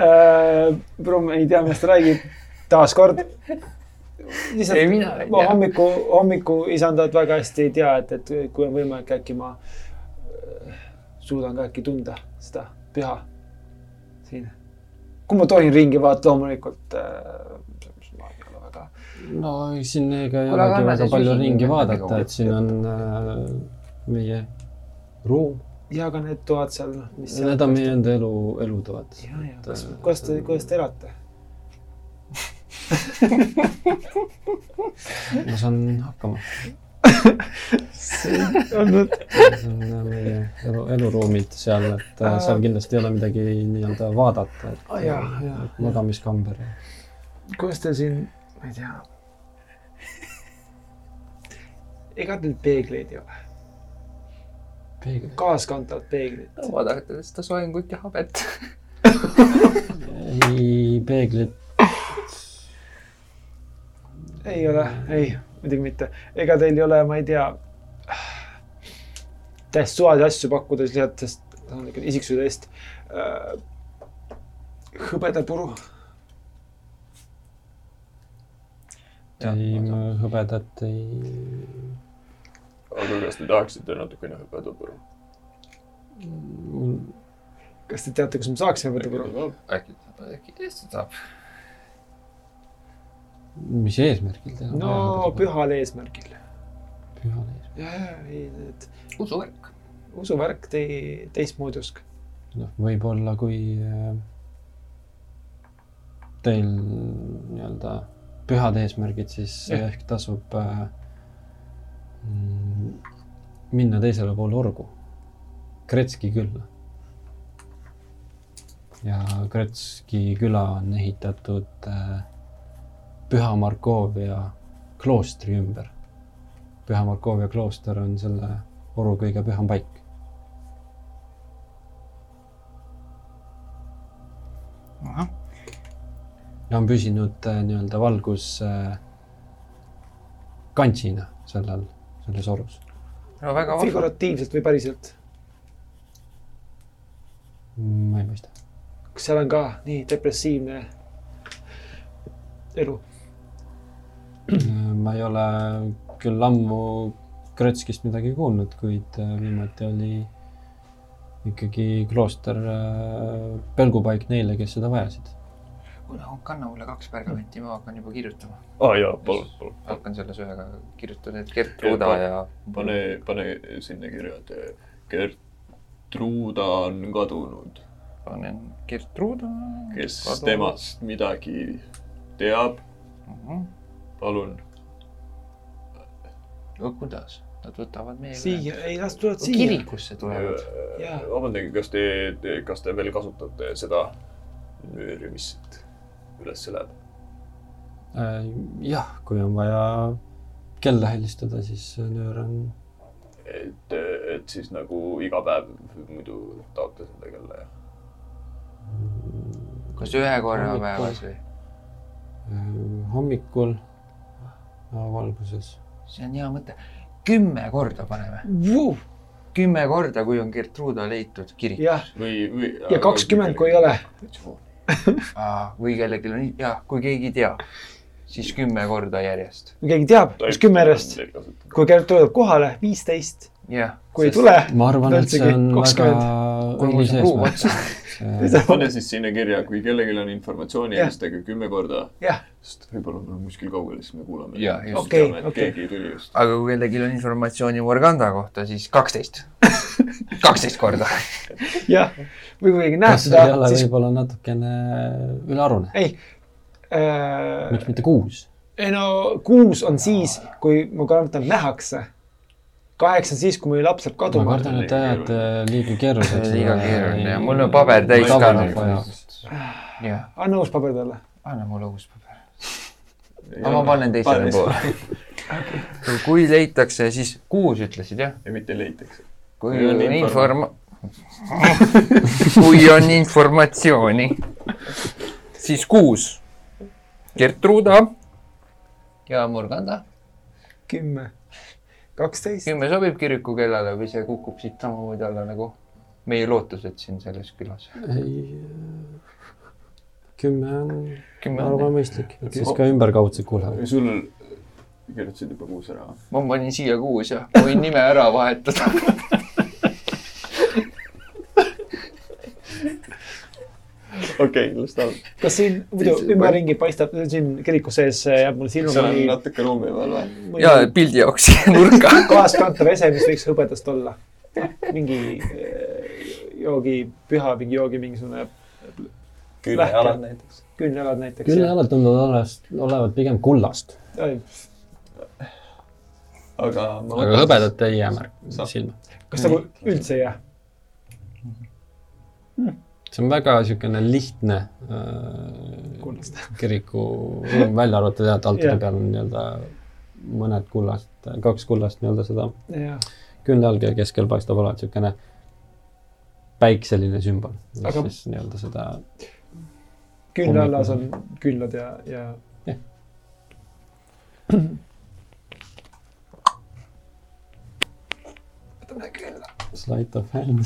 äh,. Brumm ei tea, millest ta räägib. taaskord. lihtsalt Ei, mina ma hommiku, hommiku isandat väga hästi ei tea, et, et kui on võimalik, äkki ma suudan ka äkki tunda seda püha siin. kui ma tohin ringi vaadata, loomulikult äh,. ma ei ole väga. no siin ega ei olegi väga palju ringi vaadata, et siin on äh, meie ruum. ja ka need toad seal, mis. Need on meie enda elu, elutoad. ja, ja kas, kuidas te, kuidas te elate? ma saan hakkama. On nüüd see on meie elu, eluruumid seal, et äh, seal kindlasti ei ole midagi nii-öelda vaadata, et Ah, jaa, et magamiskamber kuidas teil siin, ma ei tea. ega teil peegleid ei ole, peegel. kaaskantavat peeglit? vaadake seda soengut ja habet. ei, peeglit, ei ole, ei, muidugi mitte. ega teil ei ole, ma ei tea, täiesti suvalisi asju pakkuda lihtsalt, sest see on ikka isiksuse eest äh,. hõbedapuru, ei hõbedat ei, aga kas te tahaksite natukene hõbedapuru? kas te teate, kus me saaksime hõbedapuru? äkki, äkki tõesti saab. Mis eesmärgil teha? no pühal eesmärgil. pühal eesmärgil. ja, ja, ei need usuvärk. usuvärk tei-, teistmoodi usk. noh, võib-olla kui äh, teil nii-öelda pühad eesmärgid, siis Jah. ehk tasub äh, mm, minna teisele poole orgu, Kretski külla. ja Kretski küla on ehitatud äh, Püha Markovia kloostri ümber. Püha Markovia klooster on selle oru kõige püham paik. ja on püsinud äh, nii-öelda valgus äh, kantsina sellel, selles orus. no väga vahva. figuratiivselt või päriselt? ma ei mõista. kas seal on ka nii depressiivne elu? ma ei ole küll ammu Krõtskist midagi kuulnud, kuid äh, viimati oli ikkagi klooster äh, pelgupaik neile, kes seda vajasid. kuule, kanna mulle kaks pergamenti, ma hakkan juba kirjutama. aa jaa, palun, palun. hakkan selle sööga kirjutada, et Gertruda ja. pane, pane sinna kirja, et Gertruda on kadunud. panen Gertruda. kes temast midagi teab, Mhm. palun. no kuidas, nad võtavad meiega. siia, ei las tulevad siia. kirikusse tulevad. Jaa. vabandage, kas te, te, kas te veel kasutate seda nööri, mis siit üles läheb? Äh, jah, kui on vaja kella helistada, siis nöör on, et, et siis nagu iga päev muidu taote seda kella ja. kas ühe korra päevas või? äh, hommikul valguses. see on hea mõte. kümme korda paneme, kümme korda, kui on Gertruda leitud kirik. jah, või, või. ja kakskümmend, kui ei ole. või kellelgi on, jah, kui keegi ei tea, siis kümme korda järjest. kui keegi teab, siis kümme järjest. kui Gert tuleb kohale, viisteist. jah. kui ei tule, ma arvan, et see on Üldsegi väga 20. kui mul õilis eesmärk pane siis sinna kirja, kui kellelgi on informatsiooni, helistage kümme korda, sest võib-olla me oleme kuskil kaugel, siis me kuulame. Et okei. keegi tuli just. aga kui kellelgi on informatsiooni Morganda kohta, siis kaksteist. kaksteist korda. jah. või kui keegi näeb kas see seda ei ole, siis võib-olla natukene ülearune? ei äh, miks. mitte kuus? ei no kuus on siis, kui ma kardan, nähakse. Kaheksa siis, kui mõni laps läheb ma kaduma. kardan, et ajate liiga keeruliseks. liiga keeruline ja mul on paber täis ka anna uus paber talle. anna mulle uus paber. aga ma panen teisele poole. kui leitakse, siis kuus ütlesid jah? ja mitte leitakse. kui on informa-, kui on informatsiooni, siis kuus. Gertruda ja Morganda. kümme, kaksteist. kümme sobib kiriku kellale või see kukub siit samamoodi alla nagu meie lootused siin selles külas? ei, kümme on, kümme ma arvan, mõistlik, et siis ka ümberkaudsed kuulevad. sul kirjutasid juba kuus ära? ma panin siia kuus ja võin nime ära vahetada. okei, las ta olla. kas siin muidu ümberringi paistab, siin kiriku sees jääb mul silma seal on natuke ruumi veel või? ja pildi jaoks nurka. kaaskantav ese, mis võiks hõbedast olla? mingi eh, joogi, püha mingi joogi mingisugune küljejalad näiteks. küünjalad näiteks. küljejalad tunduvad olevat, olevat pigem kullast, aga aga hõbedat ei jää märk-, silma. kas nagu üldse ei jää? See on väga niisugune lihtne äh, kirikuruum, välja arvatud jah, et altari peal on nii-öelda mõned kullast, kaks kullast nii-öelda seda jah, küünlajalge ja keskel paistab olevat niisugune päikseline sümbol, mis Aga- siis nii-öelda seda küünlajallas on küünlad ja, ja Jah. võtame küünla. sleight of hand.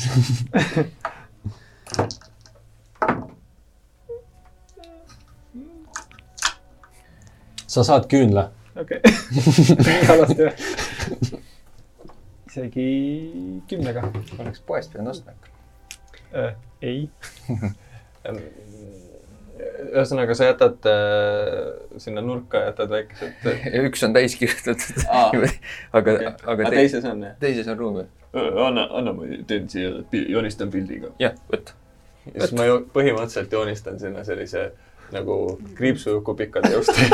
sa saad küünla. okei, küünlalast jah. isegi kümnega oleks poest pidanud ostma ikka. äh,. ei, ühesõnaga, sa jätad äh, sinna nurka, jätad väikesed. üks on täis kirjutatud aga, aga aga te, teises on jah? teises on ruum või? anna, anna, ma teen siia, joonistan pildiga. jah, võt. ja siis ma ju põhimõtteliselt joonistan sinna sellise nagu kriipsujuku pikad juusted.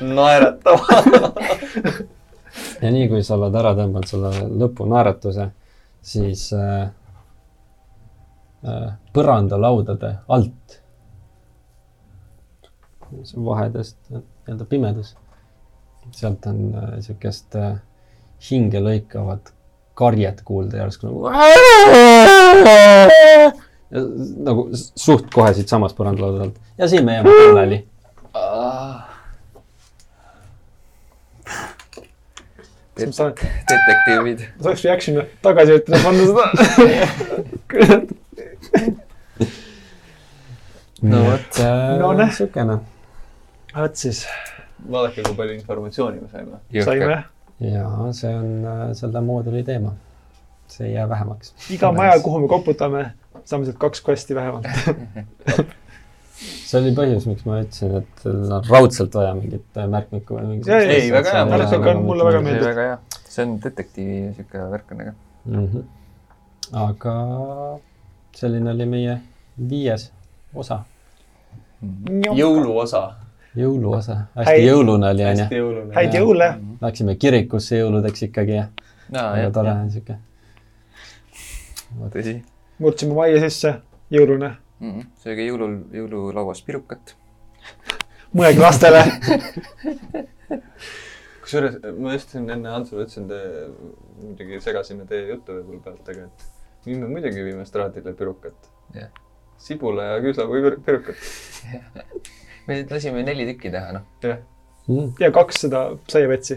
naeratava. ja nii kui sa oled ära tõmmanud selle lõpunaeratuse, siis äh, äh, põrandalaudade alt, vahedest nii-öelda pimedus, sealt on niisugust äh, hingelõikavat karjet kuulda järsku nagu nagu suht kohe siitsamast põrandalaudade alt ja siin me jääme pooleli. detektiivid. saaks reaction'i tagasi ütelda, panna seda. No vot. No näh. niisugune vot siis vaadake, kui palju informatsiooni me saime. saime ja see on äh, selle mooduli teema. see ei jää vähemaks. iga maja, kuhu me koputame, saame sealt kaks quest'i vähemalt. see oli põhjus, miks ma ütlesin, et on raudselt vaja mingit äh, märkmikku või mingit. Ei, ei, väga hea, märkmik on mulle väga oli väga hea. see on detektiivi sihuke värk on, aga. mm. -hmm. aga selline oli meie viies osa, jõuluosa. jõuluosa. hästi Häid- jõulune oli, onju. häid jõule. Läksime kirikusse jõuludeks ikkagi ja aa, väga tore sihuke. tõsi. Murdsime majja sisse, jõulune. sööge jõulul, jõululauas pirukat. mõelge lastele. kusjuures ma just siin enne Antsule ütlesin, te muidugi segasime teie juttu võib-olla pealt, aga et viime muidugi viime straadile pirukat Jah.. sibula ja küüslaugu pir- pirukat. me lasime neli tükki teha, noh. jah, Mm. ja kaks seda saiavetsi.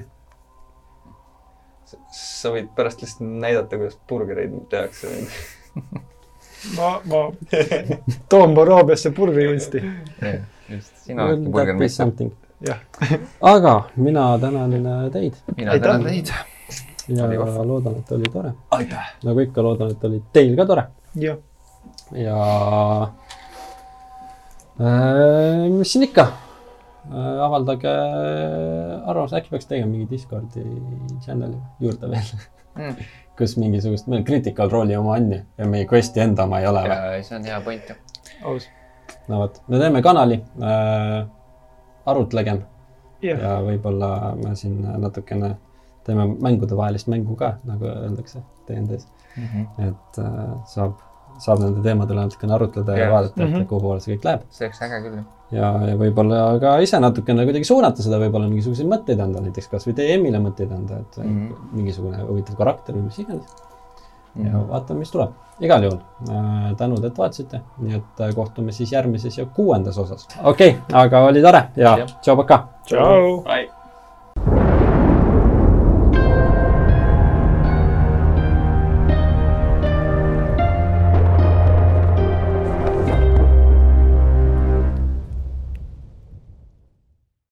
sa võid pärast lihtsalt näidata, kuidas burgereid tehakse. ma, ma toon Boroobiasse burgerikunsti. just, sina oledki burgermeister. jah, aga mina tänan äh, teid mina Aitäh. tänan teid. ja loodan, et oli tore. nagu ikka, loodan, et oli teil ka tore jah. ja äh, mis siin ikka äh,, avaldage arvamust, äkki peaks tegema mingi Discordi channel'i juurde veel Mm. Kus mingisugust, meil Critical Role'i oma on ju ja meie quest'i enda oma ei ole või? see on hea point ju. aus. no vot, me teeme kanali äh,, arutlegem jah, ja võib-olla me siin natukene teeme mängudevahelist mängu ka, nagu öeldakse DND-s, et äh, saab, saab nende teemadele natukene arutleda ja Jah. vaadata, et Mhm. kuhu poole see kõik läheb. see oleks äge küll. ja, ja võib-olla ka ise natukene kuidagi suunata seda, võib-olla mingisuguseid mõtteid anda, näiteks kasvõi DM-ile mõtteid anda, et mm Mhm. -hmm. mingisugune huvitav karakter või mis iganes mm. -hmm. Mhm. ja vaatame, mis tuleb. igal juhul äh, tänud, et vaatasite, nii et äh, kohtume siis järgmises ja kuuendas osas. okei okay,, aga oli tore ja Jah. tšau, pakaa. tšau.